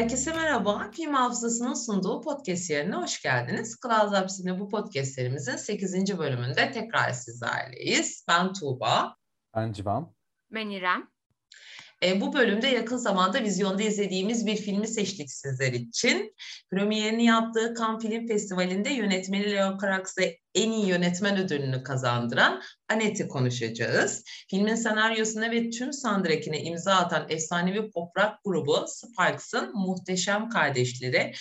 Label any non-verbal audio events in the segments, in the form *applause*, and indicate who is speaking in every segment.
Speaker 1: Herkese merhaba. Film Hafızası'nın sunduğu podcast yerine hoş geldiniz. Klas Hapsi'nde bu podcastlerimizin 8. bölümünde tekrar sizlerleyiz. Ben Tuğba.
Speaker 2: Ben Civan.
Speaker 3: Ben İrem.
Speaker 1: E, bu bölümde yakın zamanda vizyonda izlediğimiz bir filmi seçtik sizler için. Premierini yaptığı Cannes Film Festivali'nde yönetmeni Leo Carax'e en iyi yönetmen ödülünü kazandıran Anet'i konuşacağız. Filmin senaryosuna ve tüm soundtrack'ine imza atan efsanevi pop rock grubu Sparks'ın muhteşem kardeşleri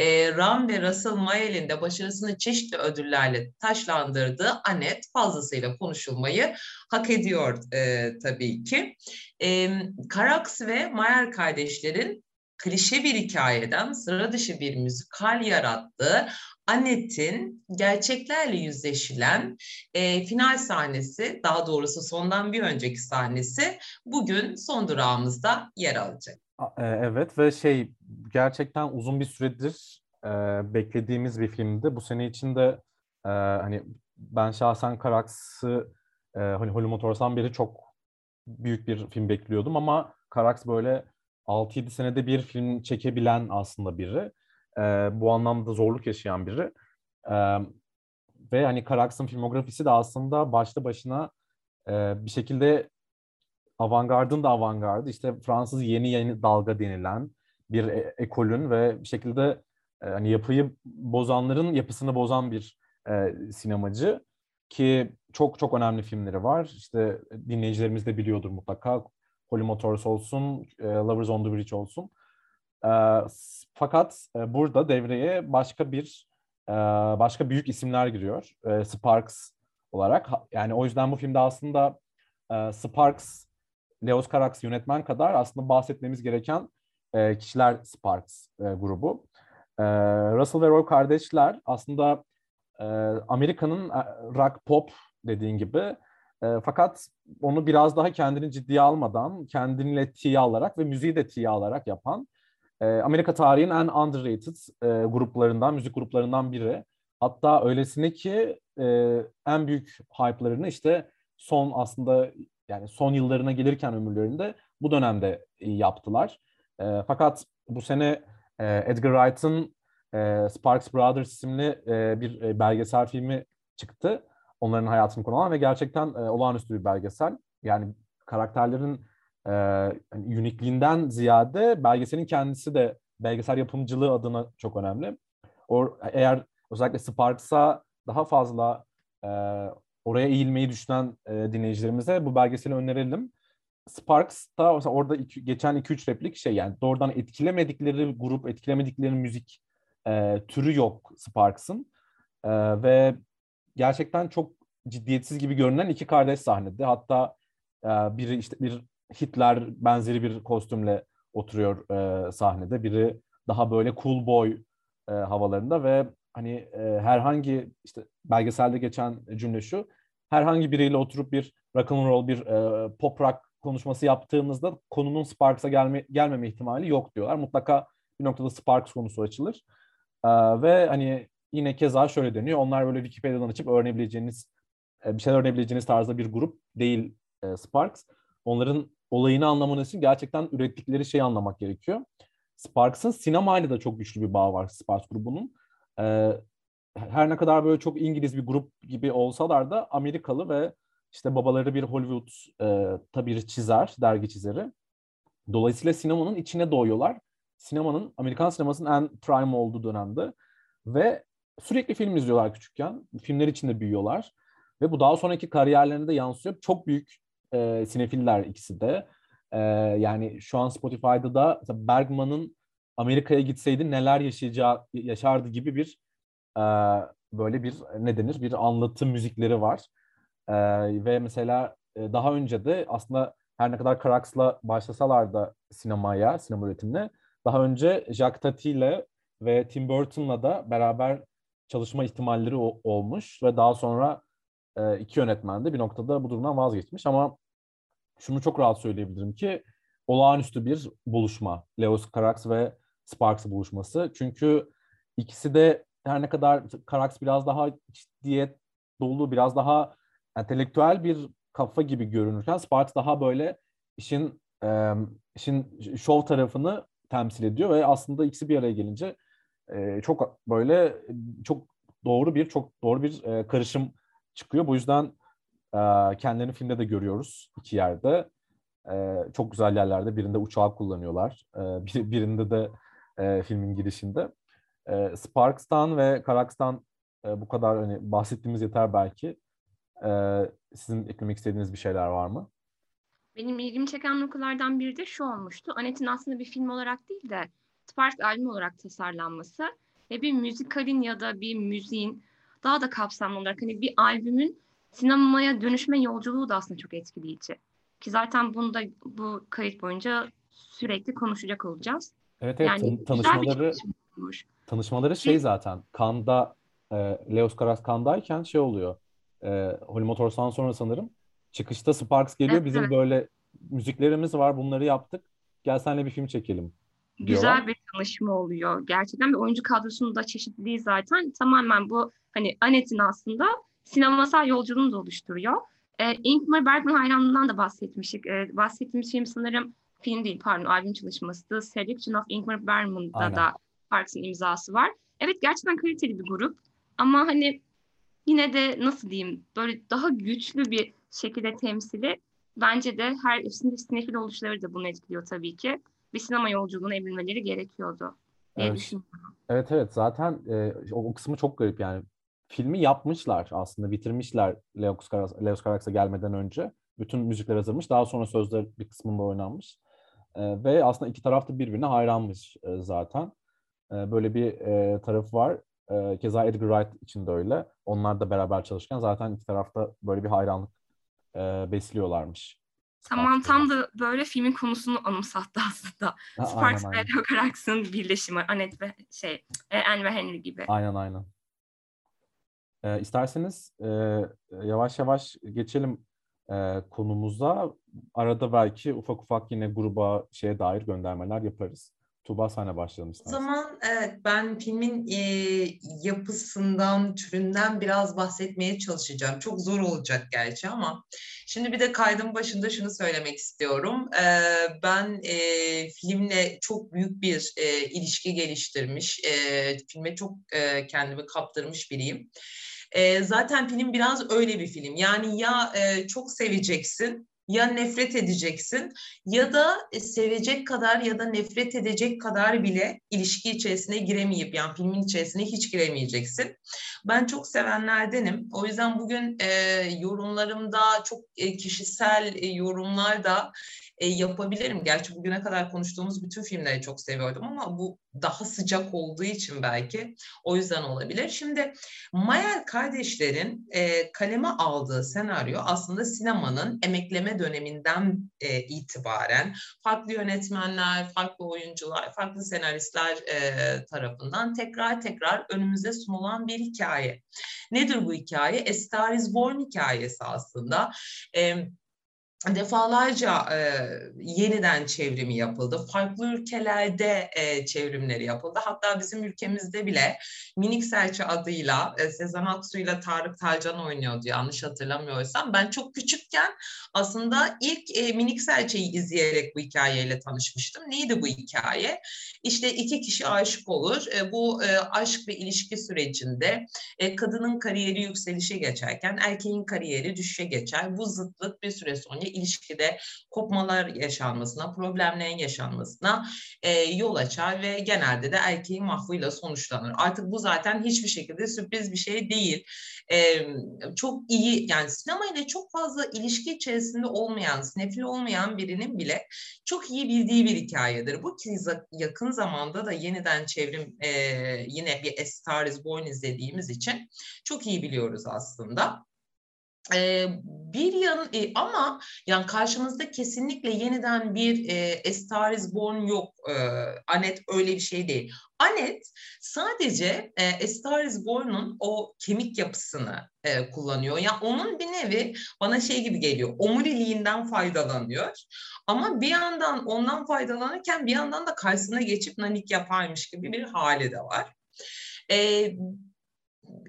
Speaker 1: e, Ram ve Russell Mayel'in de başarısını çeşitli ödüllerle taşlandırdığı Anet fazlasıyla konuşulmayı hak ediyor e, tabii ki. E, Carax ve Mayer kardeşlerin klişe bir hikayeden sıra dışı bir müzikal yarattığı Annette'in gerçeklerle yüzleşilen e, final sahnesi, daha doğrusu sondan bir önceki sahnesi bugün son durağımızda yer alacak.
Speaker 2: E, evet ve şey gerçekten uzun bir süredir e, beklediğimiz bir filmdi. Bu sene içinde e, hani ben şahsen Karaks'ı e, hani Holly Motors'tan beri çok büyük bir film bekliyordum ama Karaks böyle 6-7 senede bir film çekebilen aslında biri. E, bu anlamda zorluk yaşayan biri. E, ve hani Karaks'ın filmografisi de aslında başlı başına e, bir şekilde avantgardın da avantgardı. İşte Fransız yeni yeni dalga denilen bir e- ekolün ve bir şekilde e, hani yapıyı bozanların yapısını bozan bir e, sinemacı ki çok çok önemli filmleri var. İşte dinleyicilerimiz de biliyordur mutlaka. Holy Motors olsun, e, Lovers on the Bridge olsun. E, fakat e, burada devreye başka bir e, başka büyük isimler giriyor. E, Sparks olarak. Yani o yüzden bu filmde aslında e, Sparks, Leos Carax yönetmen kadar aslında bahsetmemiz gereken e, kişiler Sparks e, grubu. E, Russell ve Roy kardeşler aslında e, Amerika'nın rock pop dediğin gibi e, fakat onu biraz daha kendini ciddiye almadan, kendinle tiye alarak ve müziği de tiye alarak yapan e, Amerika tarihinin en underrated e, gruplarından, müzik gruplarından biri. Hatta öylesine ki e, en büyük hype'larını işte son aslında yani son yıllarına gelirken ömürlerinde bu dönemde yaptılar. E, fakat bu sene e, Edgar Wright'ın e, Sparks Brothers isimli e, bir e, belgesel filmi çıktı onların hayatını konu alan ve gerçekten e, olağanüstü bir belgesel. Yani karakterlerin e, yani unikliğinden ziyade belgeselin kendisi de belgesel yapımcılığı adına çok önemli. O, eğer özellikle Sparks'a daha fazla e, oraya eğilmeyi düşünen e, dinleyicilerimize bu belgeseli önerelim. Sparks da orada iki, geçen 2-3 replik şey yani doğrudan etkilemedikleri grup, etkilemedikleri müzik e, türü yok Sparks'ın. E, ve gerçekten çok ciddiyetsiz gibi görünen iki kardeş sahnede. Hatta e, biri işte bir Hitler benzeri bir kostümle oturuyor e, sahnede. Biri daha böyle cool boy e, havalarında ve hani e, herhangi işte belgeselde geçen cümle şu. Herhangi biriyle oturup bir rock and roll bir e, pop rock konuşması yaptığımızda konunun Sparks'a gelme, gelmeme ihtimali yok diyorlar. Mutlaka bir noktada Sparks konusu açılır. E, ve hani yine keza şöyle deniyor. Onlar böyle Wikipedia'dan açıp öğrenebileceğiniz e, bir şeyler öğrenebileceğiniz tarzda bir grup değil e, Sparks. Onların olayını anlamanız için gerçekten ürettikleri şeyi anlamak gerekiyor. Sparks'ın sinemayla da çok güçlü bir bağ var Sparks grubunun. E, her ne kadar böyle çok İngiliz bir grup gibi olsalar da Amerikalı ve işte babaları bir Hollywood e, tabii bir çizer, dergi çizeri. Dolayısıyla sinemanın içine doğuyorlar. Sinemanın, Amerikan sinemasının en prime olduğu dönemde. Ve sürekli film izliyorlar küçükken. Filmler içinde büyüyorlar. Ve bu daha sonraki kariyerlerine de yansıyor. Çok büyük e, sinefiller ikisi de. E, yani şu an Spotify'da da Bergman'ın Amerika'ya gitseydi neler yaşayacağı yaşardı gibi bir e, böyle bir ne denir bir anlatı müzikleri var. E, ve mesela e, daha önce de aslında her ne kadar Carax'la başlasalar da sinemaya, sinema üretimine daha önce Jacques Tati ile ve Tim Burton'la da beraber çalışma ihtimalleri olmuş ve daha sonra e, iki yönetmen de bir noktada bu durumdan vazgeçmiş ama şunu çok rahat söyleyebilirim ki olağanüstü bir buluşma. Leos Carax ve Sparks buluşması. Çünkü ikisi de her ne kadar Carax biraz daha ciddiyet dolu, biraz daha entelektüel bir kafa gibi görünürken Sparks daha böyle işin e, işin şov tarafını temsil ediyor ve aslında ikisi bir araya gelince e, çok böyle çok doğru bir çok doğru bir e, karışım çıkıyor. Bu yüzden e, kendilerini filmde de görüyoruz iki yerde. E, çok güzel yerlerde. Birinde uçağı kullanıyorlar. E, *laughs* bir, birinde de e, filmin girişinde. E, Sparks'tan ve Karaks'tan e, bu kadar hani bahsettiğimiz yeter belki. E, sizin eklemek istediğiniz bir şeyler var mı?
Speaker 3: Benim ilgimi çeken noktalardan biri de şu olmuştu. Anet'in aslında bir film olarak değil de Sparks albüm olarak tasarlanması ve bir müzikalin ya da bir müziğin daha da kapsamlı olarak hani bir albümün sinemaya dönüşme yolculuğu da aslında çok etkileyici. Ki zaten bunu da bu kayıt boyunca sürekli konuşacak olacağız.
Speaker 2: Evet evet yani tanışmaları tanışmaları şey zaten Kanda e, Leos Karas Kandayken şey oluyor. E, Holy Motors'tan sonra sanırım çıkışta Sparks geliyor. Bizim böyle müziklerimiz var. Bunları yaptık. Gel senle bir film çekelim.
Speaker 3: Diyorlar. Güzel bir tanışma oluyor. Gerçekten bir oyuncu kadrosunun da çeşitliliği zaten tamamen bu hani Anet'in aslında sinemasal yolculuğunu da oluşturuyor. E, Ingmar Bergman hayranlığından da bahsetmiştik. E, bahsettiğimiz film sanırım film değil pardon albüm çalışması. Selection of Ingmar Bergman'da Aynen. da Parks'ın imzası var. Evet gerçekten kaliteli bir grup. Ama hani yine de nasıl diyeyim böyle daha güçlü bir şekilde temsili bence de her sinefil oluşları da bunu etkiliyor tabii ki. Bir sinema yolculuğuna evrilmeleri gerekiyordu diye
Speaker 2: evet. düşünüyorum. Evet evet zaten e, o, o kısmı çok garip yani. Filmi yapmışlar aslında bitirmişler Leos, Karas, Leos Carax'a gelmeden önce. Bütün müzikler hazırmış. Daha sonra sözler bir kısmında oynanmış. E, ve aslında iki taraf da birbirine hayranmış e, zaten. E, böyle bir e, tarafı var. E, keza Edgar Wright için de öyle. Onlar da beraber çalışırken zaten iki tarafta böyle bir hayranlık e, besliyorlarmış.
Speaker 3: Tamam tam da böyle filmin konusunu anımsattı *laughs* aslında. Ha, Sparks aynen, ve Leo Carax'ın birleşimi. Annette ve şey, e, Anne ve Henry gibi.
Speaker 2: Aynen aynen. E, isterseniz e, yavaş yavaş geçelim e, konumuza. Arada belki ufak ufak yine gruba şeye dair göndermeler yaparız. Tuğba sana başlayalım
Speaker 1: istersen. O zaman evet ben filmin e, yapısından, türünden biraz bahsetmeye çalışacağım. Çok zor olacak gerçi ama şimdi bir de kaydın başında şunu söylemek istiyorum. E, ben e, filmle çok büyük bir e, ilişki geliştirmiş, e, filme çok e, kendimi kaptırmış biriyim. E, zaten film biraz öyle bir film. Yani ya e, çok seveceksin ya nefret edeceksin ya da e, sevecek kadar ya da nefret edecek kadar bile ilişki içerisine giremeyip yani filmin içerisine hiç giremeyeceksin. Ben çok sevenlerdenim. O yüzden bugün e, yorumlarımda çok e, kişisel e, yorumlar da e, yapabilirim. Gerçi bugüne kadar konuştuğumuz bütün filmleri çok seviyordum ama bu daha sıcak olduğu için belki o yüzden olabilir. Şimdi Mayer kardeşlerin e, kaleme aldığı senaryo aslında sinemanın emekleme döneminden e, itibaren farklı yönetmenler, farklı oyuncular, farklı senaristler e, tarafından tekrar tekrar önümüze sunulan bir hikaye. Nedir bu hikaye? A Star is Born hikayesi aslında. E, defalarca e, yeniden çevrimi yapıldı. Farklı ülkelerde e, çevrimleri yapıldı. Hatta bizim ülkemizde bile Minik Serçe adıyla e, Sezen Aksu ile Tarık Talcan oynuyordu yanlış hatırlamıyorsam. Ben çok küçükken aslında ilk e, Minik Serçe'yi izleyerek bu hikayeyle tanışmıştım. Neydi bu hikaye? İşte iki kişi aşık olur. E, bu e, aşk ve ilişki sürecinde e, kadının kariyeri yükselişe geçerken erkeğin kariyeri düşüşe geçer. Bu zıtlık bir süre sonra ilişkide kopmalar yaşanmasına, problemlerin yaşanmasına e, yol açar ve genelde de erkeğin mahvuyla sonuçlanır. Artık bu zaten hiçbir şekilde sürpriz bir şey değil. E, çok iyi yani sinema ile çok fazla ilişki içerisinde olmayan, sinefil olmayan birinin bile çok iyi bildiği bir hikayedir. Bu ki yakın zamanda da yeniden çevrim e, yine bir A Star is Born izlediğimiz için çok iyi biliyoruz aslında. Ee, bir yan e, ama yani karşımızda kesinlikle yeniden bir e, A Star is Born yok. E, Anet öyle bir şey değil. Anet sadece e, A Star is Born'un o kemik yapısını e, kullanıyor. Yani onun bir nevi bana şey gibi geliyor. Omuriliğinden faydalanıyor. Ama bir yandan ondan faydalanırken bir yandan da karşısına geçip nanik yaparmış gibi bir hali de var. E,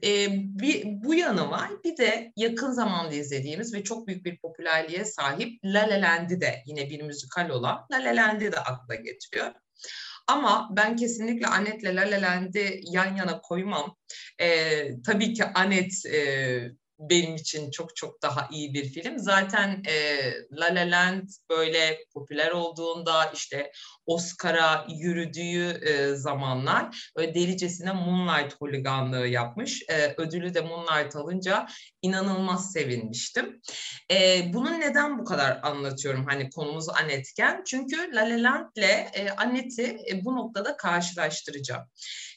Speaker 1: e, bir, bu yanı var. Bir de yakın zamanda izlediğimiz ve çok büyük bir popülerliğe sahip La La Land'i de yine bir müzikal olan La La Land'i de akla getiriyor. Ama ben kesinlikle Annet'le La La Land'i yan yana koymam. E, tabii ki Annet e, benim için çok çok daha iyi bir film. Zaten e, La La Land böyle popüler olduğunda işte Oscar'a yürüdüğü e, zamanlar böyle delicesine Moonlight holiganlığı yapmış. E, ödülü de Moonlight alınca inanılmaz sevinmiştim. E, bunu neden bu kadar anlatıyorum hani konumuz Annetken? Çünkü La La Land'le e, Annet'i e, bu noktada karşılaştıracağım.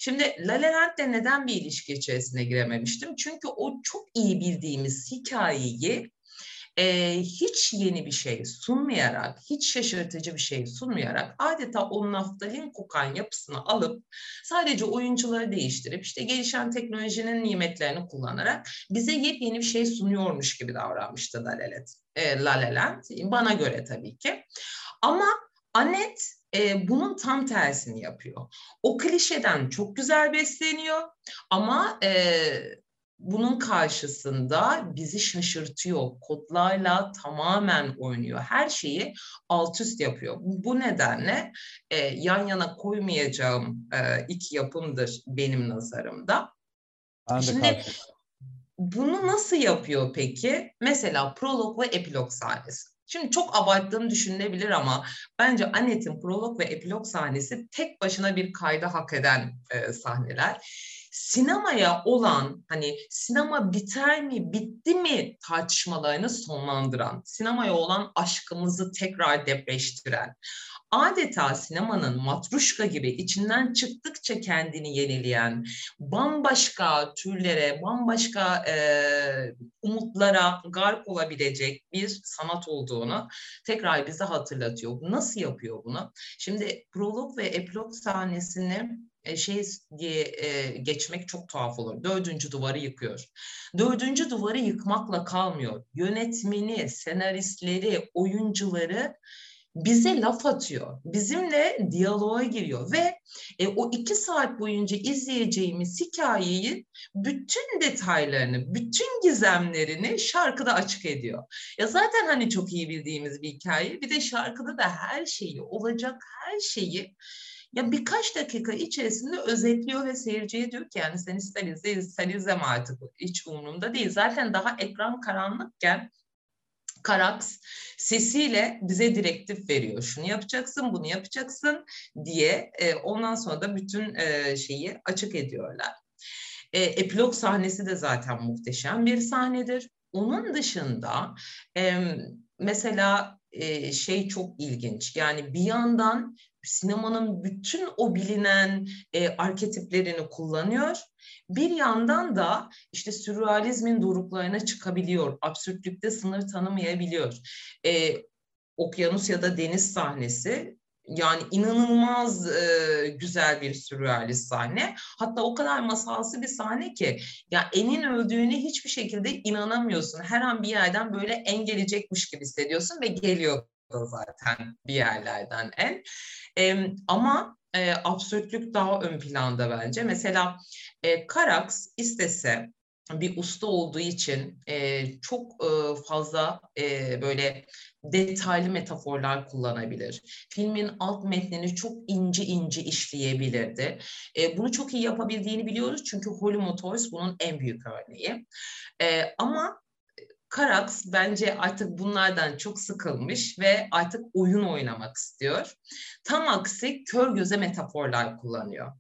Speaker 1: Şimdi La La Land'le neden bir ilişki içerisine girememiştim? Çünkü o çok iyi bildiğimiz hikayeyi e, hiç yeni bir şey sunmayarak, hiç şaşırtıcı bir şey sunmayarak adeta o naftalin kokan yapısını alıp sadece oyuncuları değiştirip işte gelişen teknolojinin nimetlerini kullanarak bize yepyeni bir şey sunuyormuş gibi davranmıştı La La Land. E, La La Land. Bana göre tabii ki. Ama Anet e, bunun tam tersini yapıyor. O klişeden çok güzel besleniyor ama e, bunun karşısında bizi şaşırtıyor. Kodlarla tamamen oynuyor. Her şeyi alt üst yapıyor. Bu nedenle e, yan yana koymayacağım e, iki yapımdır benim nazarımda.
Speaker 2: Ben
Speaker 1: Şimdi
Speaker 2: karşı-
Speaker 1: bunu nasıl yapıyor peki? Mesela prolog ve epilog sahnesi. Şimdi çok abarttığım düşünülebilir ama bence Annette'in prolog ve epilog sahnesi tek başına bir kayda hak eden e, sahneler. Sinemaya olan hani sinema biter mi bitti mi tartışmalarını sonlandıran, sinemaya olan aşkımızı tekrar depreştiren, adeta sinemanın matruşka gibi içinden çıktıkça kendini yenileyen, bambaşka türlere, bambaşka e, umutlara gark olabilecek bir sanat olduğunu tekrar bize hatırlatıyor. Nasıl yapıyor bunu? Şimdi prolog ve epilog sahnesini e, şey diye e, geçmek çok tuhaf olur. Dördüncü duvarı yıkıyor. Dördüncü duvarı yıkmakla kalmıyor. Yönetmeni, senaristleri, oyuncuları bize laf atıyor. Bizimle diyaloğa giriyor ve e, o iki saat boyunca izleyeceğimiz hikayeyi bütün detaylarını, bütün gizemlerini şarkıda açık ediyor. Ya zaten hani çok iyi bildiğimiz bir hikaye. Bir de şarkıda da her şeyi, olacak her şeyi ya birkaç dakika içerisinde özetliyor ve seyirciye diyor ki yani sen ister izle, ister izleme artık hiç umurumda değil. Zaten daha ekran karanlıkken Karax sesiyle bize direktif veriyor. Şunu yapacaksın, bunu yapacaksın diye e, ondan sonra da bütün e, şeyi açık ediyorlar. E, epilog sahnesi de zaten muhteşem bir sahnedir. Onun dışında e, mesela şey çok ilginç. Yani bir yandan sinemanın bütün o bilinen e, arketiplerini kullanıyor. Bir yandan da işte sürrealizmin doruklarına çıkabiliyor. Absürtlükte sınır tanımayabiliyor. E, okyanus ya da deniz sahnesi yani inanılmaz e, güzel bir sürrealist sahne. Hatta o kadar masalsı bir sahne ki ya enin öldüğüne hiçbir şekilde inanamıyorsun. Her an bir yerden böyle en gelecekmiş gibi hissediyorsun ve geliyor zaten bir yerlerden en. E, ama e, absürtlük daha ön planda bence. Mesela e, Karax istese bir usta olduğu için e, çok e, fazla e, böyle detaylı metaforlar kullanabilir. Filmin alt metnini çok ince ince işleyebilirdi. E, bunu çok iyi yapabildiğini biliyoruz çünkü Holy Motors bunun en büyük örneği. E, ama Karax bence artık bunlardan çok sıkılmış ve artık oyun oynamak istiyor. Tam aksi kör göze metaforlar kullanıyor.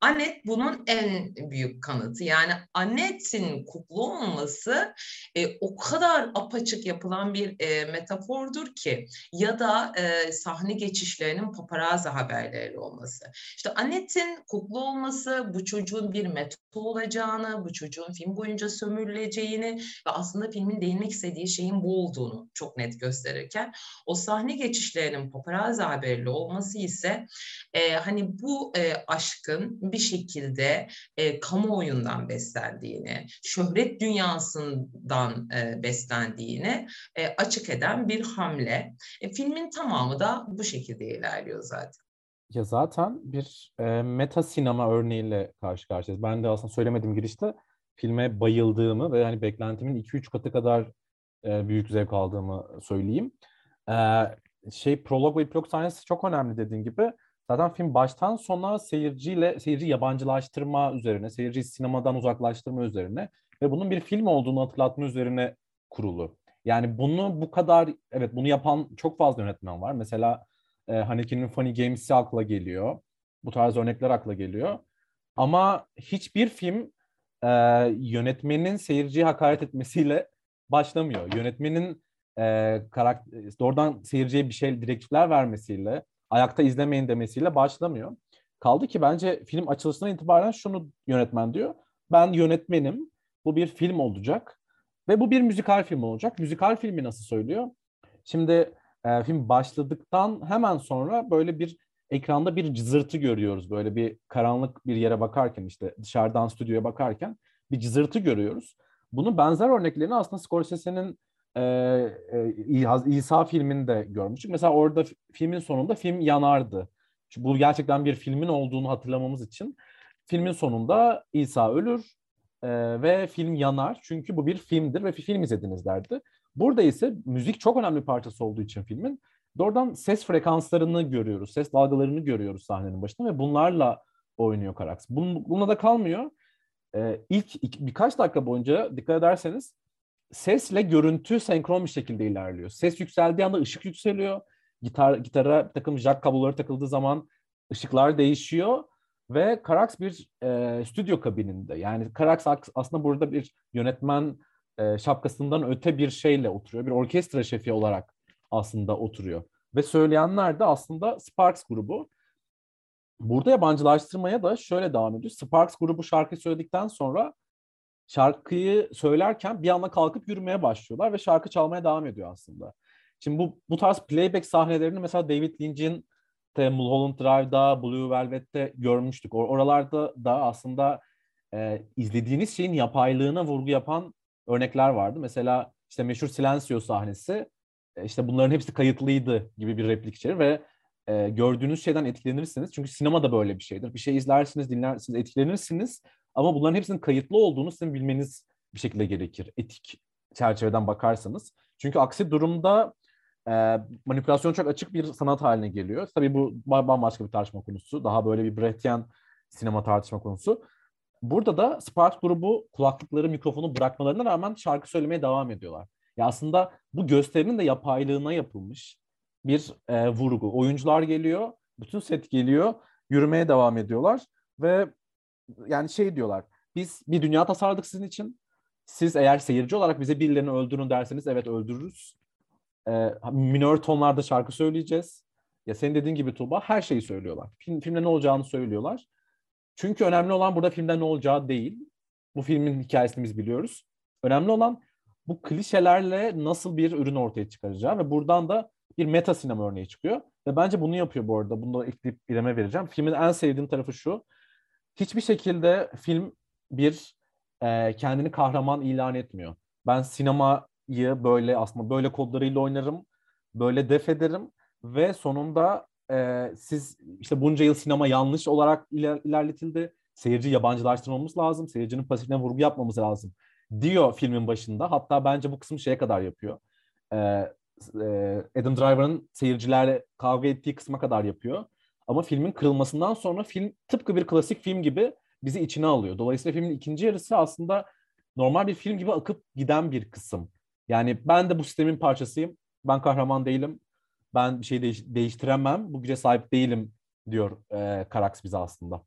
Speaker 1: Anet bunun en büyük kanıtı. Yani Anet'in kuklu olması e, o kadar apaçık yapılan bir e, metafordur ki ya da e, sahne geçişlerinin paparazzi haberleri olması. İşte Anet'in kuklu olması bu çocuğun bir metot olacağını, bu çocuğun film boyunca sömürüleceğini ve aslında filmin değinmek istediği şeyin bu olduğunu çok net gösterirken o sahne geçişlerinin paparazzi haberli olması ise e, hani bu e, aşkın bir şekilde e, kamuoyundan beslendiğini, şöhret dünyasından e, beslendiğini e, açık eden bir hamle. E, filmin tamamı da bu şekilde ilerliyor zaten.
Speaker 2: Ya zaten bir e, meta sinema örneğiyle karşı karşıyayız. Ben de aslında söylemedim girişte filme bayıldığımı ve yani beklentimin 2-3 katı kadar e, büyük zevk aldığımı söyleyeyim. E, şey prolog ve epilog sahnesi çok önemli dediğin gibi. Zaten film baştan sona seyirciyle seyirci yabancılaştırma üzerine, seyirci sinemadan uzaklaştırma üzerine ve bunun bir film olduğunu hatırlatma üzerine kurulu. Yani bunu bu kadar evet bunu yapan çok fazla yönetmen var. Mesela e, Haneke'nin Funny Games'i akla geliyor. Bu tarz örnekler akla geliyor. Ama hiçbir film e, yönetmenin seyirciye hakaret etmesiyle *laughs* başlamıyor. Yönetmenin e, karakter, doğrudan seyirciye bir şey direktifler vermesiyle, ayakta izlemeyin demesiyle başlamıyor. Kaldı ki bence film açılışından itibaren şunu yönetmen diyor. Ben yönetmenim. Bu bir film olacak. Ve bu bir müzikal film olacak. Müzikal filmi nasıl söylüyor? Şimdi e, film başladıktan hemen sonra böyle bir ekranda bir cızırtı görüyoruz. Böyle bir karanlık bir yere bakarken işte dışarıdan stüdyoya bakarken bir cızırtı görüyoruz. Bunun benzer örneklerini aslında Scorsese'nin e, e, İsa filminde görmüştük. Mesela orada filmin sonunda film yanardı. Çünkü bu gerçekten bir filmin olduğunu hatırlamamız için filmin sonunda İsa ölür e, ve film yanar. Çünkü bu bir filmdir ve film izlediniz derdi. Burada ise müzik çok önemli bir parçası olduğu için filmin doğrudan ses frekanslarını görüyoruz, ses dalgalarını görüyoruz sahnenin başında ve bunlarla oynuyor Karax. Bun, buna da kalmıyor. Ee, ilk, ilk birkaç dakika boyunca dikkat ederseniz sesle görüntü senkron bir şekilde ilerliyor. Ses yükseldiği anda ışık yükseliyor. Gitar gitara bir takım jack kabloları takıldığı zaman ışıklar değişiyor ve Karax bir e, stüdyo kabininde. Yani Karax aslında burada bir yönetmen e, şapkasından öte bir şeyle oturuyor. Bir orkestra şefi olarak aslında oturuyor. Ve söyleyenler de aslında Sparks grubu. Burada yabancılaştırmaya da şöyle devam ediyor. Sparks grubu şarkı söyledikten sonra şarkıyı söylerken bir anda kalkıp yürümeye başlıyorlar ve şarkı çalmaya devam ediyor aslında. Şimdi bu bu tarz playback sahnelerini mesela David Lynch'in de Mulholland Drive'da, Blue Velvet'te görmüştük. Or- oralarda da aslında e, izlediğiniz şeyin yapaylığına vurgu yapan örnekler vardı. Mesela işte meşhur Silencio sahnesi e, işte bunların hepsi kayıtlıydı gibi bir replik içerir ve e, gördüğünüz şeyden etkilenirsiniz. Çünkü sinema da böyle bir şeydir. Bir şey izlersiniz, dinlersiniz, etkilenirsiniz ama bunların hepsinin kayıtlı olduğunu sizin bilmeniz bir şekilde gerekir. Etik çerçeveden bakarsanız. Çünkü aksi durumda e, manipülasyon çok açık bir sanat haline geliyor. Tabii bu bambaşka bir tartışma konusu. Daha böyle bir Brechtian sinema tartışma konusu. Burada da Sparks grubu kulaklıkları, mikrofonu bırakmalarına rağmen şarkı söylemeye devam ediyorlar. Ya aslında bu gösterinin de yapaylığına yapılmış bir e, vurgu. Oyuncular geliyor, bütün set geliyor, yürümeye devam ediyorlar ve yani şey diyorlar. Biz bir dünya tasarladık sizin için. Siz eğer seyirci olarak bize birilerini öldürün derseniz evet öldürürüz. E, minör tonlarda şarkı söyleyeceğiz. Ya senin dediğin gibi Tuğba her şeyi söylüyorlar. Film, filmde ne olacağını söylüyorlar. Çünkü önemli olan burada filmde ne olacağı değil. Bu filmin hikayesini biz biliyoruz. Önemli olan bu klişelerle nasıl bir ürün ortaya çıkaracağı ve buradan da bir meta sinema örneği çıkıyor. Ve bence bunu yapıyor bu arada. Bunu da ekleyip İrem'e vereceğim. Filmin en sevdiğim tarafı şu. Hiçbir şekilde film bir e, kendini kahraman ilan etmiyor. Ben sinemayı böyle aslında böyle kodlarıyla oynarım. Böyle def ederim. Ve sonunda e, siz işte bunca yıl sinema yanlış olarak iler, ilerletildi. Seyirci yabancılaştırmamız lazım. Seyircinin pasifine vurgu yapmamız lazım diyor filmin başında. Hatta bence bu kısmı şeye kadar yapıyor. Ee, e, Adam Driver'ın seyircilerle kavga ettiği kısma kadar yapıyor. Ama filmin kırılmasından sonra film tıpkı bir klasik film gibi bizi içine alıyor. Dolayısıyla filmin ikinci yarısı aslında normal bir film gibi akıp giden bir kısım. Yani ben de bu sistemin parçasıyım. Ben kahraman değilim. Ben bir şey değiş- değiştiremem. Bu güce sahip değilim diyor e, Karax bize aslında.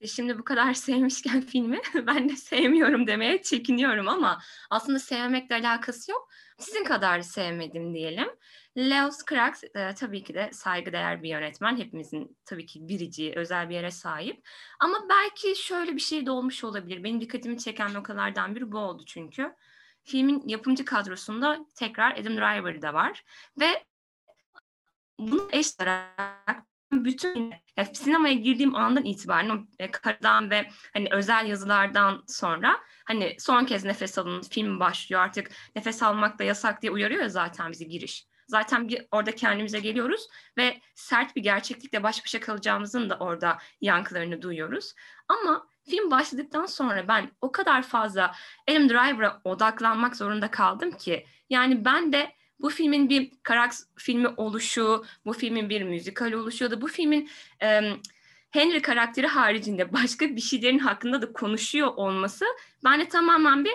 Speaker 3: E, şimdi bu kadar *laughs* sevmişken filmi *laughs* ben de sevmiyorum demeye çekiniyorum ama aslında sevmekle alakası yok. Sizin kadar sevmedim diyelim. Leos Krax e, tabii ki de saygıdeğer bir yönetmen. Hepimizin tabii ki birici, özel bir yere sahip. Ama belki şöyle bir şey de olmuş olabilir. Benim dikkatimi çeken noktalardan biri bu oldu çünkü. Filmin yapımcı kadrosunda tekrar Adam Driver da var. Ve bunu eş olarak bütün yani sinemaya girdiğim andan itibaren e, karadan ve hani özel yazılardan sonra hani son kez nefes alın film başlıyor artık nefes almak da yasak diye uyarıyor ya zaten bizi giriş. Zaten bir orada kendimize geliyoruz ve sert bir gerçeklikle baş başa kalacağımızın da orada yankılarını duyuyoruz. Ama film başladıktan sonra ben o kadar fazla Adam Driver'a odaklanmak zorunda kaldım ki yani ben de bu filmin bir karakter filmi oluşu, bu filmin bir müzikal oluşu ya da bu filmin e, Henry karakteri haricinde başka bir şeylerin hakkında da konuşuyor olması bende tamamen bir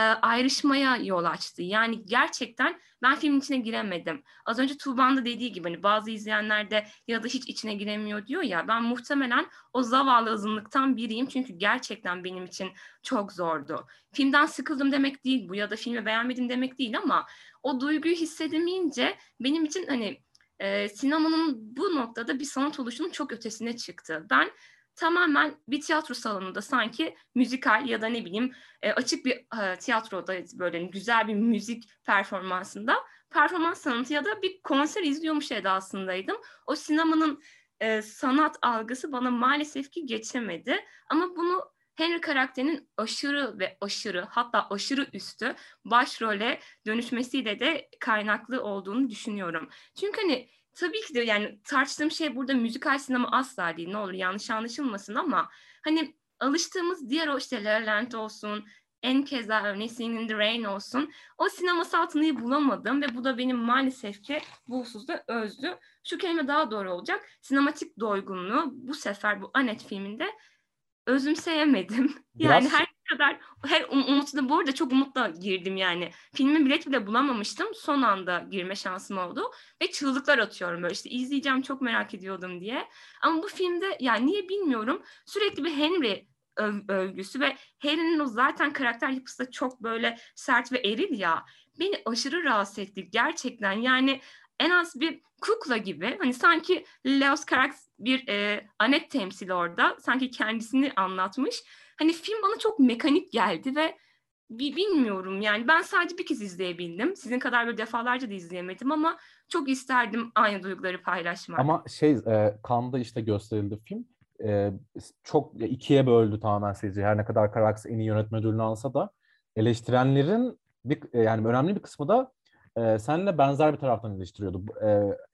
Speaker 3: ayrışmaya yol açtı. Yani gerçekten ben filmin içine giremedim. Az önce Tuğba'nın da dediği gibi hani bazı izleyenler de ya da hiç içine giremiyor diyor ya ben muhtemelen o zavallı azınlıktan biriyim çünkü gerçekten benim için çok zordu. Filmden sıkıldım demek değil bu ya da filmi beğenmedim demek değil ama o duyguyu hissedemeyince benim için hani e, sinemanın bu noktada bir sanat oluşunun çok ötesine çıktı. Ben tamamen bir tiyatro salonunda sanki müzikal ya da ne bileyim e, açık bir e, tiyatroda böyle güzel bir müzik performansında performans sanatı ya da bir konser izliyormuş edasındaydım. O sinemanın e, sanat algısı bana maalesef ki geçemedi. Ama bunu Henry karakterinin aşırı ve aşırı hatta aşırı üstü başrole dönüşmesiyle de kaynaklı olduğunu düşünüyorum. Çünkü hani tabii ki de yani tartıştığım şey burada müzikal sinema asla değil. Ne olur yanlış anlaşılmasın ama hani alıştığımız diğer o işte La La Land olsun, en keza örneğin Singing in the Rain olsun. O sinemasal tınıyı bulamadım ve bu da benim maalesef ki bu hususta özdü. Şu kelime daha doğru olacak. Sinematik doygunluğu bu sefer bu Anet filminde özümseyemedim. *laughs* Biraz... Yani her kadar her um, umutlu bu arada çok umutla girdim yani. Filmin bilet bile bulamamıştım. Son anda girme şansım oldu ve çığlıklar atıyorum böyle işte izleyeceğim çok merak ediyordum diye. Ama bu filmde yani niye bilmiyorum sürekli bir Henry öv- övgüsü ve Harry'nin o zaten karakter yapısı da çok böyle sert ve eril ya. Beni aşırı rahatsız etti gerçekten. Yani en az bir kukla gibi hani sanki Leos Carax bir e, anet temsili orada sanki kendisini anlatmış. Hani film bana çok mekanik geldi ve bilmiyorum yani ben sadece bir kez izleyebildim. Sizin kadar böyle defalarca da izleyemedim ama çok isterdim aynı duyguları paylaşmak.
Speaker 2: Ama şey e, Cannes'da işte gösterildi film. E, çok ikiye böldü tamamen seyirci. Her ne kadar Carax en iyi yönetmen ödülünü alsa da eleştirenlerin bir, e, yani önemli bir kısmı da e, seninle benzer bir taraftan eleştiriyordu. E,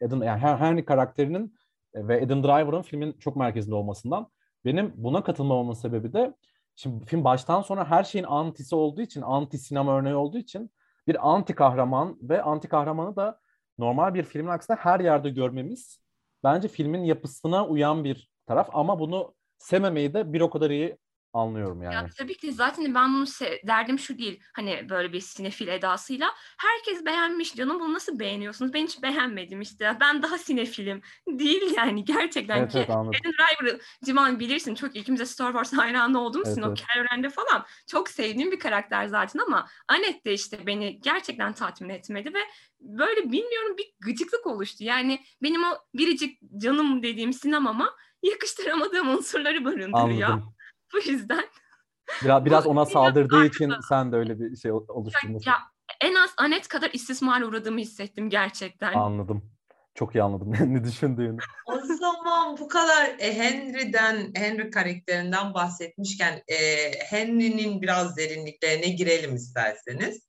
Speaker 2: Adam, yani Henry karakterinin e, ve Adam Driver'ın filmin çok merkezinde olmasından. Benim buna katılmamamın sebebi de şimdi film baştan sona her şeyin antisi olduğu için, anti sinema örneği olduğu için bir anti kahraman ve anti kahramanı da normal bir filmin aksine her yerde görmemiz bence filmin yapısına uyan bir taraf. Ama bunu sevmemeyi de bir o kadar iyi Anlıyorum yani.
Speaker 3: Ya tabii ki zaten ben bunu derdim şu değil hani böyle bir sinefil edasıyla herkes beğenmiş canım bunu nasıl beğeniyorsunuz ben hiç beğenmedim işte ben daha sinefilim *laughs* değil yani gerçekten evet, ki evet, Adam Driver'ı Civan bilirsin çok ikimiz de Star Wars hayranı olduğumuz evet, için evet. o Evrende falan çok sevdiğim bir karakter zaten ama Annette de işte beni gerçekten tatmin etmedi ve böyle bilmiyorum bir gıcıklık oluştu yani benim o biricik canım dediğim sinemama yakıştıramadığım *laughs* unsurları barındırıyor. Anladım. *laughs* Bu yüzden.
Speaker 2: Biraz, biraz ona saldırdığı için sen de öyle bir şey oluşturmuşsun.
Speaker 3: Ya, en az Anet kadar istismar uğradığımı hissettim gerçekten.
Speaker 2: Anladım. Çok iyi anladım *laughs* ne düşündüğünü.
Speaker 1: O zaman bu kadar e, Henry'den, Henry karakterinden bahsetmişken e, Henry'nin biraz derinliklerine girelim isterseniz.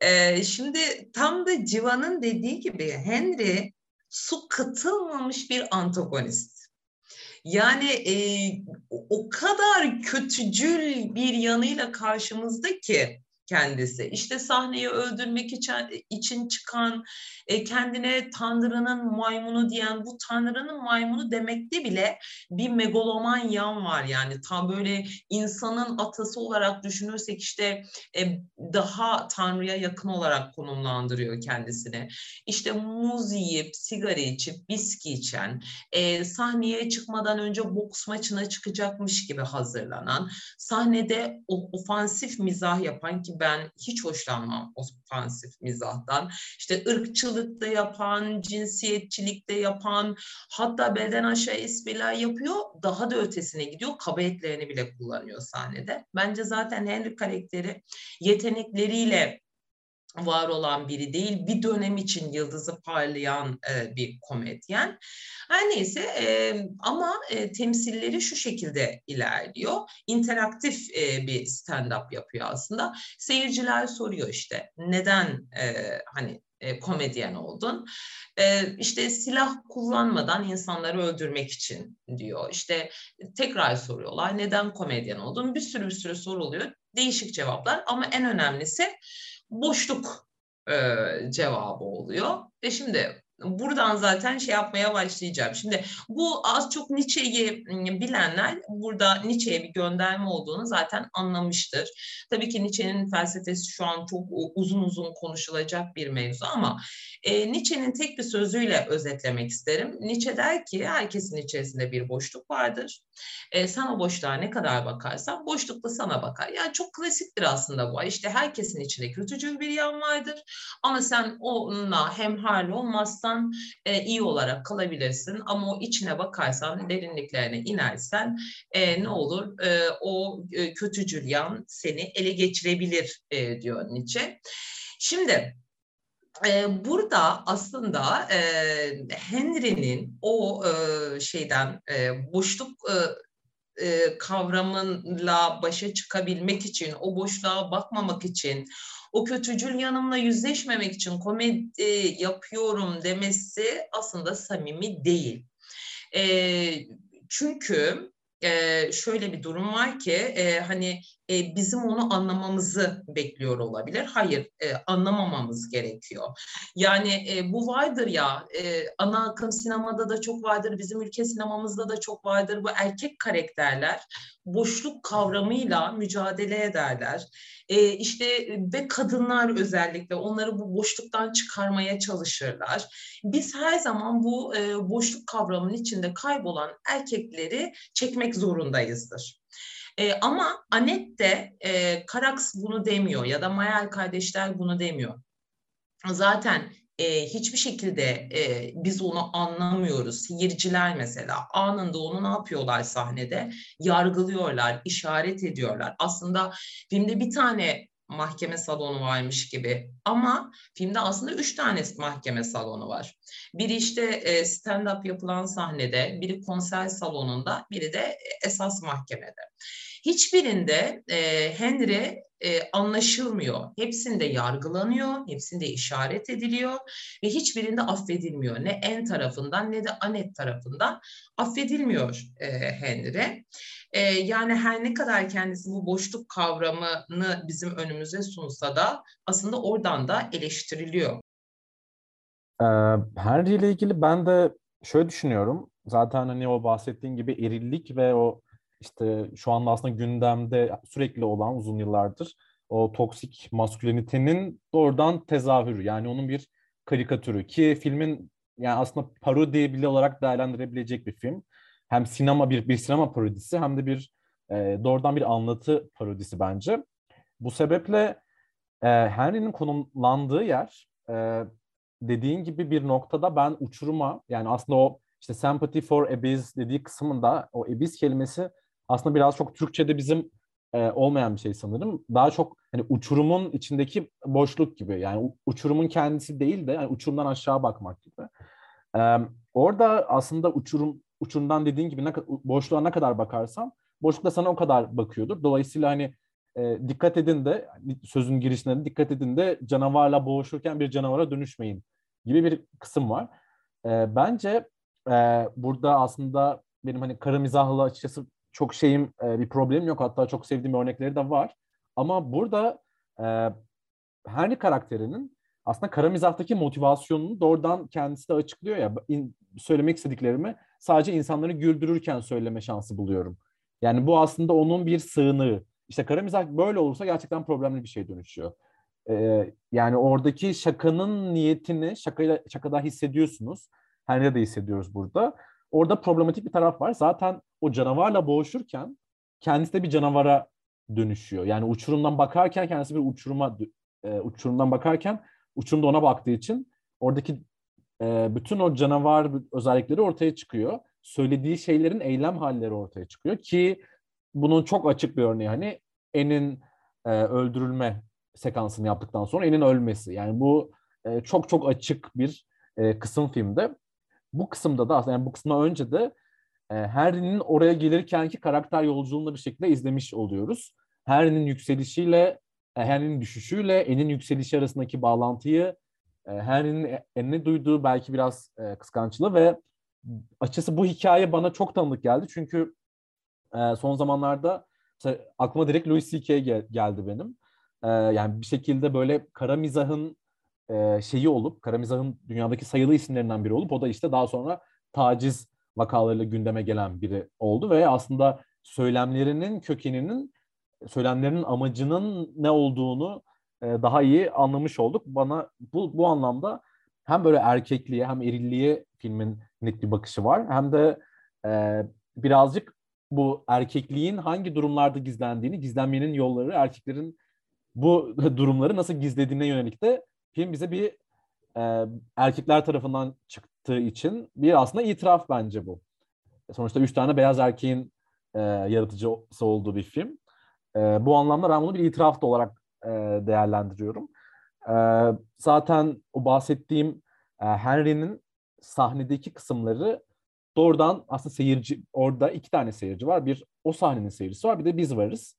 Speaker 1: E, şimdi tam da Civan'ın dediği gibi Henry su katılmamış bir antagonist. Yani e, o kadar kötücül bir yanıyla karşımızda ki kendisi. İşte sahneyi öldürmek için, çıkan, e, kendine Tanrı'nın maymunu diyen, bu Tanrı'nın maymunu demekte bile bir megaloman yan var yani. Tam böyle insanın atası olarak düşünürsek işte e, daha Tanrı'ya yakın olarak konumlandırıyor kendisini. İşte muz yiyip, sigara içip, viski içen, e, sahneye çıkmadan önce boks maçına çıkacakmış gibi hazırlanan, sahnede ofansif mizah yapan ki ben hiç hoşlanmam ofansif mizahtan. İşte ırkçılık da yapan, cinsiyetçilik de yapan, hatta beden aşağı espriler yapıyor. Daha da ötesine gidiyor. Kaba etlerini bile kullanıyor sahnede. Bence zaten Henry karakteri yetenekleriyle var olan biri değil, bir dönem için yıldızı parlayan e, bir komedyen. Her neyse e, ama e, temsilleri şu şekilde ilerliyor. İnteraktif e, bir stand-up yapıyor aslında. Seyirciler soruyor işte neden e, hani e, komedyen oldun. E, işte silah kullanmadan insanları öldürmek için diyor. İşte tekrar soruyorlar neden komedyen oldun? Bir sürü bir sürü soru oluyor. Değişik cevaplar ama en önemlisi boşluk e, cevabı oluyor. E şimdi buradan zaten şey yapmaya başlayacağım. Şimdi bu az çok Nietzsche'yi bilenler burada Nietzsche'ye bir gönderme olduğunu zaten anlamıştır. Tabii ki Nietzsche'nin felsefesi şu an çok uzun uzun konuşulacak bir mevzu ama e, Nietzsche'nin tek bir sözüyle özetlemek isterim. Nietzsche der ki herkesin içerisinde bir boşluk vardır. E, sen o boşluğa ne kadar bakarsan boşluk da sana bakar. Yani çok klasiktir aslında bu. İşte herkesin içinde kötücül bir yan vardır ama sen onunla hemhal olmazsan e, iyi olarak kalabilirsin. Ama o içine bakarsan, derinliklerine inersen e, ne olur? E, o e, kötücül yan seni ele geçirebilir e, diyor Nietzsche. Şimdi e, burada aslında e, Henry'nin o e, şeyden e, boşluk e, e, kavramıyla başa çıkabilmek için, o boşluğa bakmamak için, o kötücül yanımla yüzleşmemek için komedi yapıyorum demesi aslında samimi değil. E, çünkü e, şöyle bir durum var ki e, hani e, bizim onu anlamamızı bekliyor olabilir. Hayır, e, anlamamamız gerekiyor. Yani e, bu vardır ya, e, ana akım sinemada da çok vardır, bizim ülke sinemamızda da çok vardır. Bu erkek karakterler boşluk kavramıyla mücadele ederler. E, işte ve kadınlar özellikle onları bu boşluktan çıkarmaya çalışırlar. Biz her zaman bu e, boşluk kavramının içinde kaybolan erkekleri çekmek zorundayızdır. E, ama Anet de e, Karax bunu demiyor ya da Mayal kardeşler bunu demiyor. Zaten e, hiçbir şekilde e, biz onu anlamıyoruz. Seyirciler mesela anında onu ne yapıyorlar sahnede? Yargılıyorlar, işaret ediyorlar. Aslında filmde bir tane mahkeme salonu varmış gibi. Ama filmde aslında üç tane mahkeme salonu var. Biri işte e, stand-up yapılan sahnede, biri konser salonunda, biri de esas mahkemede. Hiçbirinde e, Henry e, anlaşılmıyor. Hepsinde yargılanıyor, hepsinde işaret ediliyor ve hiçbirinde affedilmiyor. Ne en tarafından ne de Anet tarafından affedilmiyor e, Henry. E, yani her ne kadar kendisi bu boşluk kavramını bizim önümüze sunsa da aslında oradan da eleştiriliyor.
Speaker 2: Ee, Henry ile ilgili ben de şöyle düşünüyorum. Zaten hani o bahsettiğin gibi erillik ve o işte şu anda aslında gündemde sürekli olan uzun yıllardır o toksik maskülenitenin doğrudan tezahürü. Yani onun bir karikatürü ki filmin yani aslında parodi bile olarak değerlendirebilecek bir film. Hem sinema bir bir sinema parodisi hem de bir e, doğrudan bir anlatı parodisi bence. Bu sebeple e, Henry'nin konumlandığı yer e, dediğin gibi bir noktada ben uçuruma yani aslında o işte sympathy for abyss dediği kısmında o abyss kelimesi aslında biraz çok Türkçe'de bizim e, olmayan bir şey sanırım. Daha çok hani uçurumun içindeki boşluk gibi. Yani uçurumun kendisi değil de yani uçurumdan aşağı bakmak gibi. E, orada aslında uçurum uçurumdan dediğin gibi ne, boşluğa ne kadar bakarsan boşluk da sana o kadar bakıyordur. Dolayısıyla hani e, dikkat edin de sözün girişine de dikkat edin de canavarla boğuşurken bir canavara dönüşmeyin gibi bir kısım var. E, bence e, burada aslında benim hani kara mizahla açıkçası çok şeyim e, bir problemim yok. Hatta çok sevdiğim örnekleri de var. Ama burada e, Henry karakterinin aslında kara mizahtaki motivasyonunu doğrudan kendisi de açıklıyor ya. In, söylemek istediklerimi sadece insanları güldürürken söyleme şansı buluyorum. Yani bu aslında onun bir sığınağı. İşte kara mizah böyle olursa gerçekten problemli bir şey dönüşüyor. Ee, yani oradaki şakanın niyetini şakayla, şakada hissediyorsunuz. Henry'de de hissediyoruz burada orada problematik bir taraf var. Zaten o canavarla boğuşurken kendisi de bir canavara dönüşüyor. Yani uçurumdan bakarken kendisi bir uçuruma e, uçurumdan bakarken uçurumda ona baktığı için oradaki e, bütün o canavar özellikleri ortaya çıkıyor. Söylediği şeylerin eylem halleri ortaya çıkıyor ki bunun çok açık bir örneği hani En'in e, öldürülme sekansını yaptıktan sonra En'in ölmesi. Yani bu e, çok çok açık bir e, kısım filmde bu kısımda da aslında yani bu kısımda önce de e, Harry'nin oraya gelirkenki karakter yolculuğunu bir şekilde izlemiş oluyoruz. Harry'nin yükselişiyle, e, Harry'nin düşüşüyle En'in yükselişi arasındaki bağlantıyı, e, Harry'nin En'e duyduğu belki biraz e, kıskançlığı ve açıkçası bu hikaye bana çok tanıdık geldi. Çünkü e, son zamanlarda aklıma direkt Louis C.K. Gel- geldi benim. E, yani bir şekilde böyle kara mizahın e, şeyi olup, Kara Mizah'ın dünyadaki sayılı isimlerinden biri olup o da işte daha sonra taciz vakalarıyla gündeme gelen biri oldu ve aslında söylemlerinin kökeninin, söylemlerinin amacının ne olduğunu e, daha iyi anlamış olduk. Bana bu, bu anlamda hem böyle erkekliğe hem erilliğe filmin net bir bakışı var. Hem de e, birazcık bu erkekliğin hangi durumlarda gizlendiğini, gizlenmenin yolları, erkeklerin bu *laughs* durumları nasıl gizlediğine yönelik de film bize bir e, erkekler tarafından çıktığı için bir aslında itiraf bence bu. Sonuçta üç tane beyaz erkeğin e, yaratıcısı olduğu bir film. E, bu anlamda ben bunu bir itiraf da olarak e, değerlendiriyorum. E, zaten o bahsettiğim e, Henry'nin sahnedeki kısımları doğrudan aslında seyirci orada iki tane seyirci var. Bir o sahnenin seyircisi var bir de biz varız.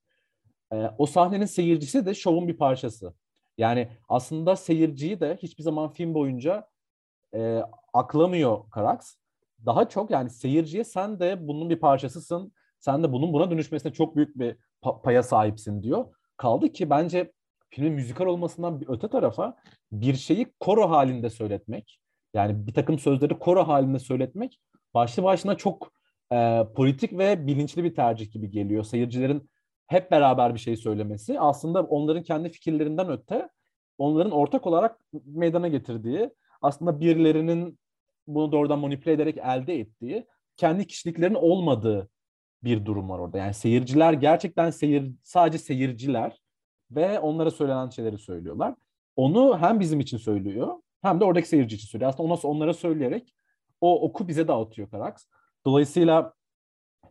Speaker 2: E, o sahnenin seyircisi de şovun bir parçası. Yani aslında seyirciyi de hiçbir zaman film boyunca e, aklamıyor Karax. Daha çok yani seyirciye sen de bunun bir parçasısın. Sen de bunun buna dönüşmesine çok büyük bir paya sahipsin diyor. Kaldı ki bence filmin müzikal olmasından bir öte tarafa bir şeyi koro halinde söyletmek, yani bir takım sözleri koro halinde söyletmek başlı başına çok e, politik ve bilinçli bir tercih gibi geliyor. Seyircilerin hep beraber bir şey söylemesi aslında onların kendi fikirlerinden öte onların ortak olarak meydana getirdiği aslında birilerinin bunu doğrudan manipüle ederek elde ettiği kendi kişiliklerinin olmadığı bir durum var orada. Yani seyirciler gerçekten seyir sadece seyirciler ve onlara söylenen şeyleri söylüyorlar. Onu hem bizim için söylüyor hem de oradaki seyirci için söylüyor. Aslında onlara, onlara söyleyerek o oku bize dağıtıyor Karax. Dolayısıyla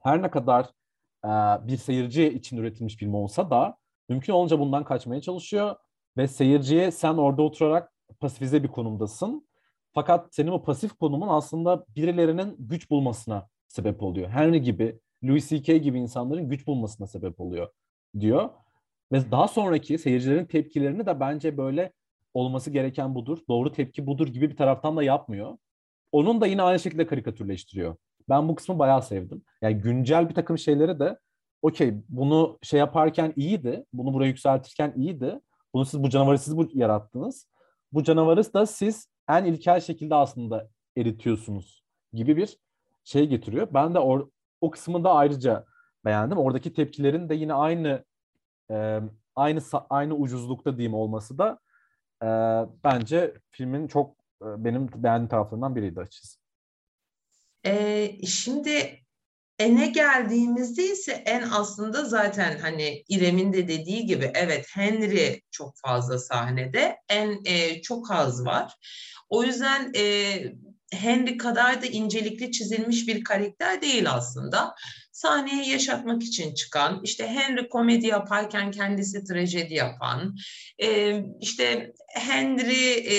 Speaker 2: her ne kadar bir seyirci için üretilmiş film olsa da mümkün olunca bundan kaçmaya çalışıyor ve seyirciye sen orada oturarak pasifize bir konumdasın. Fakat senin o pasif konumun aslında birilerinin güç bulmasına sebep oluyor. Henry gibi, Louis C.K. gibi insanların güç bulmasına sebep oluyor diyor. Ve daha sonraki seyircilerin tepkilerini de bence böyle olması gereken budur, doğru tepki budur gibi bir taraftan da yapmıyor. Onun da yine aynı şekilde karikatürleştiriyor. Ben bu kısmı bayağı sevdim. Yani güncel bir takım şeyleri de okey bunu şey yaparken iyiydi. Bunu buraya yükseltirken iyiydi. Bunu siz bu canavarı siz bu yarattınız. Bu canavarı da siz en ilkel şekilde aslında eritiyorsunuz gibi bir şey getiriyor. Ben de or, o kısmını da ayrıca beğendim. Oradaki tepkilerin de yine aynı e, aynı aynı ucuzlukta diyeyim olması da e, bence filmin çok e, benim beğendiğim taraflarından biriydi açıkçası.
Speaker 1: E, şimdi ene geldiğimizde ise en aslında zaten hani İrem'in de dediği gibi evet Henry çok fazla sahnede en e, çok az var. O yüzden e, Henry kadar da incelikli çizilmiş bir karakter değil aslında sahneye yaşatmak için çıkan, işte Henry komedi yaparken kendisi trajedi yapan, e, işte Henry e,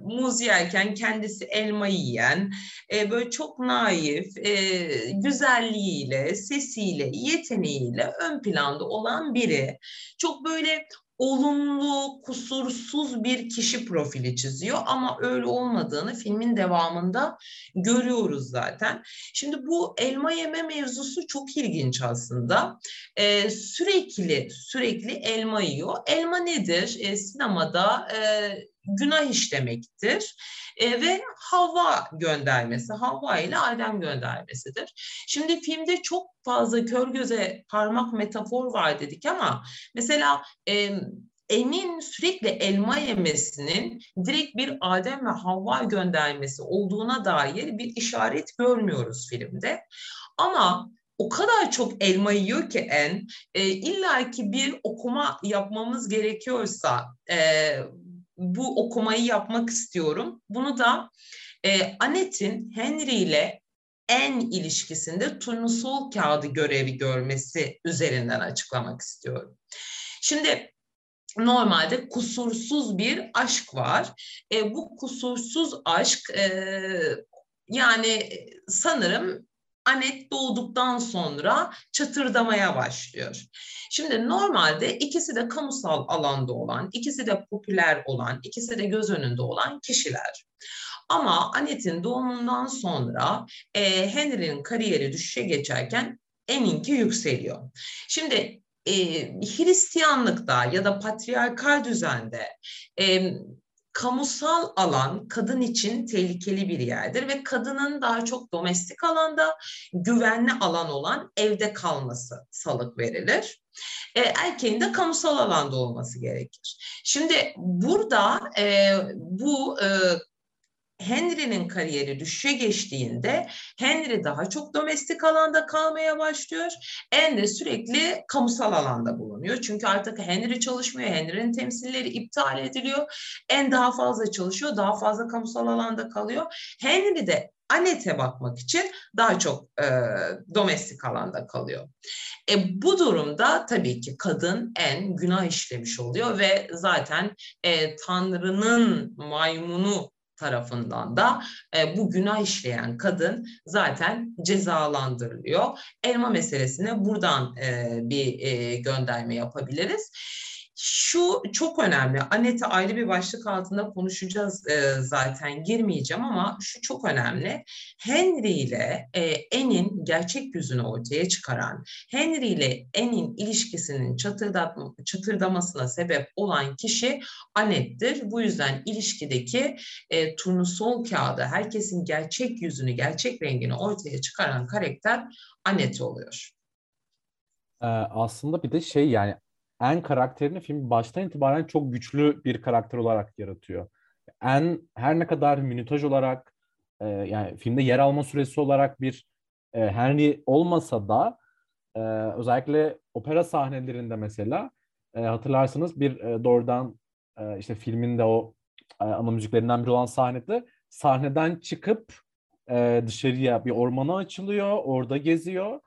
Speaker 1: muz yerken kendisi elma yiyen, e, böyle çok naif, güzelliğiyle, sesiyle, yeteneğiyle ön planda olan biri. Çok böyle olumlu, kusursuz bir kişi profili çiziyor ama öyle olmadığını filmin devamında görüyoruz zaten. Şimdi bu elma yeme mevzusu çok ilginç aslında. Ee, sürekli sürekli elma yiyor. Elma nedir? Ee, sinemada e, günah işlemektir e, ve Havva göndermesi, Havva ile Adem göndermesidir. Şimdi filmde çok fazla kör göze parmak metafor var dedik ama mesela e, En'in sürekli elma yemesinin direkt bir Adem ve Havva göndermesi olduğuna dair bir işaret görmüyoruz filmde. Ama o kadar çok elma yiyor ki En, e, illa ki bir okuma yapmamız gerekiyorsa e, bu okumayı yapmak istiyorum. Bunu da e, Annette'in Henry ile en ilişkisinde turnusol kağıdı görevi görmesi üzerinden açıklamak istiyorum. Şimdi normalde kusursuz bir aşk var. E, bu kusursuz aşk e, yani sanırım Anet doğduktan sonra çatırdamaya başlıyor. Şimdi normalde ikisi de kamusal alanda olan, ikisi de popüler olan, ikisi de göz önünde olan kişiler. Ama Anet'in doğumundan sonra e, Henry'nin kariyeri düşüşe geçerken Eninki yükseliyor. Şimdi e, Hristiyanlıkta ya da patriarkal düzende e, kamusal alan kadın için tehlikeli bir yerdir ve kadının daha çok domestik alanda güvenli alan olan evde kalması salık verilir. E, erkeğin de kamusal alanda olması gerekir. Şimdi burada e, bu e, Henry'nin kariyeri düşüşe geçtiğinde Henry daha çok domestik alanda kalmaya başlıyor. Anne sürekli kamusal alanda bulunuyor. Çünkü artık Henry çalışmıyor. Henry'nin temsilleri iptal ediliyor. En daha fazla çalışıyor. Daha fazla kamusal alanda kalıyor. Henry de Annet'e bakmak için daha çok e, domestik alanda kalıyor. E, bu durumda tabii ki kadın en günah işlemiş oluyor ve zaten e, Tanrı'nın maymunu tarafından da e, bu günah işleyen kadın zaten cezalandırılıyor. Elma meselesine buradan e, bir e, gönderme yapabiliriz. Şu çok önemli. Anet'e ayrı bir başlık altında konuşacağız e, zaten girmeyeceğim ama şu çok önemli. Henry ile e, Anne'in gerçek yüzünü ortaya çıkaran, Henry ile Anne'in ilişkisinin çatırdamasına sebep olan kişi Annette'dir. Bu yüzden ilişkideki e, turnusol kağıdı, herkesin gerçek yüzünü, gerçek rengini ortaya çıkaran karakter Annette oluyor.
Speaker 2: Ee, aslında bir de şey yani en karakterini film baştan itibaren çok güçlü bir karakter olarak yaratıyor. En her ne kadar minütaj olarak e, yani filmde yer alma süresi olarak bir e, Henry olmasa da e, özellikle opera sahnelerinde mesela e, hatırlarsınız bir e, doğrudan e, işte filminde o e, ana müziklerinden biri olan sahnede sahneden çıkıp e, dışarıya bir ormana açılıyor, orada geziyor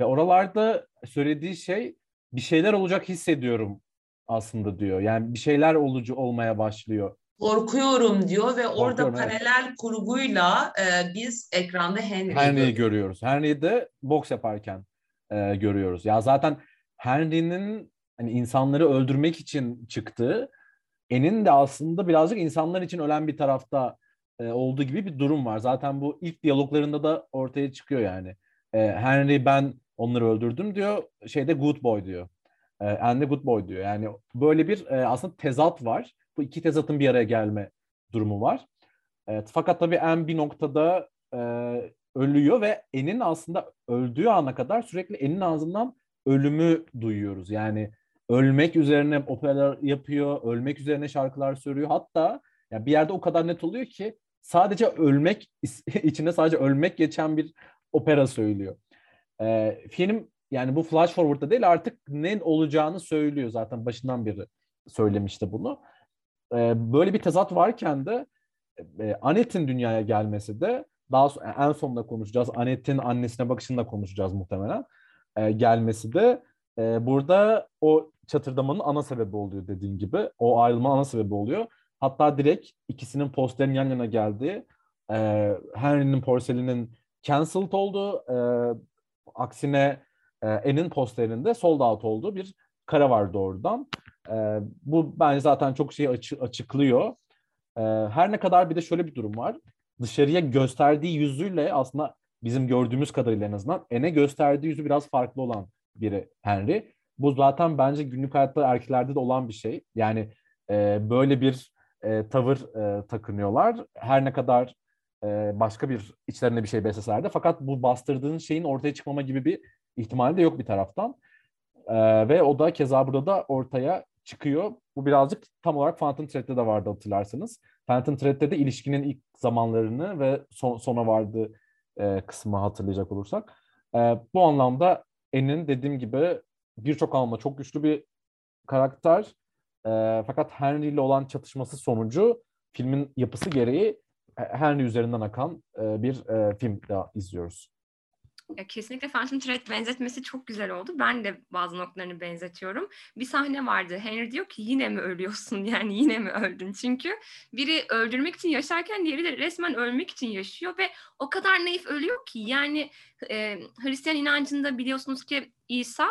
Speaker 2: ve oralarda söylediği şey bir şeyler olacak hissediyorum aslında diyor. Yani bir şeyler olucu olmaya başlıyor.
Speaker 1: Korkuyorum diyor ve orada Korkuyorum, paralel evet. kurguyla e, biz ekranda Henry'yi
Speaker 2: Henry'yi görüyoruz. Henry'yi de boks yaparken e, görüyoruz. Ya zaten Henry'nin hani insanları öldürmek için çıktığı, Enin de aslında birazcık insanlar için ölen bir tarafta e, olduğu gibi bir durum var. Zaten bu ilk diyaloglarında da ortaya çıkıyor yani. E, Henry ben onları öldürdüm diyor. Şeyde good boy diyor. E, and the good boy diyor. Yani böyle bir e, aslında tezat var. Bu iki tezatın bir araya gelme durumu var. E, fakat tabii en bir noktada e, ölüyor ve En'in aslında öldüğü ana kadar sürekli En'in ağzından ölümü duyuyoruz. Yani ölmek üzerine operalar yapıyor, ölmek üzerine şarkılar söylüyor. Hatta yani bir yerde o kadar net oluyor ki sadece ölmek *laughs* içinde sadece ölmek geçen bir opera söylüyor. E, film yani bu flash forward'da değil artık ne olacağını söylüyor zaten başından beri söylemişti bunu. E, böyle bir tezat varken de e, Annette'in dünyaya gelmesi de daha sonra, en sonunda konuşacağız. Annette'in annesine bakışını da konuşacağız muhtemelen. E, gelmesi de e, burada o çatırdamanın ana sebebi oluyor dediğim gibi. O ayrılma ana sebebi oluyor. Hatta direkt ikisinin posterinin yan yana geldiği e, Henry'nin porselinin cancelled olduğu e, Aksine e, En'in posterinde sold out olduğu bir kare var doğrudan. E, bu bence zaten çok şeyi açı, açıklıyor. E, her ne kadar bir de şöyle bir durum var. Dışarıya gösterdiği yüzüyle aslında bizim gördüğümüz kadarıyla en azından En'e gösterdiği yüzü biraz farklı olan biri Henry. Bu zaten bence günlük hayatta erkeklerde de olan bir şey. Yani e, böyle bir e, tavır e, takınıyorlar. Her ne kadar başka bir içlerine bir şey besleselerdi. Fakat bu bastırdığın şeyin ortaya çıkmama gibi bir ihtimali de yok bir taraftan. E, ve o da keza burada da ortaya çıkıyor. Bu birazcık tam olarak Phantom Thread'de de vardı hatırlarsanız. Phantom Thread'de de ilişkinin ilk zamanlarını ve son, sona vardığı e, kısmı hatırlayacak olursak. E, bu anlamda En'in dediğim gibi birçok anlamda çok güçlü bir karakter. E, fakat Henry ile olan çatışması sonucu filmin yapısı gereği Henry üzerinden akan e, bir e, film daha izliyoruz.
Speaker 3: Ya kesinlikle Phantom Thread benzetmesi çok güzel oldu. Ben de bazı noktalarını benzetiyorum. Bir sahne vardı. Henry diyor ki yine mi ölüyorsun? *laughs* Yani yine mi öldün? Çünkü biri öldürmek için yaşarken diğeri de resmen ölmek için yaşıyor ve o kadar naif ölüyor ki. Yani e, Hristiyan inancında biliyorsunuz ki İsa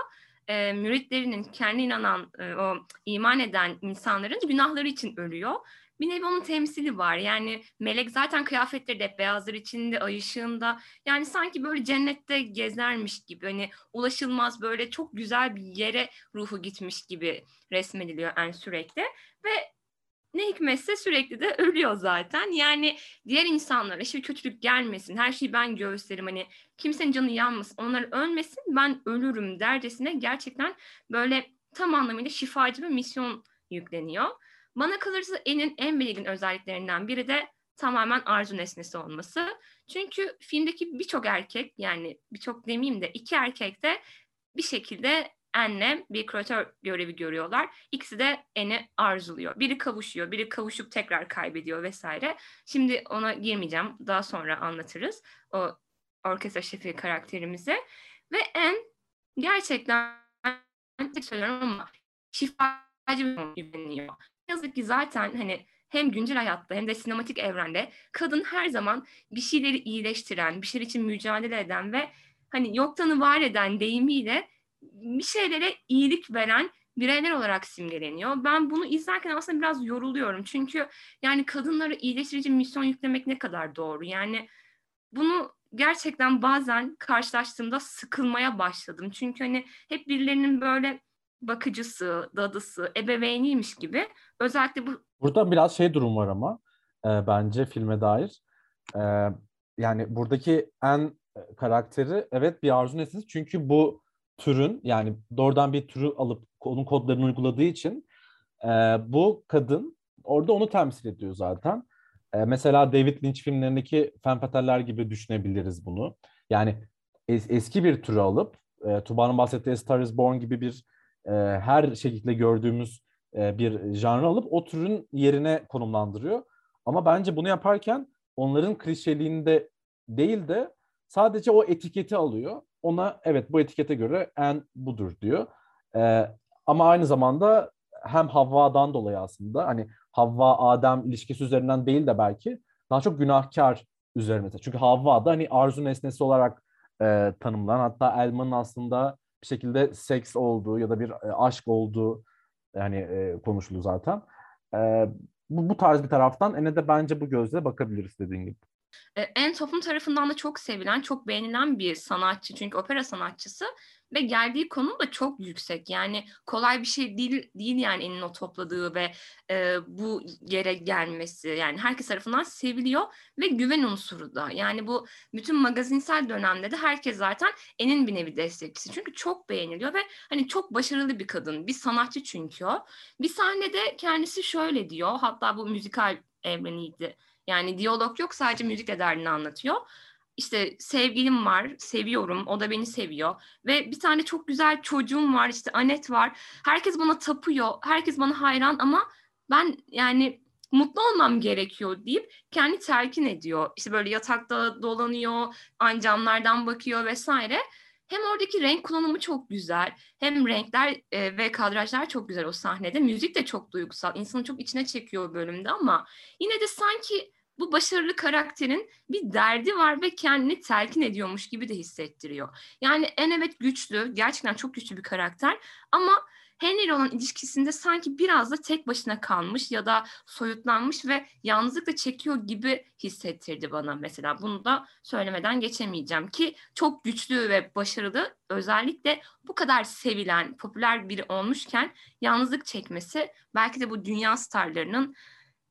Speaker 3: e, müritlerinin kendi inanan, e, o iman eden insanların günahları için ölüyor bir nevi onun temsili var. Yani melek zaten kıyafetleri de hep beyazlar içinde, ay ışığında. Yani sanki böyle cennette gezermiş gibi. Hani ulaşılmaz böyle çok güzel bir yere ruhu gitmiş gibi resmediliyor en sürekli. Ve ne hikmetse sürekli de ölüyor zaten. Yani diğer insanlara hiçbir kötülük gelmesin, her şeyi ben gösteririm. Hani kimsenin canı yanmasın, onlar ölmesin, ben ölürüm dercesine gerçekten böyle tam anlamıyla şifacı bir misyon yükleniyor. Bana kalırsa enin en belirgin özelliklerinden biri de tamamen arzu nesnesi olması. Çünkü filmdeki birçok erkek yani birçok demeyeyim de iki erkek de bir şekilde Anne bir küratör görevi görüyorlar. İkisi de Anne'i arzuluyor. Biri kavuşuyor, biri kavuşup tekrar kaybediyor vesaire. Şimdi ona girmeyeceğim. Daha sonra anlatırız o orkestra şefi karakterimize. Ve Anne gerçekten söylüyorum ama şifacı güveniyor. Yazık ki zaten hani hem güncel hayatta hem de sinematik evrende kadın her zaman bir şeyleri iyileştiren, bir şeyler için mücadele eden ve hani yoktanı var eden deyimiyle bir şeylere iyilik veren bireyler olarak simgeleniyor. Ben bunu izlerken aslında biraz yoruluyorum. Çünkü yani kadınlara iyileştirici misyon yüklemek ne kadar doğru? Yani bunu gerçekten bazen karşılaştığımda sıkılmaya başladım. Çünkü hani hep birilerinin böyle bakıcısı, dadısı, ebeveyniymiş gibi. Özellikle bu...
Speaker 2: Burada biraz şey durum var ama e, bence filme dair. E, yani buradaki en karakteri evet bir arzu nesnesi. Çünkü bu türün yani doğrudan bir türü alıp onun kodlarını uyguladığı için e, bu kadın orada onu temsil ediyor zaten. E, mesela David Lynch filmlerindeki Femme gibi düşünebiliriz bunu. Yani es, eski bir türü alıp e, Tuba'nın bahsettiği Star is Born gibi bir e, her şekilde gördüğümüz e, bir janrı alıp o türün yerine konumlandırıyor. Ama bence bunu yaparken onların klişeliğinde değil de sadece o etiketi alıyor ona evet bu etikete göre en budur diyor. Ee, ama aynı zamanda hem Havva'dan dolayı aslında hani Havva Adem ilişkisi üzerinden değil de belki daha çok günahkar üzerine. Çünkü Havva da hani arzu nesnesi olarak e, tanımlanan hatta Elman'ın aslında bir şekilde seks olduğu ya da bir e, aşk olduğu yani e, konuşuluyor zaten. E, bu, bu tarz bir taraftan ene de bence bu gözle bakabiliriz dediğin gibi.
Speaker 3: E, en toplum tarafından da çok sevilen, çok beğenilen bir sanatçı. Çünkü opera sanatçısı ve geldiği konum da çok yüksek. Yani kolay bir şey değil değil yani elinin o topladığı ve e, bu yere gelmesi. Yani herkes tarafından seviliyor ve güven unsuru da. Yani bu bütün magazinsel dönemde de herkes zaten enin bir nevi destekçisi. Çünkü çok beğeniliyor ve hani çok başarılı bir kadın. Bir sanatçı çünkü o. Bir sahnede kendisi şöyle diyor. Hatta bu müzikal evreniydi yani diyalog yok sadece müzikle derdini anlatıyor. İşte sevgilim var, seviyorum, o da beni seviyor. Ve bir tane çok güzel çocuğum var, işte Anet var. Herkes bana tapıyor, herkes bana hayran ama ben yani mutlu olmam gerekiyor deyip kendi telkin ediyor. İşte böyle yatakta dolanıyor, ancamlardan bakıyor vesaire. Hem oradaki renk kullanımı çok güzel, hem renkler e, ve kadrajlar çok güzel o sahnede. Müzik de çok duygusal, insanı çok içine çekiyor bölümde ama yine de sanki bu başarılı karakterin bir derdi var ve kendini telkin ediyormuş gibi de hissettiriyor. Yani en evet güçlü, gerçekten çok güçlü bir karakter ama Henry olan ilişkisinde sanki biraz da tek başına kalmış ya da soyutlanmış ve yalnızlık çekiyor gibi hissettirdi bana mesela. Bunu da söylemeden geçemeyeceğim ki çok güçlü ve başarılı özellikle bu kadar sevilen, popüler biri olmuşken yalnızlık çekmesi belki de bu dünya starlarının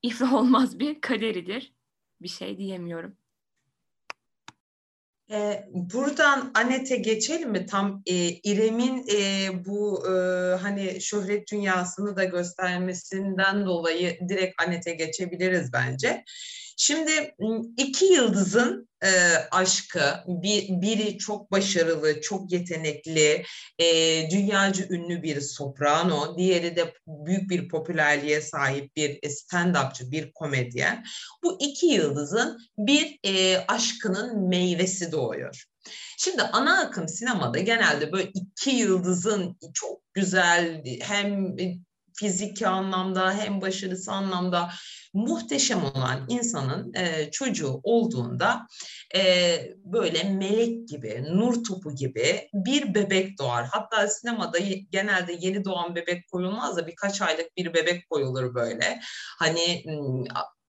Speaker 3: iflah olmaz bir kaderidir. Bir şey diyemiyorum.
Speaker 1: E, buradan Anet'e geçelim mi? Tam e, İrem'in e, bu e, hani şöhret dünyasını da göstermesinden dolayı direkt Anet'e geçebiliriz bence. Şimdi iki yıldızın e, aşkı, bir, biri çok başarılı, çok yetenekli, e, dünyaca ünlü bir soprano, diğeri de büyük bir popülerliğe sahip bir stand-upçı, bir komedyen. Bu iki yıldızın bir e, aşkının meyvesi doğuyor. Şimdi ana akım sinemada genelde böyle iki yıldızın çok güzel hem fiziki anlamda hem başarısı anlamda muhteşem olan insanın e, çocuğu olduğunda e, böyle melek gibi, nur topu gibi bir bebek doğar. Hatta sinemada genelde yeni doğan bebek koyulmaz da birkaç aylık bir bebek koyulur böyle. Hani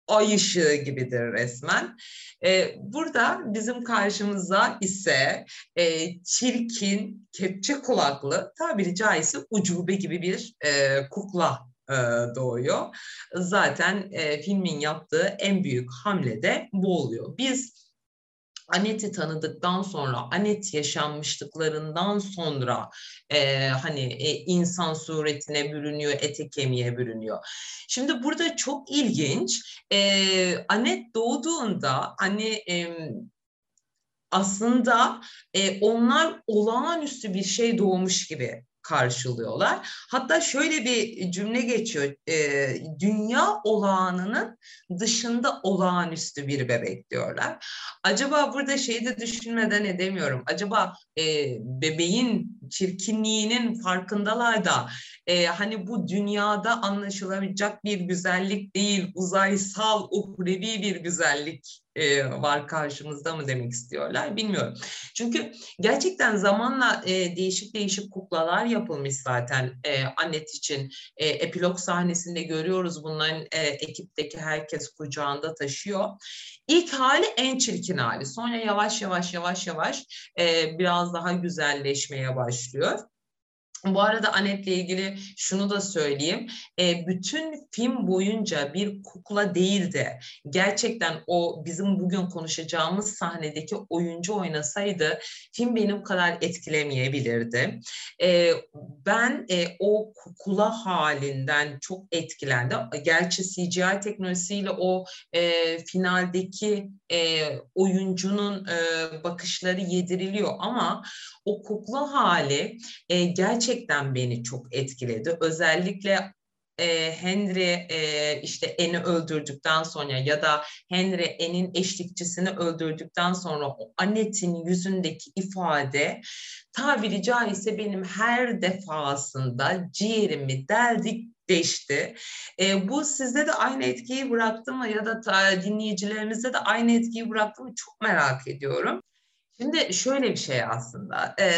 Speaker 1: ay ışığı gibidir resmen. Ee, burada bizim karşımıza ise e, çirkin, kepçe kulaklı, tabiri caizse ucube gibi bir e, kukla e, doğuyor. Zaten e, filmin yaptığı en büyük hamle de bu oluyor. Biz Anet'i tanıdıktan sonra, Anet yaşanmışlıklarından sonra e, hani e, insan suretine bürünüyor, ete kemiğe bürünüyor. Şimdi burada çok ilginç. E, Anet doğduğunda hani e, aslında e, onlar olağanüstü bir şey doğmuş gibi karşılıyorlar. Hatta şöyle bir cümle geçiyor. E, dünya olağanının dışında olağanüstü bir bebek diyorlar. Acaba burada şeyi de düşünmeden edemiyorum. Acaba e, bebeğin çirkinliğinin farkındalar da e, hani bu dünyada anlaşılabilecek bir güzellik değil, uzaysal, uhrevi bir güzellik e, var karşımızda mı demek istiyorlar bilmiyorum. Çünkü gerçekten zamanla e, değişik değişik kuklalar yapılmış zaten e, Annet için. E, epilog sahnesinde görüyoruz bunların e, ekipteki herkes kucağında taşıyor. İlk hali en çirkin hali. Sonra yavaş yavaş yavaş yavaş e, biraz daha güzelleşmeye başlıyor. Bu arada Anet'le ilgili şunu da söyleyeyim. E, bütün film boyunca bir kukla değil de gerçekten o bizim bugün konuşacağımız sahnedeki oyuncu oynasaydı film benim kadar etkilemeyebilirdi. E, ben e, o kukla halinden çok etkilendim. Gerçi CGI teknolojisiyle o e, finaldeki e, oyuncunun e, bakışları yediriliyor ama o kukla hali e, gerçekten beni çok etkiledi. Özellikle e, Henry e, işte Eni öldürdükten sonra ya da Henry En'in eşlikçisini öldürdükten sonra o Annette'in yüzündeki ifade tabiri caizse benim her defasında ciğerimi deldik değişti. E, bu sizde de aynı etkiyi bıraktı mı ya da ta, dinleyicilerimizde de aynı etkiyi bıraktı mı çok merak ediyorum. Şimdi şöyle bir şey aslında. E,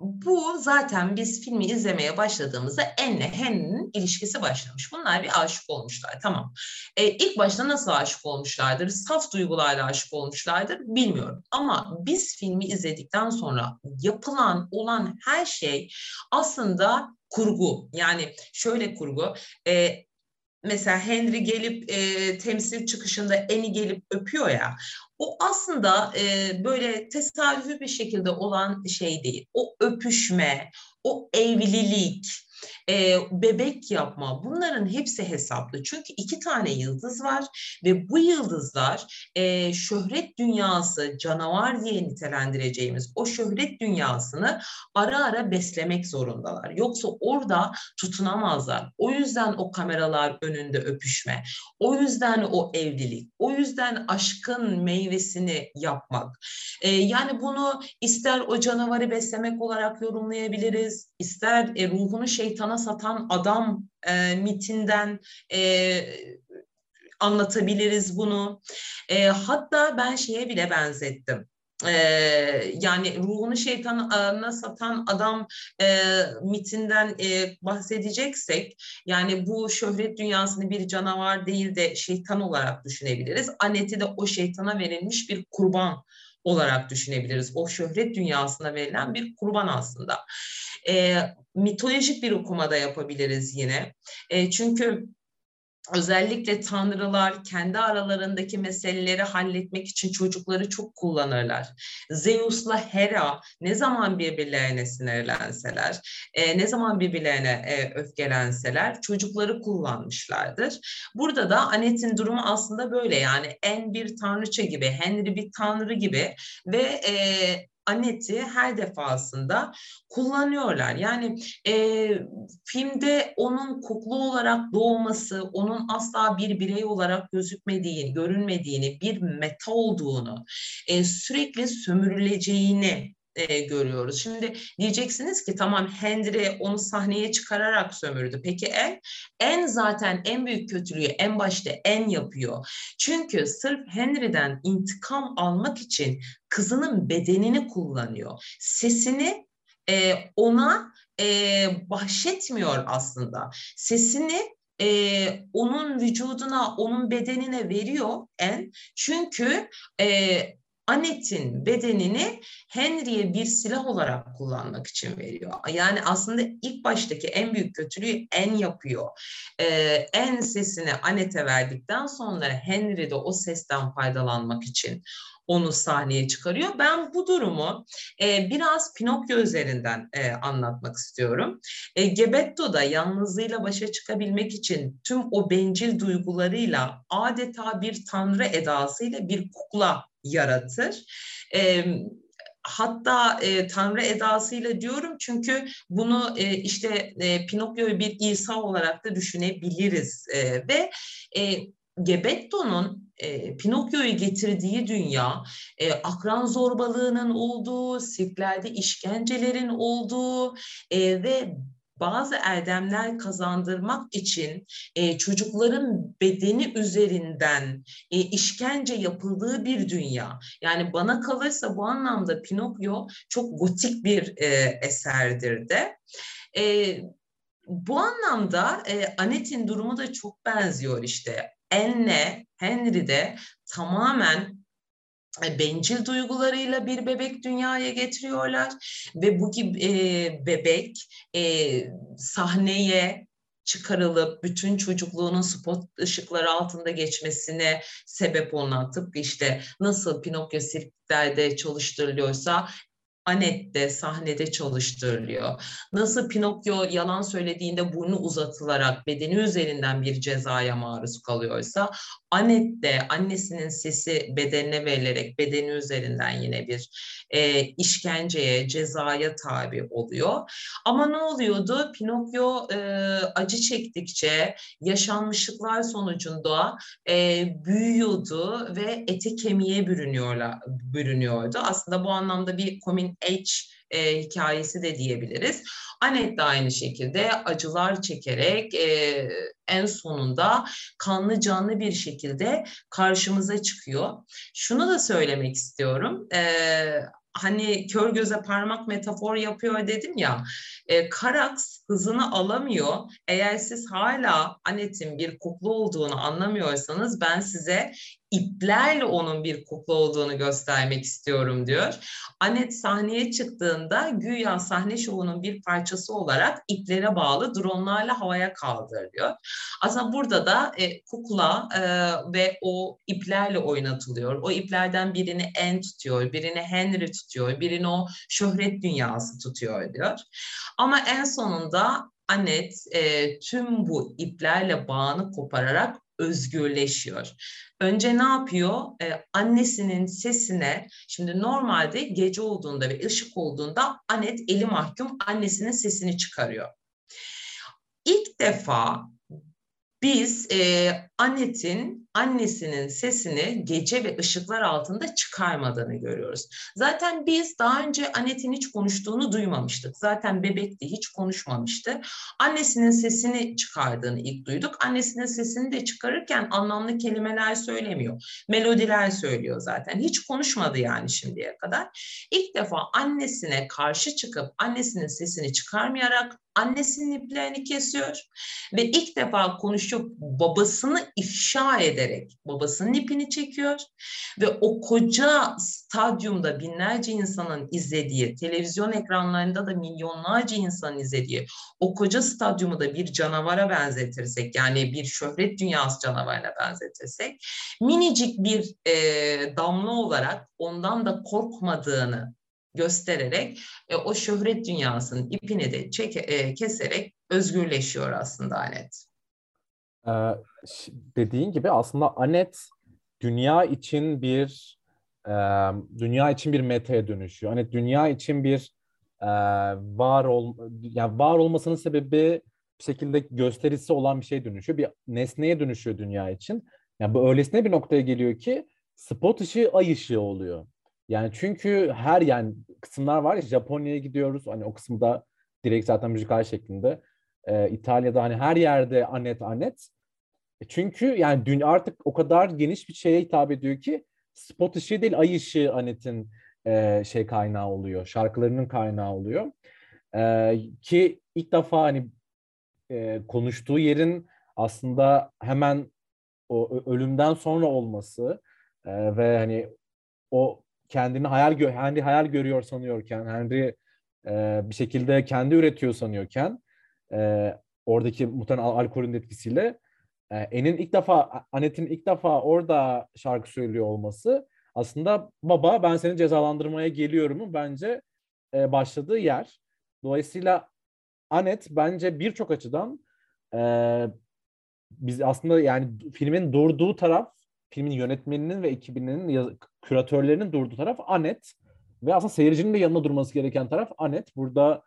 Speaker 1: bu zaten biz filmi izlemeye başladığımızda Anne Henry'nin ilişkisi başlamış. Bunlar bir aşık olmuşlar tamam. E, ilk başta nasıl aşık olmuşlardır? Saf duygularla aşık olmuşlardır bilmiyorum. Ama biz filmi izledikten sonra yapılan olan her şey aslında kurgu. Yani şöyle kurgu. E, mesela Henry gelip e, temsil çıkışında Eni gelip öpüyor ya o aslında e, böyle tesadüfi bir şekilde olan şey değil. O öpüşme, o evlilik, e, bebek yapma bunların hepsi hesaplı. Çünkü iki tane yıldız var ve bu yıldızlar e, şöhret dünyası canavar diye nitelendireceğimiz o şöhret dünyasını ara ara beslemek zorundalar. Yoksa orada tutunamazlar. O yüzden o kameralar önünde öpüşme, o yüzden o evlilik, o yüzden aşkın meyvesini yapmak. E, yani bunu ister o canavarı beslemek olarak yorumlayabiliriz, ister e, ruhunu şeytana satan adam e, mitinden e, anlatabiliriz bunu. E, hatta ben şeye bile benzettim. Ee, yani ruhunu şeytana satan adam e, mitinden e, bahsedeceksek yani bu şöhret dünyasını bir canavar değil de şeytan olarak düşünebiliriz. Anet'i de o şeytana verilmiş bir kurban olarak düşünebiliriz. O şöhret dünyasına verilen bir kurban aslında. E, mitolojik bir okuma da yapabiliriz yine. E, çünkü özellikle tanrılar kendi aralarındaki meseleleri halletmek için çocukları çok kullanırlar. Zeus'la Hera ne zaman birbirlerine sinirlenseler, e, ne zaman birbirlerine e, öfkelenseler çocukları kullanmışlardır. Burada da Anet'in durumu aslında böyle yani en bir tanrıça gibi, Henry bir tanrı gibi ve e, Anet'i her defasında kullanıyorlar. Yani e, filmde onun kuklu olarak doğması, onun asla bir birey olarak gözükmediğini, görünmediğini, bir meta olduğunu, e, sürekli sömürüleceğini e, görüyoruz. Şimdi diyeceksiniz ki tamam Henry onu sahneye çıkararak sömürdü. Peki en? En zaten en büyük kötülüğü en başta en yapıyor. Çünkü sırf Henry'den intikam almak için kızının bedenini kullanıyor. Sesini e, ona e, bahşetmiyor aslında. Sesini e, onun vücuduna, onun bedenine veriyor en. Çünkü e, Annette'in bedenini Henry'e bir silah olarak kullanmak için veriyor. Yani aslında ilk baştaki en büyük kötülüğü en yapıyor. Ee, en sesini Annette'e verdikten sonra Henry de o sesten faydalanmak için onu sahneye çıkarıyor. Ben bu durumu e, biraz Pinokyo üzerinden e, anlatmak istiyorum. E, Gebetto da yalnızlığıyla başa çıkabilmek için tüm o bencil duygularıyla adeta bir tanrı edasıyla bir kukla yaratır. E, hatta e, tanrı edasıyla diyorum çünkü bunu e, işte e, Pinokyo'yu bir İsa olarak da düşünebiliriz e, ve e, Gebetto'nun e, Pinokyo'yu getirdiği dünya e, akran zorbalığının olduğu, sirklerde işkencelerin olduğu e, ve bazı erdemler kazandırmak için e, çocukların bedeni üzerinden e, işkence yapıldığı bir dünya. Yani bana kalırsa bu anlamda Pinokyo çok gotik bir e, eserdir de. E, bu anlamda e, Annette'in durumu da çok benziyor işte. Anne, Henry de tamamen bencil duygularıyla bir bebek dünyaya getiriyorlar ve bu gibi e, bebek e, sahneye çıkarılıp bütün çocukluğunun spot ışıkları altında geçmesine sebep olan tıpkı işte nasıl Pinokyo sirklerde çalıştırılıyorsa Anet de sahnede çalıştırılıyor. Nasıl Pinokyo yalan söylediğinde burnu uzatılarak bedeni üzerinden bir cezaya maruz kalıyorsa Anet de annesinin sesi bedenine verilerek bedeni üzerinden yine bir e, işkenceye, cezaya tabi oluyor. Ama ne oluyordu? Pinokyo e, acı çektikçe yaşanmışlıklar sonucunda e, büyüyordu ve eti kemiğe bürünüyordu. Aslında bu anlamda bir coming age e, hikayesi de diyebiliriz. Anet de aynı şekilde acılar çekerek e, en sonunda kanlı canlı bir şekilde karşımıza çıkıyor. Şunu da söylemek istiyorum. E, hani kör göze parmak metafor yapıyor dedim ya. E, Karax hızını alamıyor. Eğer siz hala Anet'in bir kukla olduğunu anlamıyorsanız ben size iplerle onun bir kukla olduğunu göstermek istiyorum diyor. Anet sahneye çıktığında güya sahne şovunun bir parçası olarak iplere bağlı dronlarla havaya kaldırılıyor. Aslında burada da e, kukla e, ve o iplerle oynatılıyor. O iplerden birini En tutuyor, birini Henry tutuyor, birini o şöhret dünyası tutuyor diyor. Ama en sonunda Anet e, tüm bu iplerle bağını kopararak özgürleşiyor. Önce ne yapıyor? Ee, annesinin sesine, şimdi normalde gece olduğunda ve ışık olduğunda Anet eli mahkum annesinin sesini çıkarıyor. İlk defa biz e, Annet'in annesinin sesini gece ve ışıklar altında çıkarmadığını görüyoruz. Zaten biz daha önce Annet'in hiç konuştuğunu duymamıştık. Zaten bebekti, hiç konuşmamıştı. Annesinin sesini çıkardığını ilk duyduk. Annesinin sesini de çıkarırken anlamlı kelimeler söylemiyor. Melodiler söylüyor zaten. Hiç konuşmadı yani şimdiye kadar. İlk defa annesine karşı çıkıp annesinin sesini çıkarmayarak annesinin iplerini kesiyor ve ilk defa konuşup babasını ifşa ederek babasının ipini çekiyor ve o koca stadyumda binlerce insanın izlediği, televizyon ekranlarında da milyonlarca insanın izlediği o koca stadyumu da bir canavara benzetirsek yani bir şöhret dünyası canavarına benzetirsek minicik bir e, damla olarak ondan da korkmadığını göstererek e, o şöhret dünyasının ipini de çeke, e, keserek özgürleşiyor aslında Anet.
Speaker 2: Ee, dediğin gibi aslında Anet dünya için bir e, dünya için bir metaya dönüşüyor. Anet dünya için bir e, var ol yani var olmasının sebebi bir şekilde gösterisi olan bir şey dönüşüyor. Bir nesneye dönüşüyor dünya için. Yani bu öylesine bir noktaya geliyor ki spot ışığı ay ışığı oluyor. Yani çünkü her yani kısımlar var ya Japonya'ya gidiyoruz. Hani o kısımda direkt zaten müzikal şeklinde. Ee, İtalya'da hani her yerde anet anet. E çünkü yani dün artık o kadar geniş bir şeye hitap ediyor ki spot ışığı değil ay ışığı anetin e, şey kaynağı oluyor. Şarkılarının kaynağı oluyor. E, ki ilk defa hani e, konuştuğu yerin aslında hemen o ölümden sonra olması e, ve hani o kendini hayal gö Henry hayal görüyor sanıyorken, Henry e, bir şekilde kendi üretiyor sanıyorken e, oradaki muhtemelen al- alkolün etkisiyle e, En'in ilk defa Anet'in ilk defa orada şarkı söylüyor olması aslında baba ben seni cezalandırmaya geliyorumu bence e, başladığı yer. Dolayısıyla Anet bence birçok açıdan e, biz aslında yani filmin durduğu taraf, filmin yönetmeninin ve ekibinin, yaz- küratörlerinin durduğu taraf Anet ve aslında seyircinin de yanında durması gereken taraf Anet. Burada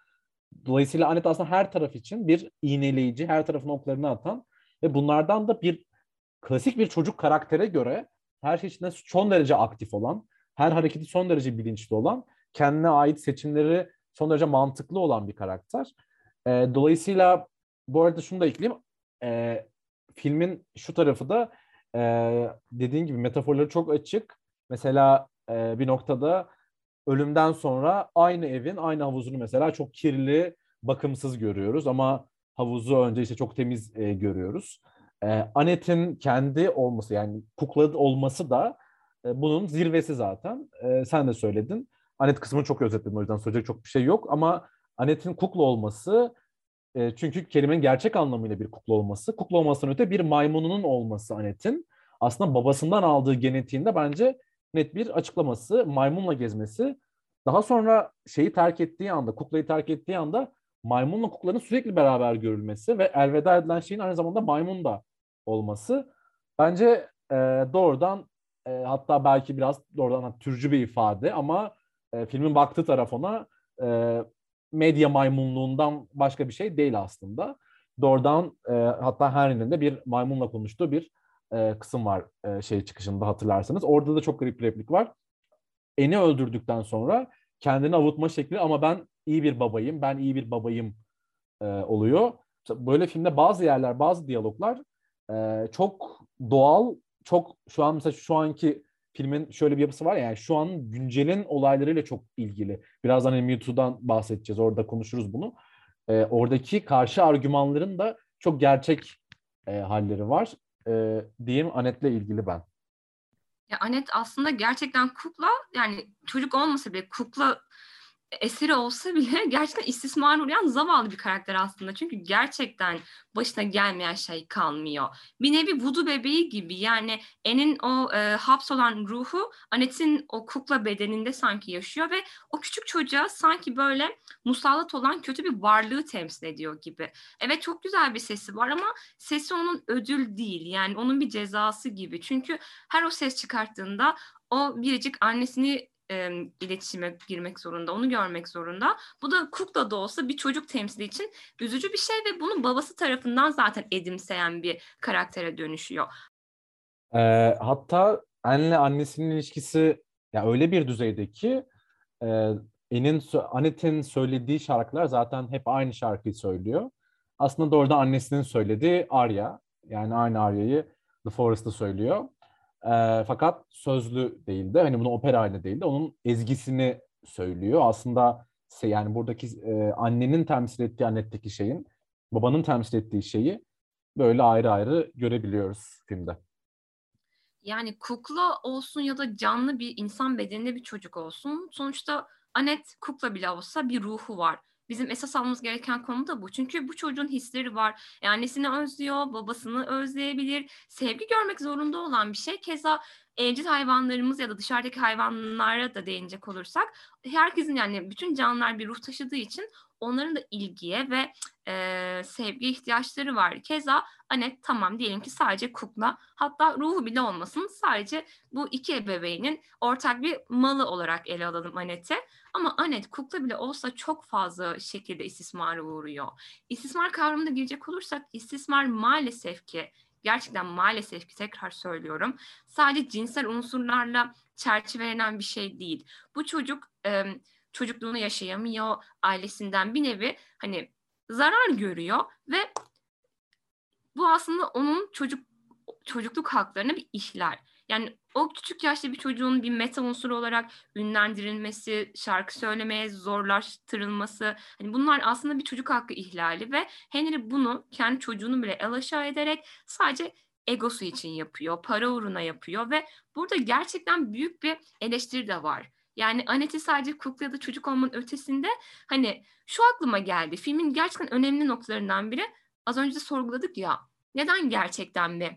Speaker 2: dolayısıyla Anet aslında her taraf için bir iğneleyici, her tarafına oklarını atan ve bunlardan da bir klasik bir çocuk karaktere göre her şey içinde son derece aktif olan, her hareketi son derece bilinçli olan, kendine ait seçimleri son derece mantıklı olan bir karakter. E, dolayısıyla bu arada şunu da ekleyeyim. E, filmin şu tarafı da e, dediğin gibi metaforları çok açık. Mesela e, bir noktada ölümden sonra aynı evin aynı havuzunu mesela çok kirli, bakımsız görüyoruz ama havuzu önce işte çok temiz e, görüyoruz. E, Anet'in kendi olması yani kukla olması da e, bunun zirvesi zaten. E, sen de söyledin. Anet kısmını çok özetledim o yüzden söyleyecek çok bir şey yok ama Anet'in kukla olması e, çünkü kelimenin gerçek anlamıyla bir kukla olması, kukla olmasından öte bir maymununun olması Anet'in aslında babasından aldığı genetiğinde bence net bir açıklaması, maymunla gezmesi. Daha sonra şeyi terk ettiği anda, kuklayı terk ettiği anda maymunla kuklanın sürekli beraber görülmesi ve elveda edilen şeyin aynı zamanda maymun da olması. Bence e, doğrudan e, hatta belki biraz doğrudan türcü bir ifade ama e, filmin baktığı taraf ona e, medya maymunluğundan başka bir şey değil aslında. Doğrudan e, hatta Henry'nin de bir maymunla konuştuğu bir e, kısım var e, şey çıkışında hatırlarsanız. Orada da çok garip bir replik var. Eni öldürdükten sonra kendini avutma şekli ama ben iyi bir babayım, ben iyi bir babayım e, oluyor. Böyle filmde bazı yerler, bazı diyaloglar e, çok doğal, çok şu an mesela şu anki filmin şöyle bir yapısı var ya, yani şu an güncelin olaylarıyla çok ilgili. Birazdan hani MeToo'dan bahsedeceğiz, orada konuşuruz bunu. E, oradaki karşı argümanların da çok gerçek e, halleri var. E, diyeyim Anet'le ilgili ben.
Speaker 3: Ya Anet aslında gerçekten kukla yani çocuk olmasa bile kukla eseri olsa bile *laughs* gerçekten istismar uğrayan zavallı bir karakter aslında. Çünkü gerçekten başına gelmeyen şey kalmıyor. Bir nevi vudu bebeği gibi yani En'in o e, hapsolan ruhu Anet'in o kukla bedeninde sanki yaşıyor ve o küçük çocuğa sanki böyle musallat olan kötü bir varlığı temsil ediyor gibi. Evet çok güzel bir sesi var ama sesi onun ödül değil yani onun bir cezası gibi. Çünkü her o ses çıkarttığında o biricik annesini e, iletişime girmek zorunda, onu görmek zorunda. Bu da kukla da olsa bir çocuk temsili için üzücü bir şey ve bunu babası tarafından zaten edimseyen bir karaktere dönüşüyor.
Speaker 2: E, hatta Anne'le annesinin ilişkisi ya öyle bir düzeyde ki e, En'in Anet'in söylediği şarkılar zaten hep aynı şarkıyı söylüyor. Aslında doğrudan annesinin söylediği Arya. Yani aynı Arya'yı The Forest'ta söylüyor. E, fakat sözlü değildi. Hani bunu opera haline değildi. Onun ezgisini söylüyor. Aslında yani buradaki e, annenin temsil ettiği annetteki şeyin, babanın temsil ettiği şeyi böyle ayrı ayrı görebiliyoruz filmde.
Speaker 3: Yani kukla olsun ya da canlı bir insan bedeninde bir çocuk olsun. Sonuçta Anet kukla bile olsa bir ruhu var. Bizim esas almamız gereken konu da bu. Çünkü bu çocuğun hisleri var. E, annesini özlüyor, babasını özleyebilir. Sevgi görmek zorunda olan bir şey. Keza evcil hayvanlarımız ya da dışarıdaki hayvanlara da değinecek olursak herkesin yani bütün canlılar bir ruh taşıdığı için onların da ilgiye ve e, sevgi ihtiyaçları var. Keza Anet tamam diyelim ki sadece kukla hatta ruhu bile olmasın sadece bu iki ebeveynin ortak bir malı olarak ele alalım Anet'i. Ama Anet kukla bile olsa çok fazla şekilde istismara uğruyor. İstismar kavramına girecek olursak istismar maalesef ki gerçekten maalesef ki tekrar söylüyorum sadece cinsel unsurlarla çerçevelenen bir şey değil. Bu çocuk e, çocukluğunu yaşayamıyor ailesinden bir nevi hani zarar görüyor ve bu aslında onun çocuk çocukluk haklarına bir ihlal. Yani o küçük yaşta bir çocuğun bir meta unsuru olarak ünlendirilmesi, şarkı söylemeye zorlaştırılması, hani bunlar aslında bir çocuk hakkı ihlali ve Henry bunu kendi çocuğunu bile el aşağı ederek sadece egosu için yapıyor, para uğruna yapıyor ve burada gerçekten büyük bir eleştiri de var. Yani Anet'i sadece kukla ya da çocuk olmanın ötesinde hani şu aklıma geldi. Filmin gerçekten önemli noktalarından biri az önce de sorguladık ya. Neden gerçekten bir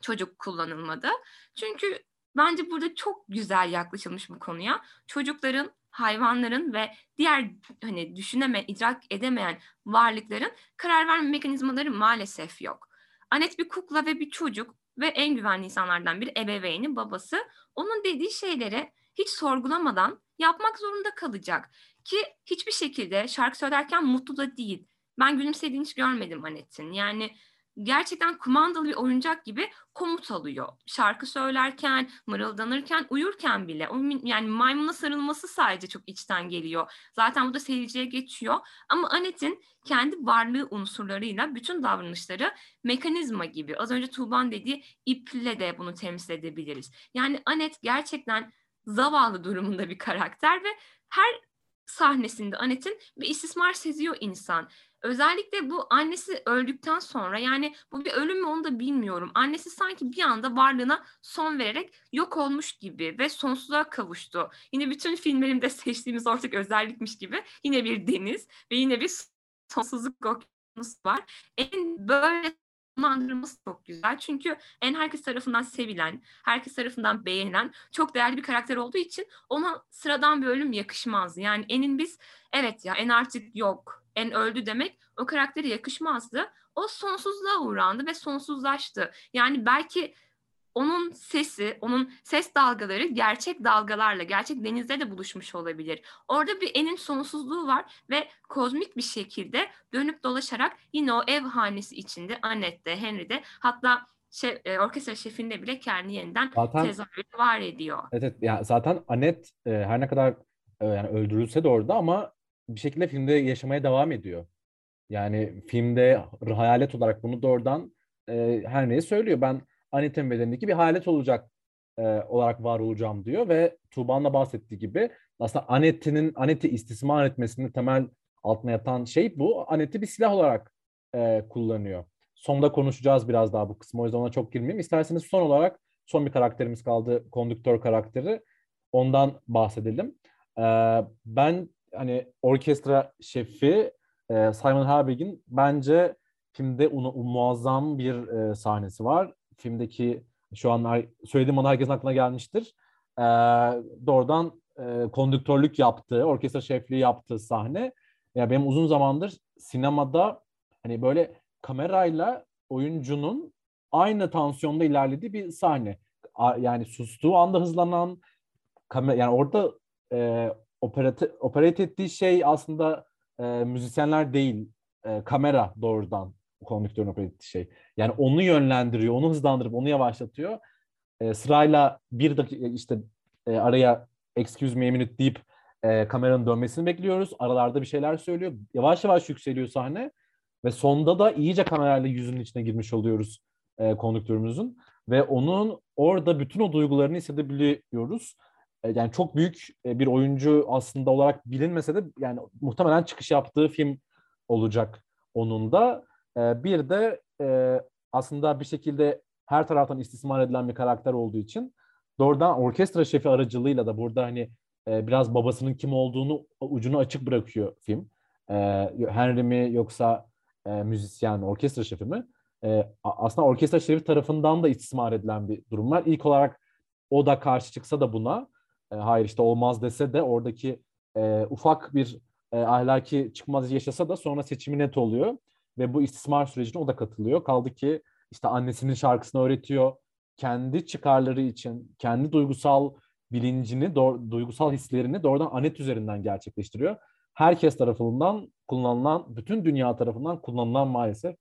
Speaker 3: çocuk kullanılmadı? Çünkü bence burada çok güzel yaklaşılmış bu konuya. Çocukların hayvanların ve diğer hani düşüneme, idrak edemeyen varlıkların karar verme mekanizmaları maalesef yok. Anet bir kukla ve bir çocuk ve en güvenli insanlardan biri ebeveyni, babası. Onun dediği şeyleri hiç sorgulamadan yapmak zorunda kalacak. Ki hiçbir şekilde şarkı söylerken mutlu da değil. Ben gülümsediğini hiç görmedim Anet'in. Yani gerçekten kumandalı bir oyuncak gibi komut alıyor. Şarkı söylerken, mırıldanırken, uyurken bile. Yani maymuna sarılması sadece çok içten geliyor. Zaten bu da seyirciye geçiyor. Ama Anet'in kendi varlığı unsurlarıyla bütün davranışları mekanizma gibi. Az önce Tuğban dediği iple de bunu temsil edebiliriz. Yani Anet gerçekten zavallı durumunda bir karakter ve her sahnesinde Anet'in bir istismar seziyor insan. Özellikle bu annesi öldükten sonra yani bu bir ölüm mü onu da bilmiyorum. Annesi sanki bir anda varlığına son vererek yok olmuş gibi ve sonsuzluğa kavuştu. Yine bütün filmlerimde *laughs* seçtiğimiz ortak özellikmiş gibi yine bir deniz ve yine bir sonsuzluk okyanusu var. En böyle sonlandırılması çok güzel. Çünkü en herkes tarafından sevilen, herkes tarafından beğenilen çok değerli bir karakter olduğu için ona sıradan bir ölüm yakışmaz. Yani En'in biz evet ya En artık yok, En öldü demek o karaktere yakışmazdı. O sonsuzluğa uğrandı ve sonsuzlaştı. Yani belki onun sesi, onun ses dalgaları gerçek dalgalarla, gerçek denizde de buluşmuş olabilir. Orada bir enin sonsuzluğu var ve kozmik bir şekilde dönüp dolaşarak yine o ev hanesi içinde Annette'de, Henry'de hatta şey, e, orkestra şefinde bile kendini yeniden zaten, tezahürü var ediyor.
Speaker 2: Evet, evet yani zaten Annette e, her ne kadar e, yani öldürülse de orada ama bir şekilde filmde yaşamaya devam ediyor. Yani filmde hayalet olarak bunu doğrudan e, her neyi söylüyor. Ben Anet'in bedenindeki bir hayalet olacak e, olarak var olacağım diyor ve Tuğba'nın bahsettiği gibi aslında Anet'in Anet'i istismar etmesinin temel altına yatan şey bu. Anet'i bir silah olarak e, kullanıyor. Sonda konuşacağız biraz daha bu kısmı o yüzden ona çok girmeyeyim. İsterseniz son olarak son bir karakterimiz kaldı. Kondüktör karakteri. Ondan bahsedelim. E, ben hani orkestra şefi e, Simon Herbig'in bence filmde onu, muazzam bir e, sahnesi var filmdeki şu an söylediğim anda herkesin aklına gelmiştir. E, doğrudan e, kondüktörlük yaptığı, orkestra şefliği yaptığı sahne. Ya benim uzun zamandır sinemada hani böyle kamerayla oyuncunun aynı tansiyonda ilerlediği bir sahne. Yani sustuğu anda hızlanan kamera yani orada e, operate, operate ettiği şey aslında e, müzisyenler değil, e, kamera doğrudan konduktörün operatif şey. Yani onu yönlendiriyor, onu hızlandırıp onu yavaşlatıyor. E, sırayla bir dakika işte e, araya excuse me minute deyip e, kameranın dönmesini bekliyoruz. Aralarda bir şeyler söylüyor. Yavaş yavaş yükseliyor sahne. Ve sonda da iyice kamerayla yüzünün içine girmiş oluyoruz e, konduktörümüzün. Ve onun orada bütün o duygularını hissedebiliyoruz. E, yani çok büyük e, bir oyuncu aslında olarak bilinmese de yani muhtemelen çıkış yaptığı film olacak onun da. E, bir de e, aslında bir şekilde her taraftan istismar edilen bir karakter olduğu için doğrudan orkestra şefi aracılığıyla da burada hani e, biraz babasının kim olduğunu ucunu açık bırakıyor film. E, Henry mi yoksa müzisyen, orkestra şefi mi? Aslında orkestra şefi tarafından da istismar edilen bir durum var. İlk olarak o da karşı çıksa da buna hayır işte olmaz dese de oradaki ufak bir ahlaki çıkmaz yaşasa da sonra seçimi net oluyor ve bu istismar sürecine o da katılıyor. Kaldı ki işte annesinin şarkısını öğretiyor. Kendi çıkarları için, kendi duygusal bilincini, do- duygusal hislerini doğrudan Anet üzerinden gerçekleştiriyor. Herkes tarafından kullanılan, bütün dünya tarafından kullanılan maalesef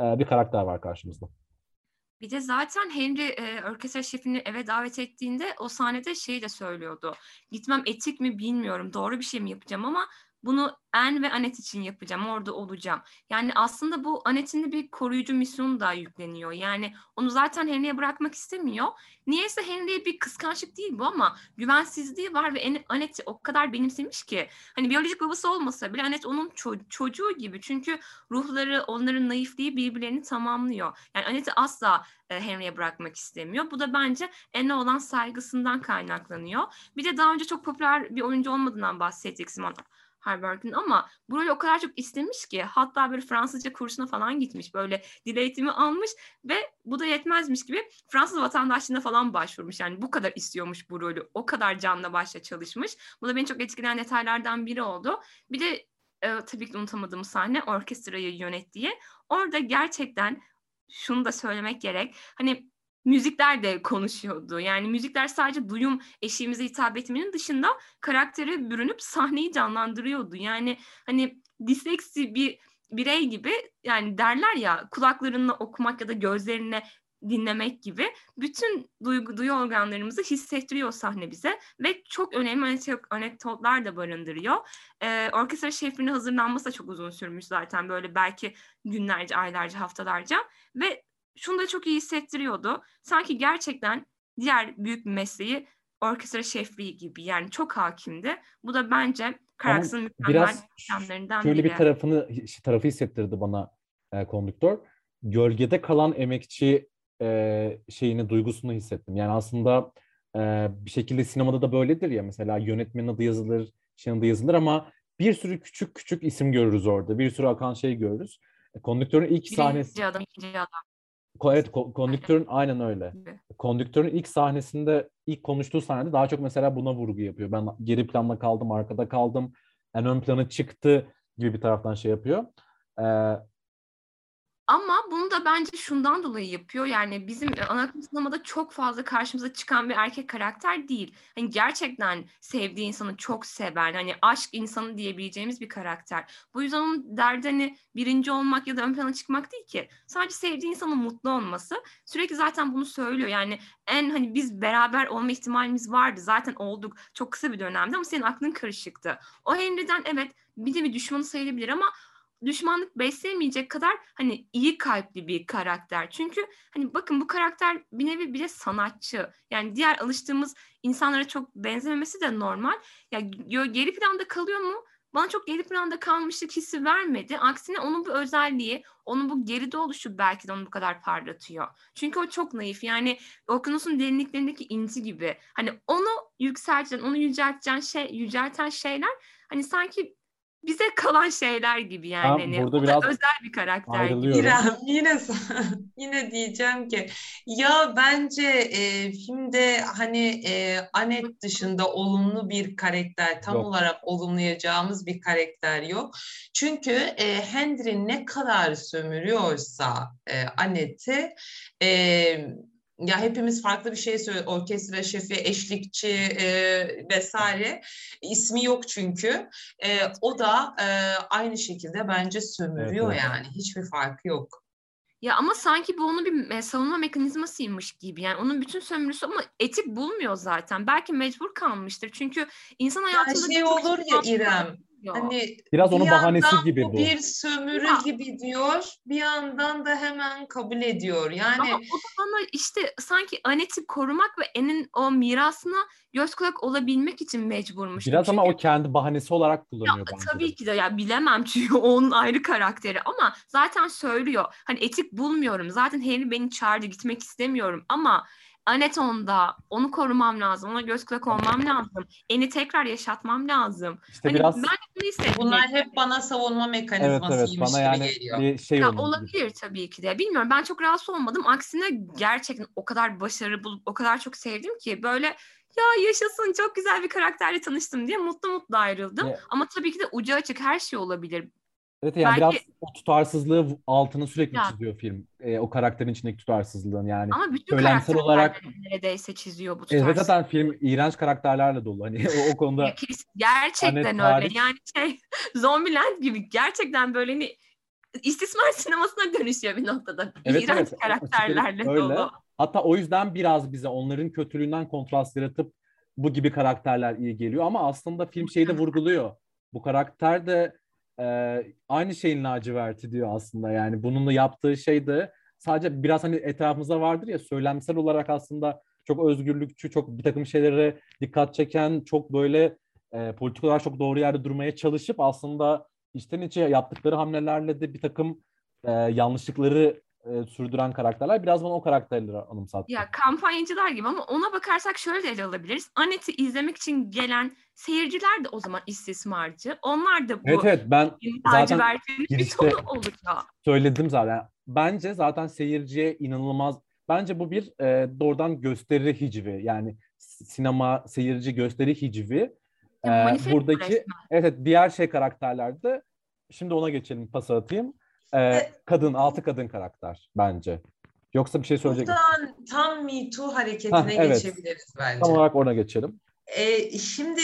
Speaker 2: e, bir karakter var karşımızda.
Speaker 3: Bir de zaten Henry e, orkestra şefini eve davet ettiğinde o sahnede şey de söylüyordu. Gitmem etik mi bilmiyorum, doğru bir şey mi yapacağım ama bunu En ve Anet için yapacağım, orada olacağım. Yani aslında bu Anet'in de bir koruyucu misyonu da yükleniyor. Yani onu zaten Henry'e bırakmak istemiyor. Niyeyse Henry'e bir kıskançlık değil bu ama güvensizliği var ve Anet'i o kadar benimsemiş ki. Hani biyolojik babası olmasa bile Anet onun ço- çocuğu gibi. Çünkü ruhları, onların naifliği birbirlerini tamamlıyor. Yani Anet'i asla e, Henry'e bırakmak istemiyor. Bu da bence Anne'e olan saygısından kaynaklanıyor. Bir de daha önce çok popüler bir oyuncu olmadığından bahsettik Simon Harbert'in ama bu rolü o kadar çok istemiş ki hatta böyle Fransızca kursuna falan gitmiş böyle dil eğitimi almış ve bu da yetmezmiş gibi Fransız vatandaşlığına falan başvurmuş. Yani bu kadar istiyormuş bu rolü o kadar canla başla çalışmış. Bu da beni çok etkileyen detaylardan biri oldu. Bir de e, tabii ki unutamadığım sahne orkestrayı yönettiği. Orada gerçekten şunu da söylemek gerek. Hani müzikler de konuşuyordu. Yani müzikler sadece duyum eşiğimize hitap etmenin dışında karaktere bürünüp sahneyi canlandırıyordu. Yani hani disleksi bir birey gibi yani derler ya kulaklarınla okumak ya da gözlerine dinlemek gibi bütün duygu duyu organlarımızı hissettiriyor sahne bize ve çok önemli anekdotlar da barındırıyor. Ee, orkestra şefliğinin hazırlanması da çok uzun sürmüş zaten böyle belki günlerce, aylarca, haftalarca ve şunu da çok iyi hissettiriyordu. Sanki gerçekten diğer büyük bir mesleği orkestra şefliği gibi yani çok hakimdi. Bu da bence Karaks'ın mükemmel
Speaker 2: biraz şöyle
Speaker 3: biri.
Speaker 2: bir tarafını tarafı hissettirdi bana e, kondüktör. Gölgede kalan emekçi e, şeyini duygusunu hissettim. Yani aslında e, bir şekilde sinemada da böyledir ya mesela yönetmenin adı yazılır, şeyin adı yazılır ama bir sürü küçük küçük isim görürüz orada. Bir sürü akan şey görürüz. E, kondüktörün ilk
Speaker 3: Birinci
Speaker 2: sahnesi...
Speaker 3: adam, ikinci adam.
Speaker 2: Evet, kondüktörün aynen öyle. Kondüktörün ilk sahnesinde, ilk konuştuğu sahnede daha çok mesela buna vurgu yapıyor. Ben geri planda kaldım, arkada kaldım, en ön plana çıktı gibi bir taraftan şey yapıyor. Ee,
Speaker 3: ama da bence şundan dolayı yapıyor. Yani bizim e, ana akım sinemada çok fazla karşımıza çıkan bir erkek karakter değil. Hani gerçekten sevdiği insanı çok seven, hani aşk insanı diyebileceğimiz bir karakter. Bu yüzden onun derdi hani birinci olmak ya da ön plana çıkmak değil ki. Sadece sevdiği insanın mutlu olması. Sürekli zaten bunu söylüyor. Yani en hani biz beraber olma ihtimalimiz vardı. Zaten olduk çok kısa bir dönemde ama senin aklın karışıktı. O Henry'den evet bir de bir düşmanı sayılabilir ama düşmanlık besleyemeyecek kadar hani iyi kalpli bir karakter. Çünkü hani bakın bu karakter bir nevi bile sanatçı. Yani diğer alıştığımız insanlara çok benzememesi de normal. Ya geri planda kalıyor mu? Bana çok geri planda kalmışlık hissi vermedi. Aksine onun bu özelliği, onun bu geride oluşu belki de onu bu kadar parlatıyor. Çünkü o çok naif. Yani okyanusun derinliklerindeki inci gibi. Hani onu yükselten, onu yücelten şey, yücelten şeyler hani sanki bize kalan şeyler gibi yani.
Speaker 2: Ben
Speaker 3: hani
Speaker 2: burada biraz
Speaker 3: özel bir karakter.
Speaker 1: İrem yine *laughs* yine diyeceğim ki ya bence e, filmde hani e, Anet dışında olumlu bir karakter tam
Speaker 2: Yok.
Speaker 1: olarak olumlayacağımız bir karakter yok. Çünkü e, Henry ne kadar sömürüyorsa e, Anet'i e, ya hepimiz farklı bir şey söylüyoruz. Orkestra şefi, eşlikçi e, vesaire. ismi yok çünkü. E, o da e, aynı şekilde bence sömürüyor
Speaker 2: Evet, evet.
Speaker 1: yani. Hiçbir farkı yok.
Speaker 3: Ya ama sanki bu onun bir savunma mekanizmasıymış gibi. Yani onun bütün sömürüsü ama etik bulmuyor zaten. Belki mecbur kalmıştır. Çünkü insan hayatında
Speaker 1: şey
Speaker 3: birçok
Speaker 1: olur ya
Speaker 3: şey
Speaker 1: İrem, Hani
Speaker 2: Biraz onun
Speaker 1: bir
Speaker 2: bahanesi
Speaker 1: yandan
Speaker 2: gibi
Speaker 1: bu bir sömürü
Speaker 3: Ya.
Speaker 1: gibi diyor, bir yandan da hemen kabul ediyor. Yani
Speaker 3: Ama o da bana işte sanki Anet'i korumak ve En'in o mirasına göz kulak olabilmek için mecburmuş.
Speaker 2: Biraz ama
Speaker 3: Çünkü-
Speaker 2: o kendi bahanesi olarak
Speaker 3: Ya,
Speaker 2: kullanıyor bence. de.
Speaker 3: tabii ki de ya bilemem çünkü *laughs* onun ayrı karakteri ama zaten söylüyor. Hani etik bulmuyorum. Zaten Henry beni çağırdı gitmek istemiyorum ama Anet onda. Onu korumam lazım. Ona göz kulak olmam lazım. Eni tekrar yaşatmam lazım.
Speaker 2: İşte
Speaker 3: Hani
Speaker 2: biraz
Speaker 3: ben bunu hissettim.
Speaker 1: bunlar hep bana savunma
Speaker 2: evet
Speaker 1: mekanizmasıymış
Speaker 2: evet bana
Speaker 1: gibi
Speaker 2: yani
Speaker 1: geliyor.
Speaker 2: bir şey
Speaker 3: Ya olabilir tabii ki de. Bilmiyorum ben çok rahatsız olmadım. Aksine gerçekten o kadar başarılı bulup o kadar çok sevdim ki böyle ya yaşasın çok güzel bir karakterle tanıştım diye mutlu mutlu ayrıldım.
Speaker 2: Ya-
Speaker 3: Ama tabii ki de ucu açık her şey olabilir.
Speaker 2: Evet yani
Speaker 3: Belki-
Speaker 2: biraz o tutarsızlığı altını sürekli
Speaker 3: Ya.
Speaker 2: çiziyor film. E, o karakterin içindeki tutarsızlığın yani.
Speaker 3: Ama bütün karakterler
Speaker 2: olarak-
Speaker 3: neredeyse çiziyor bu
Speaker 2: Evet
Speaker 3: tutarsızlığı.
Speaker 2: zaten film iğrenç karakterlerle dolu. Hani o, o konuda
Speaker 3: Ya Gerçekten öyle.
Speaker 2: hariç.
Speaker 3: Yani şey *laughs* Zombieland gibi gerçekten böyle hani istismar sinemasına dönüşüyor bir noktada.
Speaker 2: Evet,
Speaker 3: İğrenç
Speaker 2: evet.
Speaker 3: karakterlerle
Speaker 2: öyle.
Speaker 3: dolu.
Speaker 2: hatta o yüzden biraz bize onların kötülüğünden kontrast yaratıp bu gibi karakterler iyi geliyor ama aslında film şeyi de vurguluyor. bu karakter de e, aynı şeyin laciverti diyor aslında. Yani bununla yaptığı şey de sadece biraz hani etrafımızda vardır ya söylemsel olarak aslında çok özgürlükçü, çok bir takım şeylere dikkat çeken, çok böyle e, politik olarak çok doğru yerde durmaya çalışıp aslında içten içe yaptıkları hamlelerle de bir takım e, yanlışlıkları e, sürdüren karakterler biraz bana o karakterleri anımsattı.
Speaker 3: Ya kampanyacılar gibi ama ona bakarsak şöyle de ele alabiliriz. Anet'i izlemek için gelen seyirciler de o zaman istismarcı. Onlar da bu
Speaker 2: Evet evet ben zaten
Speaker 3: verdiğiniz bir
Speaker 2: girişte
Speaker 3: sonu oluyor.
Speaker 2: söyledim zaten. Bence zaten seyirciye inanılmaz bence bu bir e, doğrudan gösteri hicvi. Yani sinema seyirci gösteri hicvi. E,
Speaker 3: Ya
Speaker 2: buradaki
Speaker 3: resmen.
Speaker 2: evet, evet diğer şey karakterlerde şimdi ona geçelim pas atayım. E,
Speaker 1: Evet.
Speaker 2: kadın altı kadın karakter bence. Yoksa bir şey söyleyecek?
Speaker 1: Buradan tam Me Too hareketine
Speaker 2: Hah, evet.
Speaker 1: geçebiliriz bence.
Speaker 2: Tam olarak ona geçelim.
Speaker 1: Ee, şimdi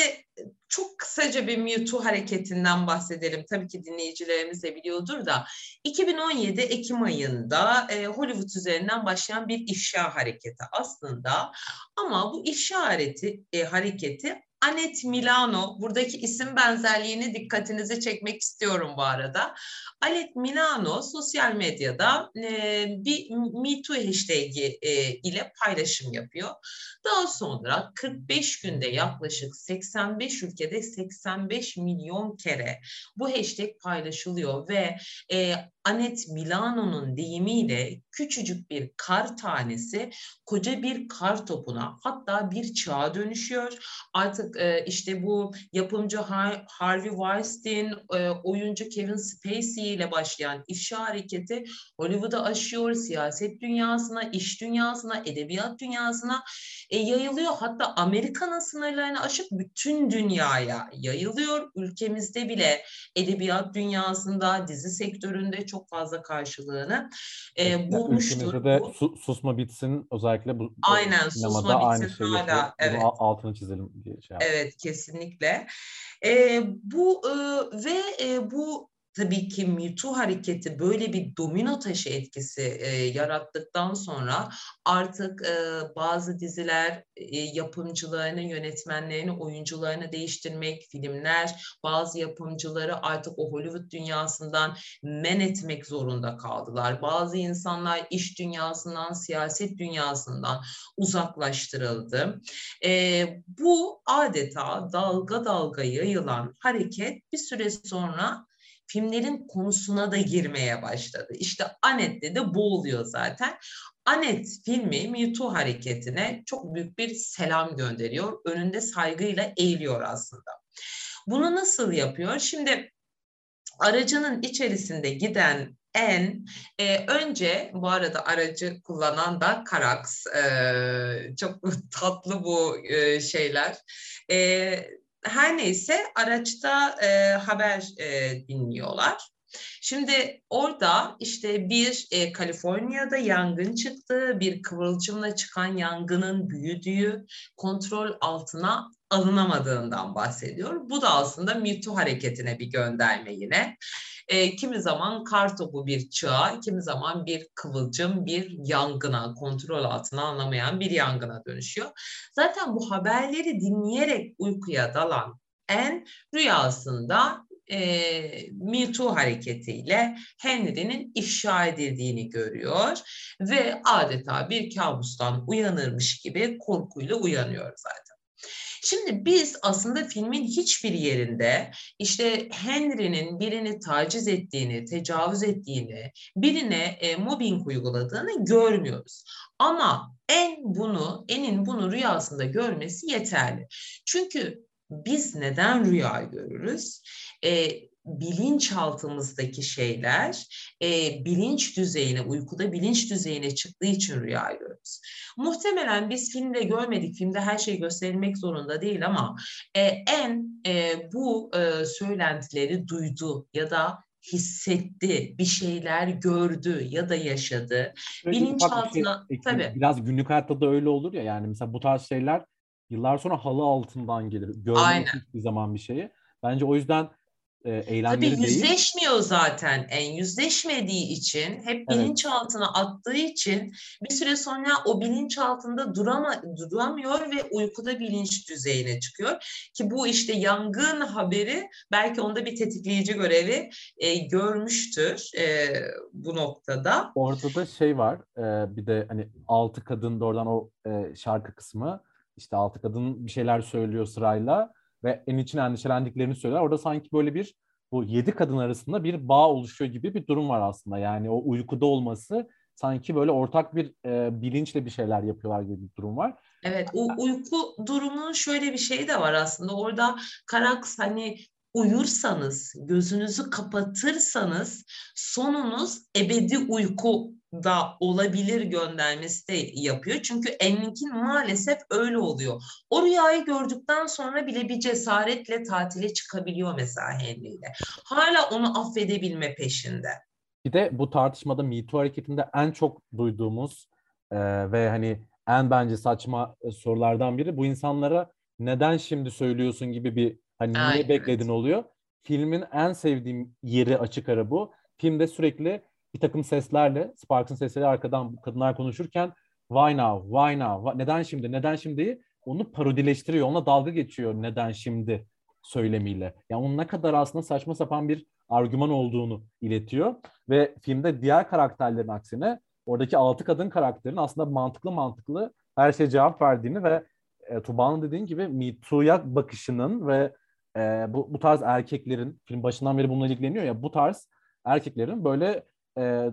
Speaker 1: çok kısaca bir Me Too hareketinden bahsedelim. Tabii ki dinleyicilerimiz de biliyordur da 2017 Ekim ayında e, Hollywood üzerinden başlayan bir ifşa hareketi aslında. Ama bu ifşa hareketi, e, hareketi Anet Milano, buradaki isim benzerliğini dikkatinizi çekmek istiyorum bu arada. Anet Milano sosyal medyada e, bir Me Too hashtag'i e, ile paylaşım yapıyor. Daha sonra 45 günde yaklaşık 85 ülkede 85 milyon kere bu hashtag paylaşılıyor ve e, Anet Milano'nun deyimiyle küçücük bir kar tanesi koca bir kar topuna hatta bir çağa dönüşüyor. Artık e, işte bu yapımcı Har- Harvey Weinstein, e, oyuncu Kevin Spacey ile başlayan ifşa hareketi Hollywood'a aşıyor, siyaset dünyasına, iş dünyasına, edebiyat dünyasına e, yayılıyor. Hatta Amerika'nın sınırlarını aşıp bütün dünyaya yayılıyor. Ülkemizde bile edebiyat dünyasında, dizi sektöründe çok fazla karşılığını e, bulmuştur.
Speaker 2: Ülkemizde de
Speaker 1: bu.
Speaker 2: su- susma bitsin özellikle bu
Speaker 1: Aynen,
Speaker 2: sinemada
Speaker 1: susma
Speaker 2: aynı
Speaker 1: bitsin
Speaker 2: şey
Speaker 1: hala,
Speaker 2: yapıyor. Bunu
Speaker 1: evet.
Speaker 2: al- altını çizelim diye şey yaptım.
Speaker 1: Evet kesinlikle. Ee, bu e, ve e, bu tabii ki Me Too hareketi böyle bir domino taşı etkisi e, yarattıktan sonra artık e, bazı diziler e, yapımcılarını, yönetmenlerini, oyuncularını değiştirmek, filmler bazı yapımcıları artık o Hollywood dünyasından men etmek zorunda kaldılar. Bazı insanlar iş dünyasından, siyaset dünyasından uzaklaştırıldı. E, bu adeta dalga dalga yayılan hareket bir süre sonra filmlerin konusuna da girmeye başladı. İşte Anet'te de bu oluyor zaten. Anet filmi Me Too hareketine çok büyük bir selam gönderiyor. Önünde saygıyla eğiliyor aslında. Bunu nasıl yapıyor? Şimdi aracının içerisinde giden en e, önce bu arada aracı kullanan da Karax. E, çok *laughs* tatlı bu e, şeyler. E, her neyse araçta e, haber e, dinliyorlar. Şimdi orada işte bir e, Kaliforniya'da yangın çıktı, bir kıvılcımla çıkan yangının büyüdüğü, kontrol altına alınamadığından bahsediyor. Bu da aslında Me Too hareketine bir gönderme yine. E, kimi zaman kar topu bir çığa, kimi zaman bir kıvılcım bir yangına, kontrol altına alınamayan bir yangına dönüşüyor. Zaten bu haberleri dinleyerek uykuya dalan en rüyasında e, Me Too hareketiyle Henry'nin ifşa edildiğini görüyor ve adeta bir kabustan uyanırmış gibi korkuyla uyanıyor zaten. Şimdi biz aslında filmin hiçbir yerinde işte Henry'nin birini taciz ettiğini, tecavüz ettiğini, birine e, mobbing uyguladığını görmüyoruz. Ama en bunu, enin bunu rüyasında görmesi yeterli. Çünkü biz neden rüya görürüz? E, bilinçaltımızdaki şeyler e, bilinç düzeyine, uykuda bilinç düzeyine çıktığı için rüya görürüz. Muhtemelen biz filmde görmedik, filmde her şey gösterilmek zorunda değil ama e, en e, bu e, söylentileri duydu ya da hissetti, bir şeyler gördü ya da yaşadı.
Speaker 2: Ufak bir şey
Speaker 1: Bilinçaltına, tabii.
Speaker 2: Biraz günlük hayatta da öyle olur ya yani mesela bu tarz şeyler yıllar sonra halı altından gelir. Görmedik hiçbir zaman bir şeyi. Bence o yüzden e, eylemleri
Speaker 1: Tabii
Speaker 2: değil.
Speaker 1: yüzleşmiyor zaten. En yüzleşmediği için, hep bilinçaltına attığı için bir süre sonra o bilinçaltında durama, duramıyor ve uykuda bilinç düzeyine çıkıyor. Ki bu işte yangın haberi belki onda bir tetikleyici görevi e, görmüştür e, bu noktada.
Speaker 2: Orada da şey var, e, bir de hani altı kadın da oradan o e, şarkı kısmı, işte altı kadın bir şeyler söylüyor sırayla ve en için endişelendiklerini söylüyorlar. Orada sanki böyle bir bu yedi kadın arasında bir bağ oluşuyor gibi bir durum var aslında. Yani o uykuda olması sanki böyle ortak bir e, bilinçle bir şeyler yapıyorlar gibi bir durum var.
Speaker 1: Evet, o uyku durumunun şöyle bir şeyi de var aslında. Orada Karaks hani uyursanız, gözünüzü kapatırsanız sonunuz ebedi uyku da olabilir göndermesi de yapıyor. Çünkü Enlink'in maalesef öyle oluyor. O rüyayı gördükten sonra bile bir cesaretle tatile çıkabiliyor mesela Henry ile. Hala onu affedebilme peşinde.
Speaker 2: Bir de bu tartışmada Me Too hareketinde en çok duyduğumuz e, ve hani en bence saçma e, sorulardan biri bu insanlara neden şimdi söylüyorsun gibi bir hani niye
Speaker 1: Aynen.
Speaker 2: bekledin oluyor. Filmin en sevdiğim yeri açık ara bu. Filmde sürekli bir takım seslerle, Sparks'ın sesleri arkadan kadınlar konuşurken why now, why now, neden şimdi, neden şimdi? onu parodileştiriyor, ona dalga geçiyor neden şimdi? söylemiyle. Yani onun ne kadar aslında saçma sapan bir argüman olduğunu iletiyor. Ve filmde diğer karakterlerin aksine oradaki altı kadın karakterin aslında mantıklı mantıklı her şeye cevap verdiğini ve e, Tuba'nın dediğin gibi Me Too'ya bakışının ve e, bu, bu tarz erkeklerin, film başından beri bununla ilgileniyor ya, bu tarz erkeklerin böyle e,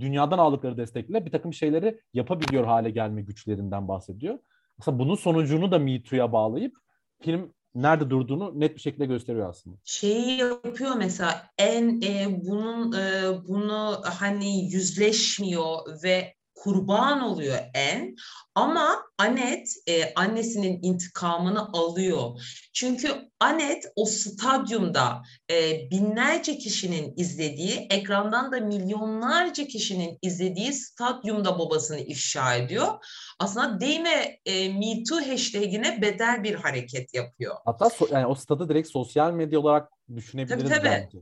Speaker 2: dünyadan aldıkları destekle bir takım şeyleri yapabiliyor hale gelme güçlerinden bahsediyor. Mesela bunun sonucunu da Me Too'ya bağlayıp film nerede durduğunu net bir şekilde gösteriyor aslında.
Speaker 1: Şeyi yapıyor mesela en e, bunun e, bunu hani yüzleşmiyor ve kurban oluyor en ama Anet e, annesinin intikamını alıyor. Çünkü Anet o stadyumda e, binlerce kişinin izlediği, ekrandan da milyonlarca kişinin izlediği stadyumda babasını ifşa ediyor. Aslında değme e, Me Too hashtagine bedel bir hareket yapıyor.
Speaker 2: Hatta so- yani o stadı direkt sosyal medya olarak düşünebiliriz
Speaker 1: Tabii, tabii.
Speaker 2: bence.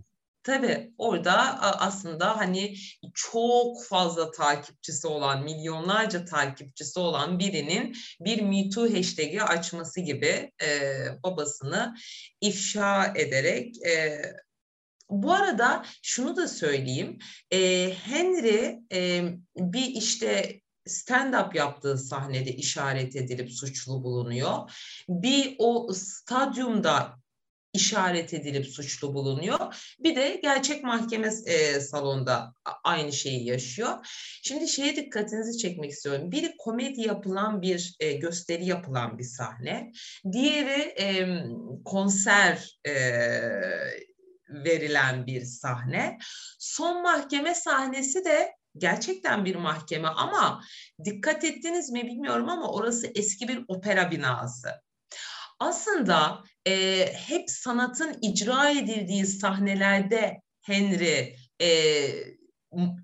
Speaker 1: Tabii orada aslında hani çok fazla takipçisi olan, milyonlarca takipçisi olan birinin bir Me Too hashtag'i açması gibi e, babasını ifşa ederek e, bu arada şunu da söyleyeyim. E, Henry e, bir işte stand-up yaptığı sahnede işaret edilip suçlu bulunuyor. Bir o stadyumda işaret edilip suçlu bulunuyor. Bir de gerçek mahkeme e, salonda aynı şeyi yaşıyor. Şimdi şeye dikkatinizi çekmek istiyorum. Biri komedi yapılan bir e, gösteri yapılan bir sahne. Diğeri e, konser e, verilen bir sahne. Son mahkeme sahnesi de gerçekten bir mahkeme ama dikkat ettiniz mi bilmiyorum ama orası eski bir opera binası. Aslında e, hep sanatın icra edildiği sahnelerde Henry e,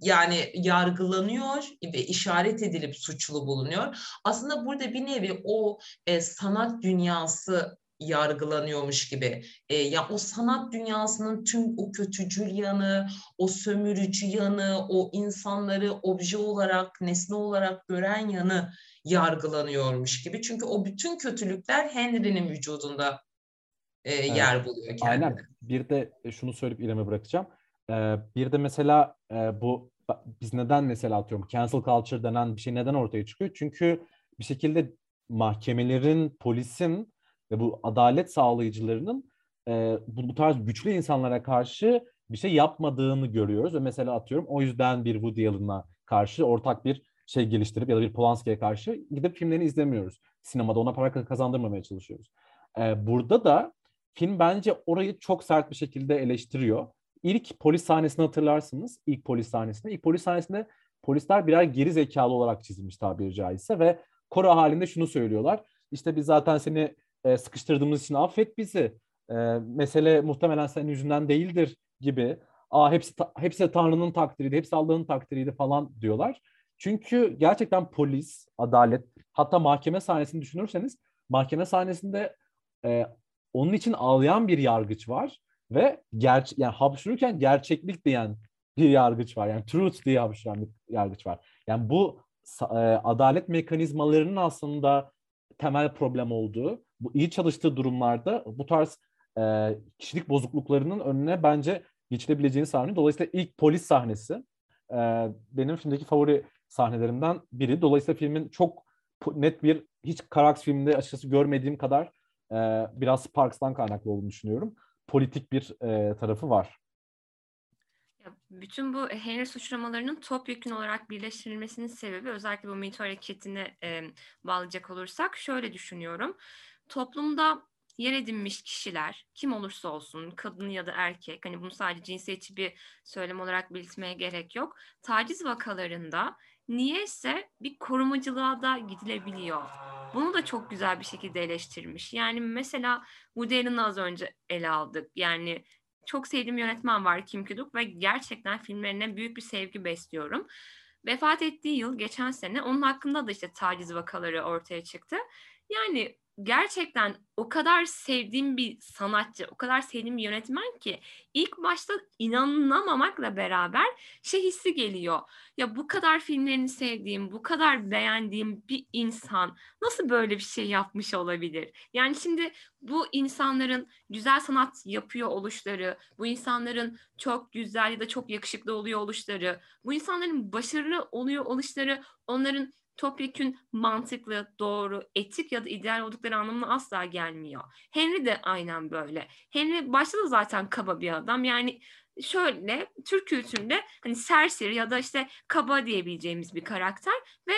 Speaker 1: yani yargılanıyor ve işaret edilip suçlu bulunuyor. Aslında burada bir nevi o e, sanat dünyası yargılanıyormuş gibi. E, ya o sanat dünyasının tüm o kötücül yanı, o sömürücü yanı, o insanları obje olarak, nesne olarak gören yanı yargılanıyormuş gibi. Çünkü o bütün kötülükler Henry'nin vücudunda e, yer buluyor kendine.
Speaker 2: Aynen. Bir de şunu söyleyip İrem'e bırakacağım. Ee, bir de mesela e, bu biz neden mesela atıyorum cancel culture denen bir şey neden ortaya çıkıyor? Çünkü bir şekilde mahkemelerin, polisin ve bu adalet sağlayıcılarının e, bu, bu tarz güçlü insanlara karşı bir şey yapmadığını görüyoruz. Ve mesela atıyorum o yüzden bir Woody Allen'a karşı ortak bir şey geliştirip ya da bir Polanski'ye karşı gidip filmlerini izlemiyoruz. Sinemada ona para kazandırmamaya çalışıyoruz. Ee, burada da film bence orayı çok sert bir şekilde eleştiriyor. İlk polis sahnesini hatırlarsınız. İlk polis sahnesinde. İlk polis sahnesinde polisler birer geri zekalı olarak çizilmiş tabiri caizse ve koro halinde şunu söylüyorlar. İşte biz zaten seni e, sıkıştırdığımız için affet bizi. E, mesele muhtemelen senin yüzünden değildir gibi. Aa hepsi ta- hepsi Tanrı'nın takdiriydi, hepsi Allah'ın takdiriydi falan diyorlar. Çünkü gerçekten polis, adalet, hatta mahkeme sahnesini düşünürseniz mahkeme sahnesinde e, onun için ağlayan bir yargıç var ve gerçek yani hapşırırken gerçeklik diyen bir yargıç var. Yani truth diye hapşıran bir yargıç var. Yani bu e, adalet mekanizmalarının aslında temel problem olduğu, bu iyi çalıştığı durumlarda bu tarz e, kişilik bozukluklarının önüne bence geçilebileceğini sahnesi. Dolayısıyla ilk polis sahnesi e, benim filmdeki favori sahnelerimden biri. Dolayısıyla filmin çok net bir hiç Carax filminde açıkçası görmediğim kadar e, biraz Sparks'tan kaynaklı olduğunu düşünüyorum. Politik bir e, tarafı var.
Speaker 3: Ya, bütün bu Henry suçlamalarının topyekun olarak birleştirilmesinin sebebi özellikle bu MeToo hareketine e, bağlayacak olursak şöyle düşünüyorum. Toplumda yer edinmiş kişiler kim olursa olsun kadın ya da erkek hani bunu sadece cinsiyetçi bir söylem olarak belirtmeye gerek yok. Taciz vakalarında niyeyse bir korumacılığa da gidilebiliyor. Bunu da çok güzel bir şekilde eleştirmiş. Yani mesela Woody Allen'ı az önce ele aldık. Yani çok sevdiğim yönetmen var Kim Kuduk ve gerçekten filmlerine büyük bir sevgi besliyorum. Vefat ettiği yıl geçen sene onun hakkında da işte taciz vakaları ortaya çıktı. Yani gerçekten o kadar sevdiğim bir sanatçı, o kadar sevdiğim bir yönetmen ki ilk başta inanamamakla beraber şey hissi geliyor. Ya bu kadar filmlerini sevdiğim, bu kadar beğendiğim bir insan nasıl böyle bir şey yapmış olabilir? Yani şimdi bu insanların güzel sanat yapıyor oluşları, bu insanların çok güzel ya da çok yakışıklı oluyor oluşları, bu insanların başarılı oluyor oluşları onların topyekün mantıklı, doğru, etik ya da ideal oldukları anlamına asla gelmiyor. Henry de aynen böyle. Henry başta da zaten kaba bir adam. Yani şöyle Türk kültüründe hani serseri ya da işte kaba diyebileceğimiz bir karakter ve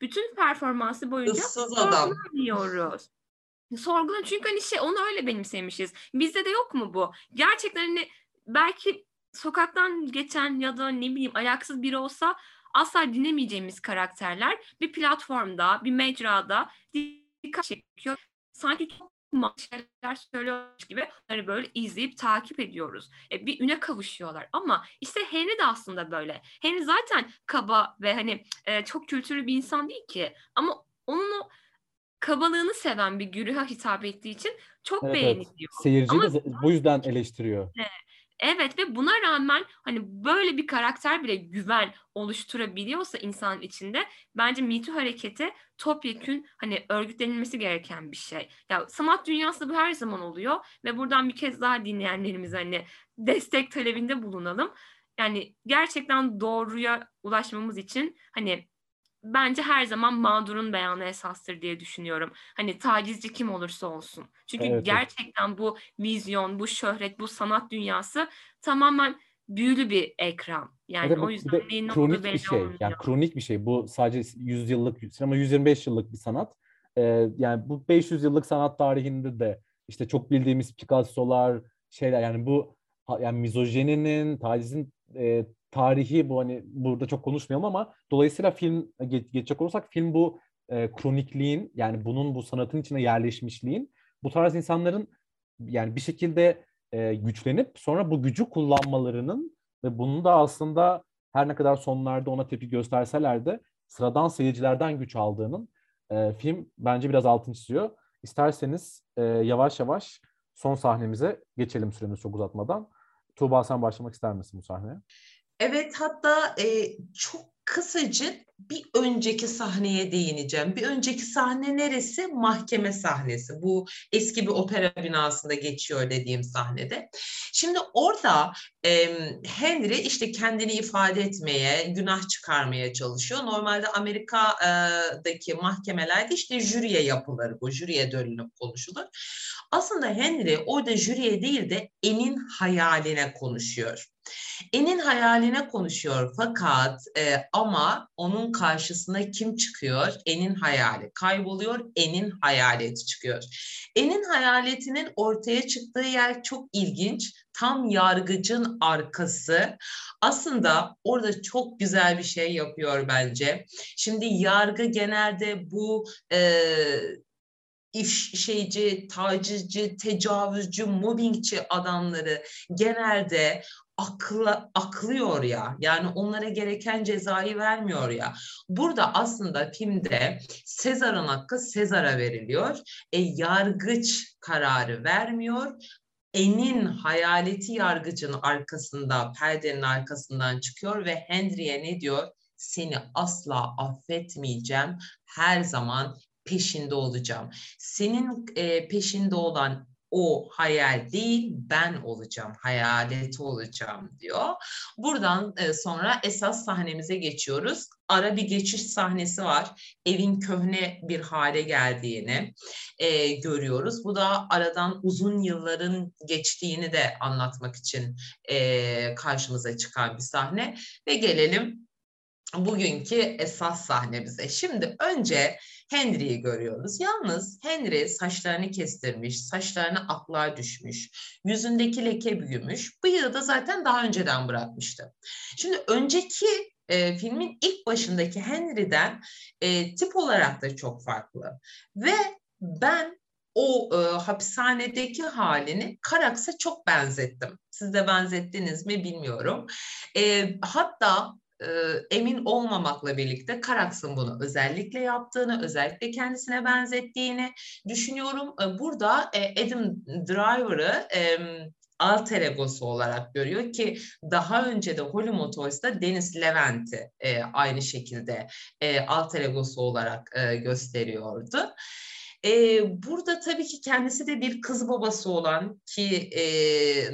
Speaker 3: bütün performansı boyunca sorgulamıyoruz. Sorgulan çünkü hani şey onu öyle benimsemişiz. Bizde de yok mu bu? Gerçekten hani belki sokaktan geçen ya da ne bileyim ayaksız biri olsa asla dinlemeyeceğimiz karakterler bir platformda, bir mecrada dikkat çekiyor. Sanki çok şeyler söylüyormuş gibi onları böyle izleyip takip ediyoruz. E, bir üne kavuşuyorlar. Ama işte Henry de aslında böyle. Henry zaten kaba ve hani e, çok kültürlü bir insan değil ki. Ama onun o kabalığını seven bir güruha hitap ettiği için çok evet, beğeniliyor. Evet.
Speaker 2: Seyirciyi de bu yüzden eleştiriyor.
Speaker 3: Evet. Evet ve buna rağmen hani böyle bir karakter bile güven oluşturabiliyorsa insanın içinde bence Me Too hareketi topyekün hani örgütlenilmesi gereken bir şey. Ya sanat dünyası bu her zaman oluyor ve buradan bir kez daha dinleyenlerimiz hani destek talebinde bulunalım. Yani gerçekten doğruya ulaşmamız için hani bence her zaman mağdurun beyanı esastır diye düşünüyorum. Hani tacizci kim olursa olsun. Çünkü evet, gerçekten bu vizyon, bu şöhret, bu sanat dünyası tamamen büyülü bir ekran. Yani evet, o yüzden
Speaker 2: bir de kronik bir şey. Olmuyor. Yani kronik bir şey. Bu sadece 100 yıllık sinema 125 yıllık bir sanat. Ee, yani bu 500 yıllık sanat tarihinde de işte çok bildiğimiz Picasso'lar şeyler yani bu yani mizojeninin, tacizin e, tarihi bu hani burada çok konuşmayalım ama dolayısıyla film geç, geçecek olursak film bu e, kronikliğin yani bunun bu sanatın içine yerleşmişliğin bu tarz insanların yani bir şekilde e, güçlenip sonra bu gücü kullanmalarının ve bunun da aslında her ne kadar sonlarda ona tepki gösterseler de sıradan seyircilerden güç aldığının e, film bence biraz altın çiziyor. İsterseniz e, yavaş yavaş son sahnemize geçelim süremiz çok uzatmadan. Tuğba sen başlamak ister misin bu sahneye?
Speaker 1: Evet hatta e, çok kısacık bir önceki sahneye değineceğim. Bir önceki sahne neresi? Mahkeme sahnesi. Bu eski bir opera binasında geçiyor dediğim sahnede. Şimdi orada e, Henry işte kendini ifade etmeye, günah çıkarmaya çalışıyor. Normalde Amerika'daki mahkemelerde işte jüriye yapılır bu. Jüriye dönülüp konuşulur. Aslında Henry orada jüriye değil de enin hayaline konuşuyor. Enin hayaline konuşuyor fakat e, ama onun karşısına kim çıkıyor? Enin hayali kayboluyor, Enin hayaleti çıkıyor. Enin hayaletinin ortaya çıktığı yer çok ilginç. Tam yargıcın arkası. Aslında orada çok güzel bir şey yapıyor bence. Şimdi yargı genelde bu e, iş şeyci, tacizci, tecavüzcü, mobbingçi adamları genelde akla, aklıyor ya. Yani onlara gereken cezayı vermiyor ya. Burada aslında filmde Sezar'ın hakkı Sezar'a veriliyor. E, yargıç kararı vermiyor. En'in hayaleti yargıcının arkasında, perdenin arkasından çıkıyor ve Henry'e ne diyor? Seni asla affetmeyeceğim. Her zaman peşinde olacağım. Senin e, peşinde olan o hayal değil ben olacağım, hayaleti olacağım diyor. Buradan e, sonra esas sahnemize geçiyoruz. Ara bir geçiş sahnesi var. Evin köhne bir hale geldiğini e, görüyoruz. Bu da aradan uzun yılların geçtiğini de anlatmak için e, karşımıza çıkan bir sahne. Ve gelelim bugünkü esas sahnemize. Şimdi önce Henry'yi görüyoruz. Yalnız Henry saçlarını kestirmiş, saçlarına aklar düşmüş, yüzündeki leke büyümüş. Bıyığı da zaten daha önceden bırakmıştı. Şimdi önceki e, filmin ilk başındaki Henry'den e, tip olarak da çok farklı. Ve ben o e, hapishanedeki halini Karaks'a çok benzettim. Siz de benzettiniz mi bilmiyorum. E, hatta e, emin olmamakla birlikte Karaks'ın bunu özellikle yaptığını, özellikle kendisine benzettiğini düşünüyorum. E, burada e, Adam Driver'ı e, alter egosu olarak görüyor ki daha önce de Holly Motors'ta Dennis Levent'i e, aynı şekilde e, alter egosu olarak e, gösteriyordu. E, burada tabii ki kendisi de bir kız babası olan ki e,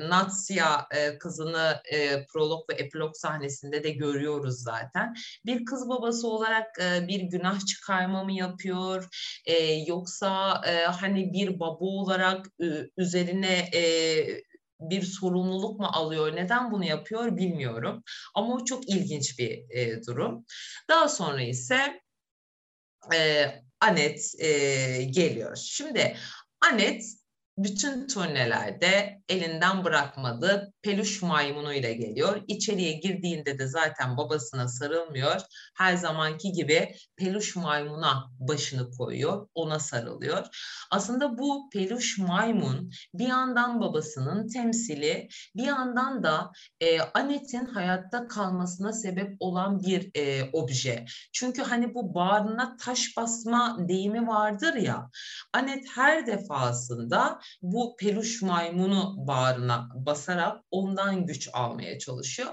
Speaker 1: Natsya e, kızını e, prolog ve epilog sahnesinde de görüyoruz zaten. Bir kız babası olarak e, bir günah çıkarma mı yapıyor e, yoksa e, hani bir baba olarak e, üzerine e, bir sorumluluk mu alıyor, neden bunu yapıyor bilmiyorum. Ama o çok ilginç bir e, durum. Daha sonra ise e, Anet e, geliyor. Şimdi Anet bütün turnelerde elinden bırakmadı. Peluş maymunuyla geliyor. İçeriye girdiğinde de zaten babasına sarılmıyor. Her zamanki gibi peluş maymuna başını koyuyor. Ona sarılıyor. Aslında bu peluş maymun bir yandan babasının temsili, bir yandan da e, Anet'in hayatta kalmasına sebep olan bir e, obje. Çünkü hani bu bağrına taş basma deyimi vardır ya. Anet her defasında bu peluş maymunu bağrına basarak ondan güç almaya çalışıyor.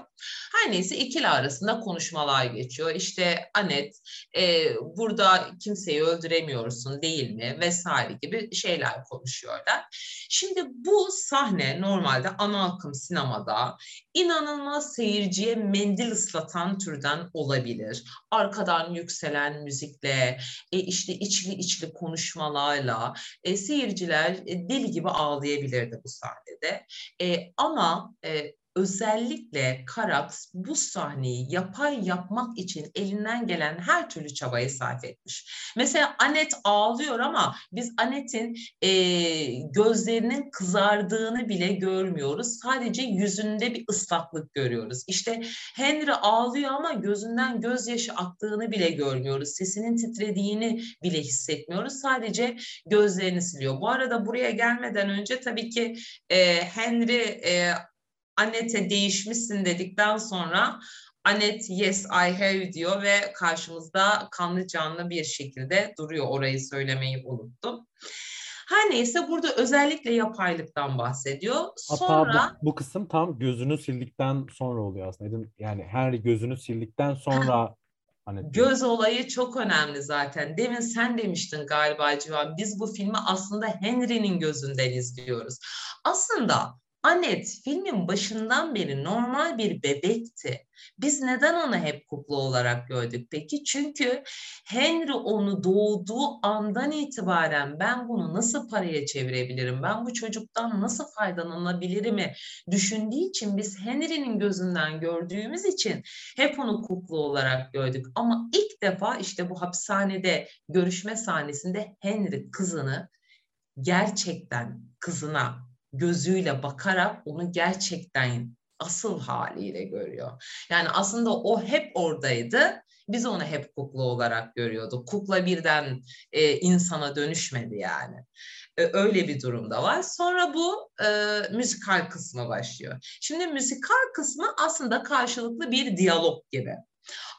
Speaker 1: Her neyse ikili arasında konuşmalar geçiyor. İşte Anet e, burada kimseyi öldüremiyorsun değil mi vesaire gibi şeyler konuşuyorlar. Şimdi bu sahne normalde ana akım sinemada inanılmaz seyirciye mendil ıslatan türden olabilir. Arkadan yükselen müzikle, e, işte içli içli konuşmalarla e, seyirciler e, deli gibi ağlayabilirdi bu sahnede. E, ama e, özellikle Karax bu sahneyi yapay yapmak için elinden gelen her türlü çabayı sarf etmiş. Mesela Anet ağlıyor ama biz Anet'in e, gözlerinin kızardığını bile görmüyoruz. Sadece yüzünde bir ıslaklık görüyoruz. İşte Henry ağlıyor ama gözünden gözyaşı aktığını bile görmüyoruz. Sesinin titrediğini bile hissetmiyoruz. Sadece gözlerini siliyor. Bu arada buraya gelmeden önce tabii ki e, Henry e, Annette değişmişsin dedikten sonra Anet yes I have diyor ve karşımızda kanlı canlı bir şekilde duruyor. Orayı söylemeyi unuttum. Her neyse burada özellikle yapaylıktan bahsediyor. Sonra
Speaker 2: Hatta bu, bu kısım tam gözünü sildikten sonra oluyor aslında. Yani her gözünü sildikten sonra
Speaker 1: hani göz olayı çok önemli zaten. Demin sen demiştin galiba Civan. Biz bu filmi aslında Henry'nin gözünden izliyoruz. Aslında Anet filmin başından beri normal bir bebekti. Biz neden onu hep kukla olarak gördük peki? Çünkü Henry onu doğduğu andan itibaren ben bunu nasıl paraya çevirebilirim, ben bu çocuktan nasıl faydalanabilirim düşündüğü için biz Henry'nin gözünden gördüğümüz için hep onu kukla olarak gördük. Ama ilk defa işte bu hapishanede görüşme sahnesinde Henry kızını gerçekten kızına gözüyle bakarak onu gerçekten asıl haliyle görüyor. Yani aslında o hep oradaydı. Biz onu hep kukla olarak görüyorduk. Kukla birden e, insana dönüşmedi yani. E, öyle bir durumda var. Sonra bu e, müzikal kısmı başlıyor. Şimdi müzikal kısmı aslında karşılıklı bir diyalog gibi.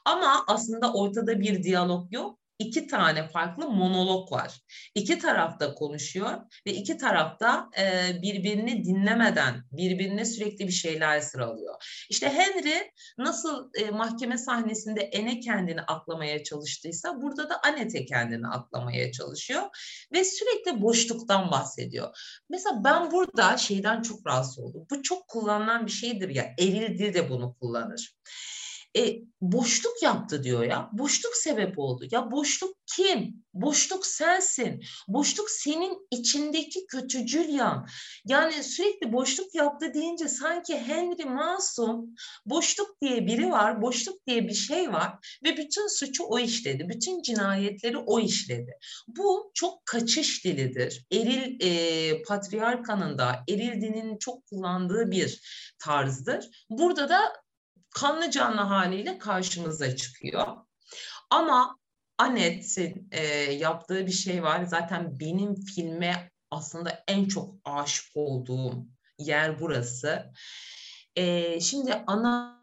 Speaker 1: Ama aslında ortada bir diyalog yok. İki tane farklı monolog var. İki tarafta konuşuyor ve iki tarafta e, birbirini dinlemeden birbirine sürekli bir şeyler sıralıyor. İşte Henry nasıl e, mahkeme sahnesinde Ene kendini aklamaya çalıştıysa burada da Annette kendini aklamaya çalışıyor ve sürekli boşluktan bahsediyor. Mesela ben burada şeyden çok rahatsız oldum. Bu çok kullanılan bir şeydir ya. Eril dil de bunu kullanır. E, boşluk yaptı diyor ya. Boşluk sebep oldu. Ya boşluk kim? Boşluk sensin. Boşluk senin içindeki kötücül yan. Yani sürekli boşluk yaptı deyince sanki Henry masum, boşluk diye biri var, boşluk diye bir şey var ve bütün suçu o işledi. Bütün cinayetleri o işledi. Bu çok kaçış dilidir. Eril e, patriarkanın da, eril dinin çok kullandığı bir tarzdır. Burada da kanlı canlı haliyle karşımıza çıkıyor. Ama Anet'in e, yaptığı bir şey var. Zaten benim filme aslında en çok aşık olduğum yer burası. E, şimdi ana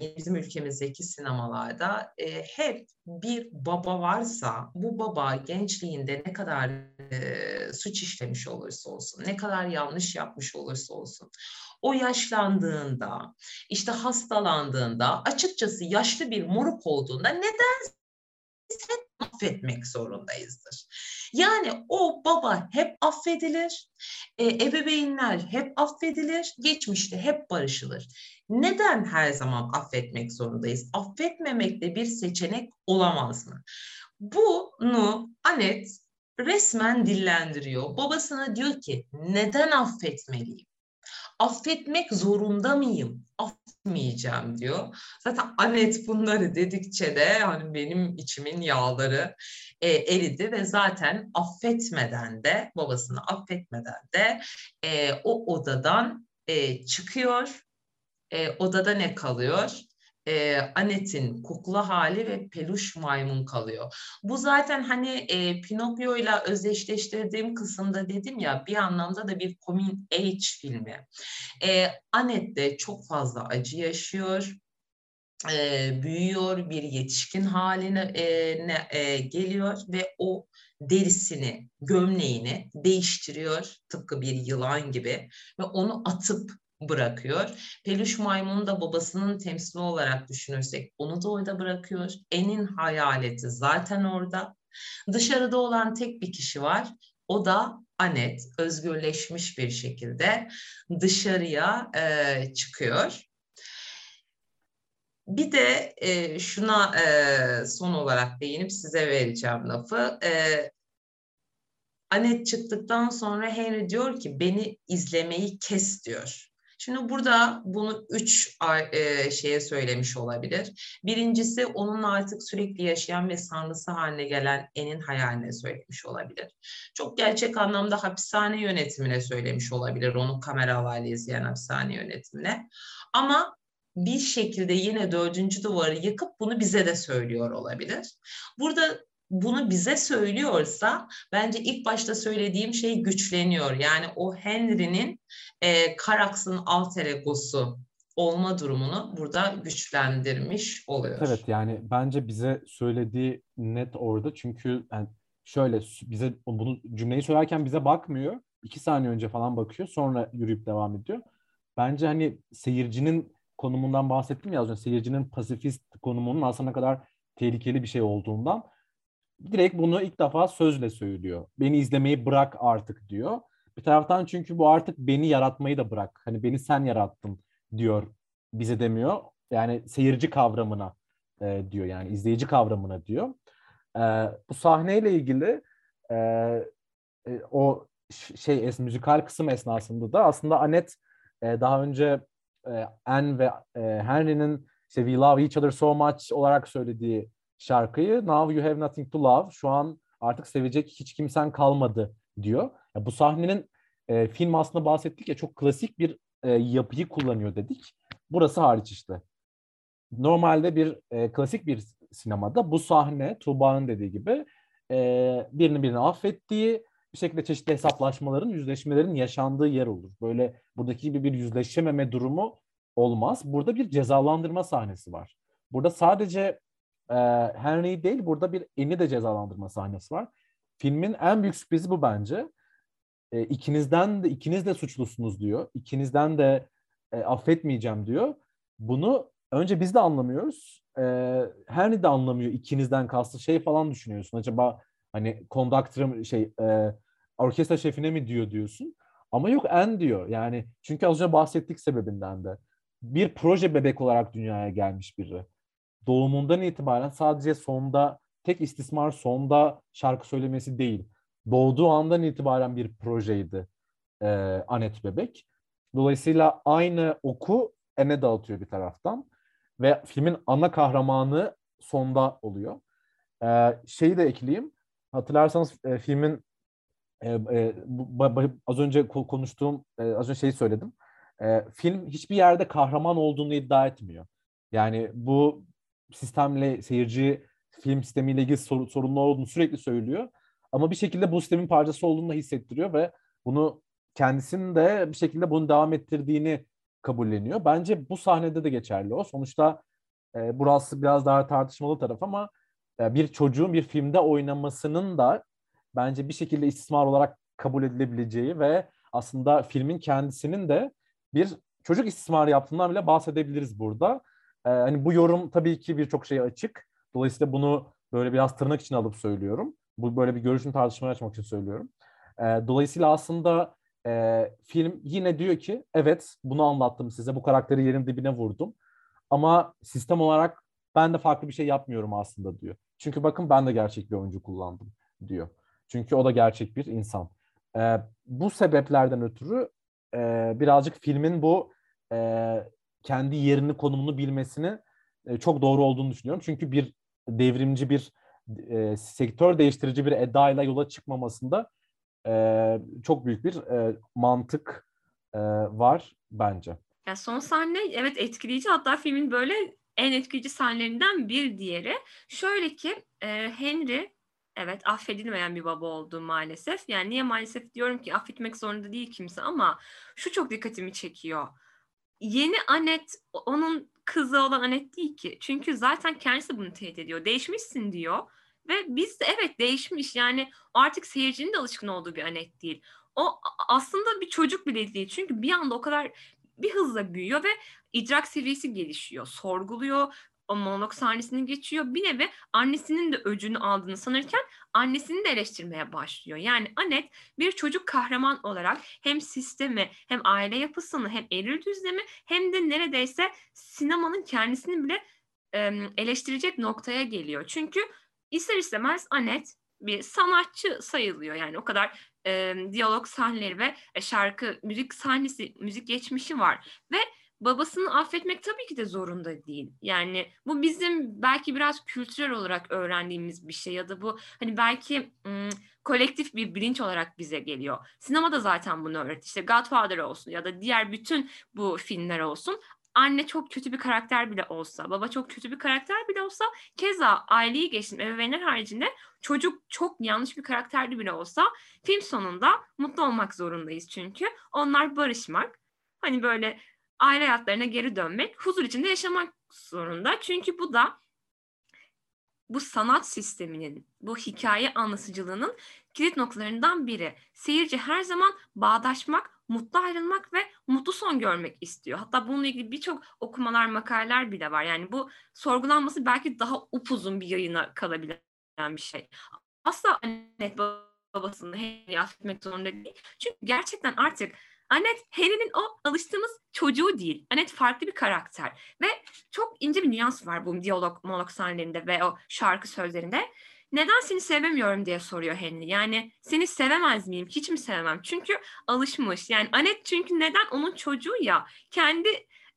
Speaker 1: bizim ülkemizdeki sinemalarda e, hep bir baba varsa bu baba gençliğinde ne kadar e, suç işlemiş olursa olsun, ne kadar yanlış yapmış olursa olsun o yaşlandığında, işte hastalandığında, açıkçası yaşlı bir moruk olduğunda neden affetmek zorundayızdır. Yani o baba hep affedilir, e, ebeveynler hep affedilir, geçmişte hep barışılır. Neden her zaman affetmek zorundayız? Affetmemek de bir seçenek olamaz mı? Bunu Anet resmen dillendiriyor. Babasına diyor ki neden affetmeliyim? Affetmek zorunda mıyım? Affetmeyeceğim diyor. Zaten Anet bunları dedikçe de hani benim içimin yağları e, eridi ve zaten affetmeden de babasını affetmeden de e, o odadan e, çıkıyor. E, odada ne kalıyor? E, Anet'in kukla hali ve peluş maymun kalıyor. Bu zaten hani e, Pinokyo ile özdeşleştirdiğim kısımda dedim ya bir anlamda da bir coming age filmi. E, Anet de çok fazla acı yaşıyor e, büyüyor, bir yetişkin haline e, ne, e, geliyor ve o derisini, gömleğini değiştiriyor tıpkı bir yılan gibi ve onu atıp bırakıyor. Peluş maymunu da babasının temsili olarak düşünürsek onu da orada bırakıyor. En'in hayaleti zaten orada. Dışarıda olan tek bir kişi var. O da Anet özgürleşmiş bir şekilde dışarıya e, çıkıyor. Bir de e, şuna e, son olarak değinip size vereceğim lafı. E, Anet çıktıktan sonra Henry diyor ki beni izlemeyi kes diyor. Şimdi burada bunu üç e, şeye söylemiş olabilir. Birincisi onun artık sürekli yaşayan ve sanrısı haline gelen En'in hayaline söylemiş olabilir. Çok gerçek anlamda hapishane yönetimine söylemiş olabilir. Onu kameralarla izleyen hapishane yönetimine. Ama bir şekilde yine dördüncü duvarı yıkıp bunu bize de söylüyor olabilir. Burada bunu bize söylüyorsa bence ilk başta söylediğim şey güçleniyor. Yani o Henry'nin e, Karaks'ın alter egosu olma durumunu burada güçlendirmiş oluyor.
Speaker 2: Evet yani bence bize söylediği net orada çünkü yani şöyle bize bunu cümleyi söylerken bize bakmıyor. iki saniye önce falan bakıyor sonra yürüyüp devam ediyor. Bence hani seyircinin konumundan bahsettim ya az önce seyircinin pasifist konumunun aslında kadar tehlikeli bir şey olduğundan direkt bunu ilk defa sözle söylüyor. Beni izlemeyi bırak artık diyor. Bir taraftan çünkü bu artık beni yaratmayı da bırak. Hani beni sen yarattın diyor. Bize demiyor. Yani seyirci kavramına e, diyor yani izleyici kavramına diyor. E, bu sahneyle ilgili e, e, o şey es, müzikal kısım esnasında da aslında Anet e, daha önce e, Anne ve e, Henry'nin işte We Love Each Other So Much olarak söylediği şarkıyı Now You Have Nothing to Love şu an artık sevecek hiç kimsen kalmadı diyor. Ya bu sahnenin e, film aslında bahsettik ya çok klasik bir e, yapıyı kullanıyor dedik. Burası hariç işte. Normalde bir e, klasik bir sinemada bu sahne Tuğba'nın dediği gibi e, birini birini affettiği bir şekilde çeşitli hesaplaşmaların, yüzleşmelerin yaşandığı yer olur. Böyle buradaki gibi bir yüzleşememe durumu olmaz. Burada bir cezalandırma sahnesi var. Burada sadece e, Henry değil burada bir Eni de cezalandırma sahnesi var. Filmin en büyük sürprizi bu bence. E, ikinizden de ikiniz de suçlusunuz diyor. İkinizden de e, affetmeyeceğim diyor. Bunu önce biz de anlamıyoruz. E, Henry de anlamıyor ikinizden kastı şey falan düşünüyorsun. Acaba hani kondaktörüm şey e, orkestra şefine mi diyor diyorsun. Ama yok en diyor. Yani çünkü az önce bahsettik sebebinden de. Bir proje bebek olarak dünyaya gelmiş biri. Doğumundan itibaren sadece sonda tek istismar sonda şarkı söylemesi değil. Doğduğu andan itibaren bir projeydi e, Anet Bebek. Dolayısıyla aynı oku ene dağıtıyor bir taraftan. Ve filmin ana kahramanı sonda oluyor. E, şeyi de ekleyeyim. Hatırlarsanız e, filmin e, e, bu, az önce konuştuğum, e, az önce şeyi söyledim. E, film hiçbir yerde kahraman olduğunu iddia etmiyor. Yani bu sistemle seyirci film sistemiyle ilgili sor, sorunlu olduğunu sürekli söylüyor. Ama bir şekilde bu sistemin parçası olduğunu da hissettiriyor ve bunu kendisinin de bir şekilde bunu devam ettirdiğini kabulleniyor. Bence bu sahnede de geçerli o. Sonuçta e, burası biraz daha tartışmalı taraf ama e, bir çocuğun bir filmde oynamasının da bence bir şekilde istismar olarak kabul edilebileceği ve aslında filmin kendisinin de bir çocuk istismarı yaptığından bile bahsedebiliriz burada. Ee, hani bu yorum tabii ki birçok şeye açık. Dolayısıyla bunu böyle biraz tırnak için alıp söylüyorum. Bu böyle bir görüşün tartışmaya açmak için söylüyorum. Ee, dolayısıyla aslında e, film yine diyor ki evet bunu anlattım size bu karakteri yerin dibine vurdum. Ama sistem olarak ben de farklı bir şey yapmıyorum aslında diyor. Çünkü bakın ben de gerçek bir oyuncu kullandım diyor. Çünkü o da gerçek bir insan. E, bu sebeplerden ötürü e, birazcık filmin bu e, kendi yerini, konumunu bilmesini e, çok doğru olduğunu düşünüyorum. Çünkü bir devrimci bir e, sektör değiştirici bir edayla yola çıkmamasında e, çok büyük bir e, mantık e, var bence.
Speaker 3: Ya son sahne evet etkileyici hatta filmin böyle en etkileyici sahnelerinden bir diğeri. Şöyle ki e, Henry Evet affedilmeyen bir baba oldu maalesef. Yani niye maalesef diyorum ki affetmek zorunda değil kimse ama şu çok dikkatimi çekiyor. Yeni Anet onun kızı olan Anet değil ki. Çünkü zaten kendisi bunu tehdit ediyor. Değişmişsin diyor. Ve biz de evet değişmiş yani artık seyircinin de alışkın olduğu bir Anet değil. O aslında bir çocuk bile değil. Çünkü bir anda o kadar bir hızla büyüyor ve idrak seviyesi gelişiyor, sorguluyor, o monolog sahnesini geçiyor. Bir nevi annesinin de öcünü aldığını sanırken annesini de eleştirmeye başlıyor. Yani Anet bir çocuk kahraman olarak hem sistemi hem aile yapısını hem eril düzlemi hem de neredeyse sinemanın kendisini bile e, eleştirecek noktaya geliyor. Çünkü ister istemez Anet bir sanatçı sayılıyor. Yani o kadar e, diyalog sahneleri ve şarkı, müzik sahnesi, müzik geçmişi var. Ve babasını affetmek tabii ki de zorunda değil. Yani bu bizim belki biraz kültürel olarak öğrendiğimiz bir şey ya da bu hani belki ım, kolektif bir bilinç olarak bize geliyor. Sinema da zaten bunu öğretti. İşte Godfather olsun ya da diğer bütün bu filmler olsun. Anne çok kötü bir karakter bile olsa, baba çok kötü bir karakter bile olsa, keza aileyi geçtim ebeveynler haricinde çocuk çok yanlış bir karakterli bile olsa film sonunda mutlu olmak zorundayız çünkü. Onlar barışmak, hani böyle aile hayatlarına geri dönmek, huzur içinde yaşamak zorunda. Çünkü bu da bu sanat sisteminin, bu hikaye anlatıcılığının kilit noktalarından biri. Seyirci her zaman bağdaşmak, mutlu ayrılmak ve mutlu son görmek istiyor. Hatta bununla ilgili birçok okumalar, makaleler bile var. Yani bu sorgulanması belki daha upuzun bir yayına kalabilen bir şey. Asla anne babasını Henry affetmek zorunda değil. Çünkü gerçekten artık Annette Harry'nin o alıştığımız çocuğu değil. Annette farklı bir karakter. Ve çok ince bir nüans var bu diyalog monolog sahnelerinde ve o şarkı sözlerinde. Neden seni sevemiyorum diye soruyor Henry. Yani seni sevemez miyim? Hiç mi sevemem? Çünkü alışmış. Yani Annette çünkü neden onun çocuğu ya? Kendi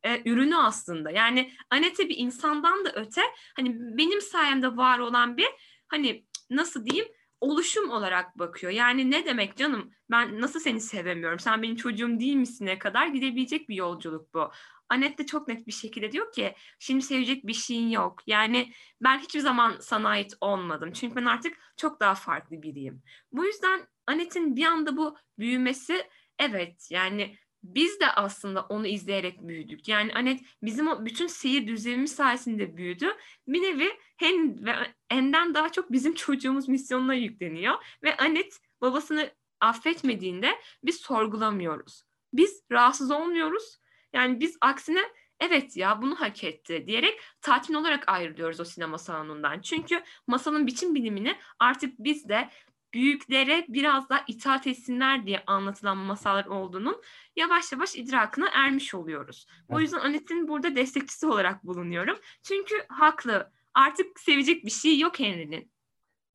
Speaker 3: e, ürünü aslında. Yani Annette bir insandan da öte hani benim sayemde var olan bir hani nasıl diyeyim oluşum olarak bakıyor. Yani ne demek canım ben nasıl seni sevemiyorum sen benim çocuğum değil misine kadar gidebilecek bir yolculuk bu. Anet de çok net bir şekilde diyor ki şimdi sevecek bir şeyin yok. Yani ben hiçbir zaman sana ait olmadım. Çünkü ben artık çok daha farklı biriyim. Bu yüzden Anet'in bir anda bu büyümesi evet yani biz de aslında onu izleyerek büyüdük. Yani Anet bizim o bütün seyir düzenimiz sayesinde büyüdü. Bir nevi hem ve enden daha çok bizim *laughs* çocuğumuz misyonuna yükleniyor ve Anet babasını affetmediğinde biz sorgulamıyoruz. Biz rahatsız olmuyoruz. Yani biz aksine evet ya bunu hak etti diyerek tatmin olarak ayrılıyoruz o sinema salonundan. Çünkü masanın biçim bilimini artık biz de büyüklere biraz daha itaat etsinler diye anlatılan masallar olduğunun yavaş yavaş idrakına ermiş oluyoruz. O yüzden Anet'in burada destekçisi olarak bulunuyorum. Çünkü haklı. Artık sevecek bir şey yok Henry'nin.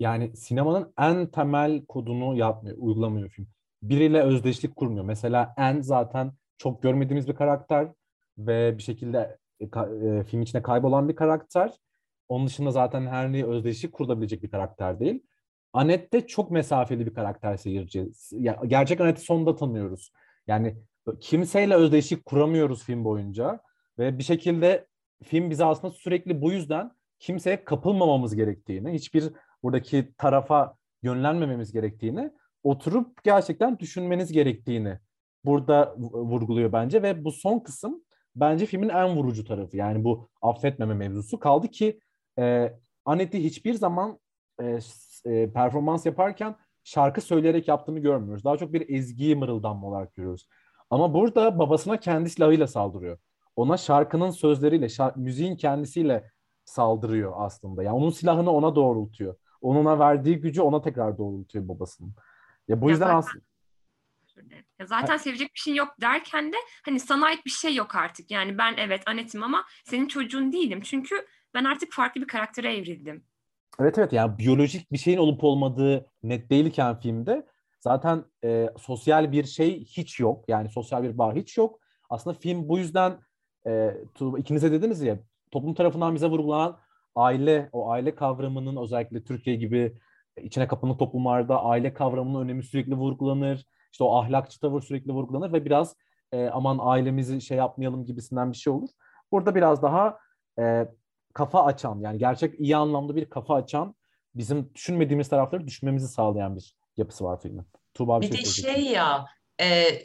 Speaker 2: Yani sinemanın en temel kodunu yapmıyor, uygulamıyor film. Biriyle özdeşlik kurmuyor. Mesela En zaten çok görmediğimiz bir karakter ve bir şekilde e, e, film içinde kaybolan bir karakter. Onun dışında zaten Henry özdeşlik kurulabilecek bir karakter değil. Anet de çok mesafeli bir karakter seyirci. Gerçek Anet'i sonunda tanıyoruz. Yani kimseyle özdeşlik kuramıyoruz film boyunca. Ve bir şekilde film bize aslında sürekli bu yüzden kimseye kapılmamamız gerektiğini, hiçbir buradaki tarafa yönlenmememiz gerektiğini, oturup gerçekten düşünmeniz gerektiğini burada vurguluyor bence ve bu son kısım bence filmin en vurucu tarafı. Yani bu affetmeme mevzusu kaldı ki e, Anet'i hiçbir zaman e, e, performans yaparken şarkı söyleyerek yaptığını görmüyoruz. Daha çok bir ezgi mırıldanma olarak görüyoruz. Ama burada babasına kendi silahıyla saldırıyor. Ona şarkının sözleriyle, şark- müziğin kendisiyle saldırıyor aslında. Yani onun silahını ona doğrultuyor. Onun ona verdiği gücü ona tekrar doğrultuyor babasının. Ya bu ya yüzden zaten, aslında
Speaker 3: ya zaten ha. sevecek bir şey yok derken de hani sana ait bir şey yok artık. Yani ben evet anetim ama senin çocuğun değilim. Çünkü ben artık farklı bir karaktere evrildim.
Speaker 2: Evet evet yani biyolojik bir şeyin olup olmadığı net değilken filmde zaten e, sosyal bir şey hiç yok. Yani sosyal bir bağ hiç yok. Aslında film bu yüzden e, ikinize dediniz ya toplum tarafından bize vurgulanan aile, o aile kavramının özellikle Türkiye gibi içine kapanık toplumlarda aile kavramının önemi sürekli vurgulanır. İşte o ahlakçı tavır sürekli vurgulanır ve biraz e, aman ailemizi şey yapmayalım gibisinden bir şey olur. Burada biraz daha e, kafa açan yani gerçek iyi anlamda bir kafa açan bizim düşünmediğimiz tarafları düşünmemizi sağlayan bir yapısı var filmin.
Speaker 1: Tuğba bir, bir şey de şey ya e,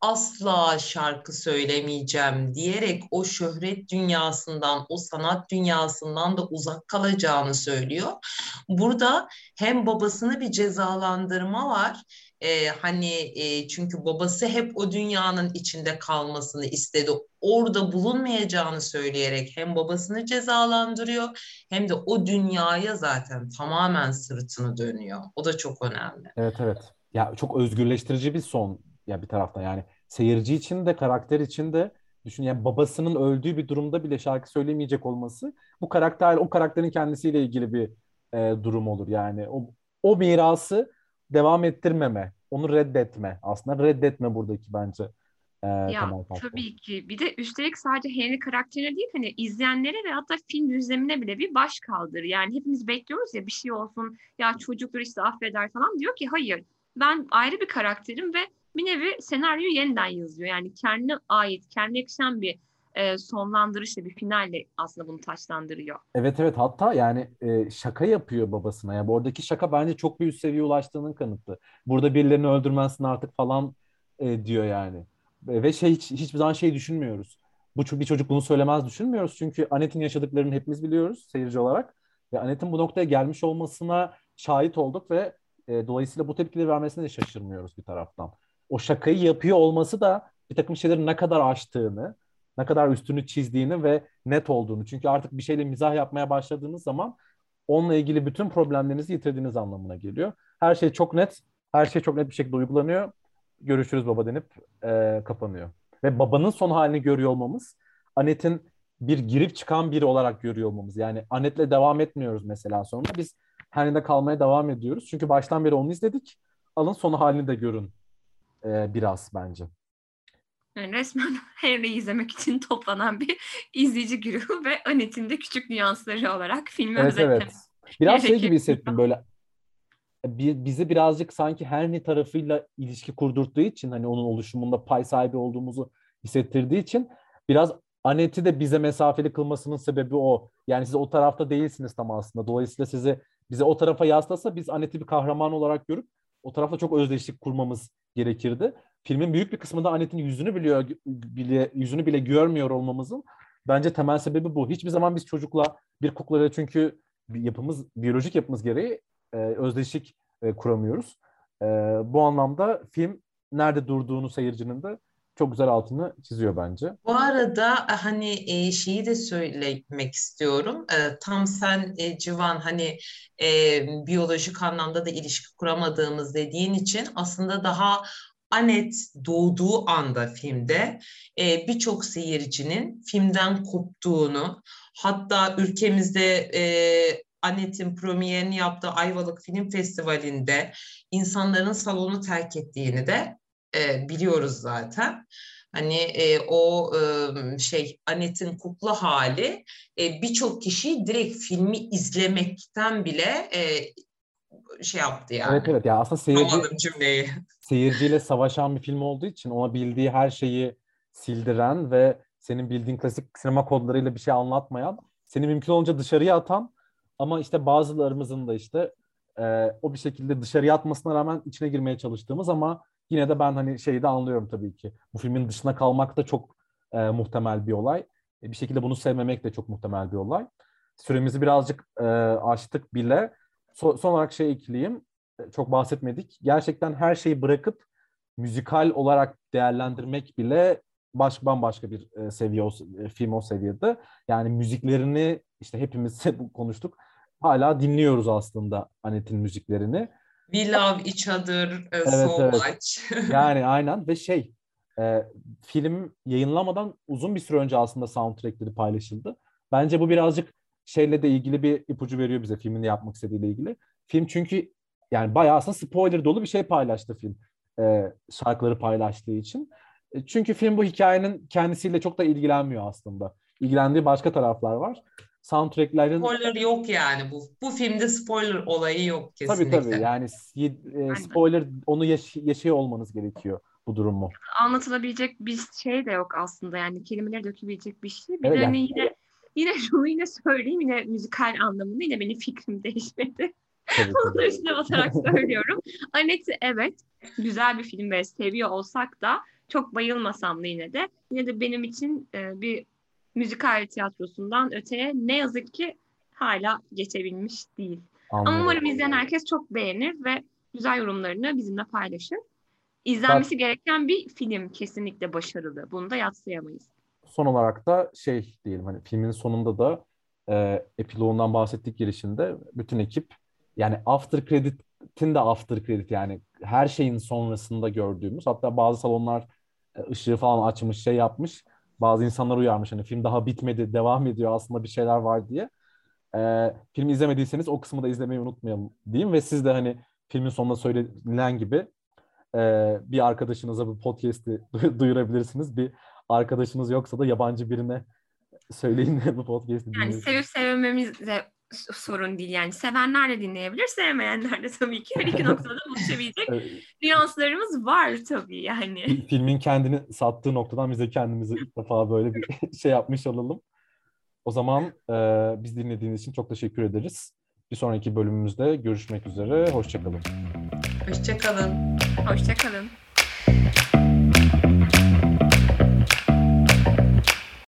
Speaker 1: asla şarkı söylemeyeceğim diyerek o şöhret dünyasından, o sanat dünyasından da uzak kalacağını söylüyor. Burada hem babasını bir cezalandırma var e, hani e, çünkü babası hep o dünyanın içinde kalmasını istedi. Orada bulunmayacağını söyleyerek hem babasını cezalandırıyor hem de o dünyaya zaten tamamen sırtını dönüyor. O da çok önemli.
Speaker 2: Evet evet. Ya çok özgürleştirici bir son ya bir taraftan yani seyirci için de karakter için de düşün yani babasının öldüğü bir durumda bile şarkı söylemeyecek olması bu karakter o karakterin kendisiyle ilgili bir e, durum olur yani o o mirası devam ettirmeme, onu reddetme. Aslında reddetme buradaki bence
Speaker 3: e, ya tabii ki. Bir de üstelik sadece Henry karakterine değil hani izleyenlere ve hatta film düzlemine bile bir baş kaldır. Yani hepimiz bekliyoruz ya bir şey olsun ya çocuklar işte affeder falan diyor ki hayır ben ayrı bir karakterim ve bir nevi senaryoyu yeniden yazıyor. Yani kendine ait, kendine yakışan bir e, sonlandırışla bir finalle aslında bunu taçlandırıyor.
Speaker 2: Evet evet hatta yani e, şaka yapıyor babasına. Yani oradaki şaka bence çok bir üst seviye ulaştığının kanıtı. Burada birilerini öldürmezsin artık falan e, diyor yani. E, ve şey hiç, hiçbir zaman şey düşünmüyoruz. Bu bir çocuk bunu söylemez düşünmüyoruz. Çünkü Anet'in yaşadıklarını hepimiz biliyoruz seyirci olarak. Ve Anet'in bu noktaya gelmiş olmasına şahit olduk ve e, dolayısıyla bu tepkileri vermesine de şaşırmıyoruz bir taraftan. O şakayı yapıyor olması da bir takım şeyleri ne kadar aştığını, ne kadar üstünü çizdiğini ve net olduğunu. Çünkü artık bir şeyle mizah yapmaya başladığınız zaman onunla ilgili bütün problemlerinizi yitirdiğiniz anlamına geliyor. Her şey çok net, her şey çok net bir şekilde uygulanıyor. Görüşürüz baba denip e, kapanıyor. Ve babanın son halini görüyor olmamız, Anet'in bir girip çıkan biri olarak görüyor olmamız. Yani Anet'le devam etmiyoruz mesela sonra. Biz Henry'de kalmaya devam ediyoruz. Çünkü baştan beri onu izledik. Alın son halini de görün e, biraz bence.
Speaker 3: Yani resmen *laughs* Henry'i izlemek için toplanan bir izleyici grubu *laughs* ve Anet'in de küçük nüansları olarak filmi
Speaker 2: evet, özetlemek. Evet. Biraz şey gibi hissettim böyle bizi birazcık sanki Henry tarafıyla ilişki kurdurttuğu için hani onun oluşumunda pay sahibi olduğumuzu hissettirdiği için biraz Anet'i de bize mesafeli kılmasının sebebi o. Yani siz o tarafta değilsiniz tam aslında. Dolayısıyla sizi bize o tarafa yaslasa biz Anet'i bir kahraman olarak görüp o tarafta çok özdeşlik kurmamız gerekirdi. Filmin büyük bir kısmında Annette'in yüzünü biliyor bile yüzünü bile görmüyor olmamızın bence temel sebebi bu. Hiçbir zaman biz çocukla bir kuklayla çünkü yapımız biyolojik yapımız gereği e, özdeşlik e, kuramıyoruz. E, bu anlamda film nerede durduğunu seyircinin de çok güzel altını çiziyor bence.
Speaker 1: Bu arada e, hani e, şeyi de söylemek istiyorum. E, tam sen Civan hani biyolojik anlamda da ilişki kuramadığımız dediğin için aslında daha Anet doğduğu anda filmde e, birçok seyircinin filmden koptuğunu hatta ülkemizde e, Anet'in premierini yaptığı Ayvalık Film Festivali'nde insanların salonu terk ettiğini de e, biliyoruz zaten. Hani e, o e, şey Anet'in kukla hali e, birçok kişi direkt filmi izlemekten bile e, şey yaptı yani.
Speaker 2: Evet evet ya aslında seyirci
Speaker 1: cümleyi. *laughs*
Speaker 2: seyirciyle savaşan bir film olduğu için ona bildiği her şeyi sildiren ve senin bildiğin klasik sinema kodlarıyla bir şey anlatmayan, seni mümkün olunca dışarıya atan ama işte bazılarımızın da işte e, o bir şekilde dışarıya atmasına rağmen içine girmeye çalıştığımız ama yine de ben hani şeyi de anlıyorum tabii ki. Bu filmin dışına kalmak da çok e, muhtemel bir olay. E, bir şekilde bunu sevmemek de çok muhtemel bir olay. Süremizi birazcık e, açtık bile. So, son olarak şey ekleyeyim. E, çok bahsetmedik. Gerçekten her şeyi bırakıp müzikal olarak değerlendirmek bile baş, bambaşka bir e, seviye o, e, film o seviyede. Yani müziklerini işte hepimiz *laughs* konuştuk. Hala dinliyoruz aslında Anet'in müziklerini.
Speaker 1: We love each other uh, evet, so evet. much. *laughs*
Speaker 2: yani aynen ve şey e, film yayınlamadan uzun bir süre önce aslında soundtrackleri paylaşıldı. Bence bu birazcık şeyle de ilgili bir ipucu veriyor bize filmin ne yapmak istediğiyle ilgili. Film çünkü yani bayağı aslında spoiler dolu bir şey paylaştı film. E, şarkıları paylaştığı için. E, çünkü film bu hikayenin kendisiyle çok da ilgilenmiyor aslında. İlgilendiği başka taraflar var. Soundtracklerin...
Speaker 1: Spoiler yok yani bu. Bu filmde spoiler olayı yok kesinlikle.
Speaker 2: Tabii tabii yani e, spoiler onu yaş- yaşıyor olmanız gerekiyor bu durumu.
Speaker 3: Anlatılabilecek bir şey de yok aslında yani kelimeleri dökebilecek bir şey. Bir evet, de yani... yine yine *laughs* şunu yine söyleyeyim yine müzikal anlamında yine benim fikrim değişmedi. Onu da üstüne basarak *laughs* söylüyorum. Annette evet güzel bir film ve seviyor olsak da çok bayılmasam da yine de yine de benim için e, bir müzikal tiyatrosundan öteye ne yazık ki hala geçebilmiş değil. Anladım. Ama umarım izleyen herkes çok beğenir ve güzel yorumlarını bizimle paylaşır. İzlenmesi Bak, gereken bir film kesinlikle başarılı. Bunu da yatsıyamayız.
Speaker 2: Son olarak da şey diyelim hani filmin sonunda da e, epiloğundan bahsettik girişinde bütün ekip yani after credit'in de after credit yani her şeyin sonrasında gördüğümüz hatta bazı salonlar e, ışığı falan açmış şey yapmış bazı insanlar uyarmış hani film daha bitmedi devam ediyor aslında bir şeyler var diye. E, filmi izlemediyseniz o kısmı da izlemeyi unutmayalım diyeyim ve siz de hani filmin sonunda söylenilen gibi e, bir arkadaşınıza bu podcast'i duyurabilirsiniz. Bir arkadaşınız yoksa da yabancı birine söyleyin bu podcast'i
Speaker 3: Yani sevip sevmemiz de sorun değil yani. Sevenler de dinleyebilir, sevmeyenler de tabii ki her iki *laughs* noktada buluşabilecek nüanslarımız var tabii yani.
Speaker 2: Filmin kendini sattığı noktadan biz de kendimizi ilk defa böyle bir *laughs* şey yapmış olalım. O zaman e, biz dinlediğiniz için çok teşekkür ederiz. Bir sonraki bölümümüzde görüşmek üzere. Hoşçakalın.
Speaker 1: Hoşçakalın.
Speaker 3: Hoşçakalın.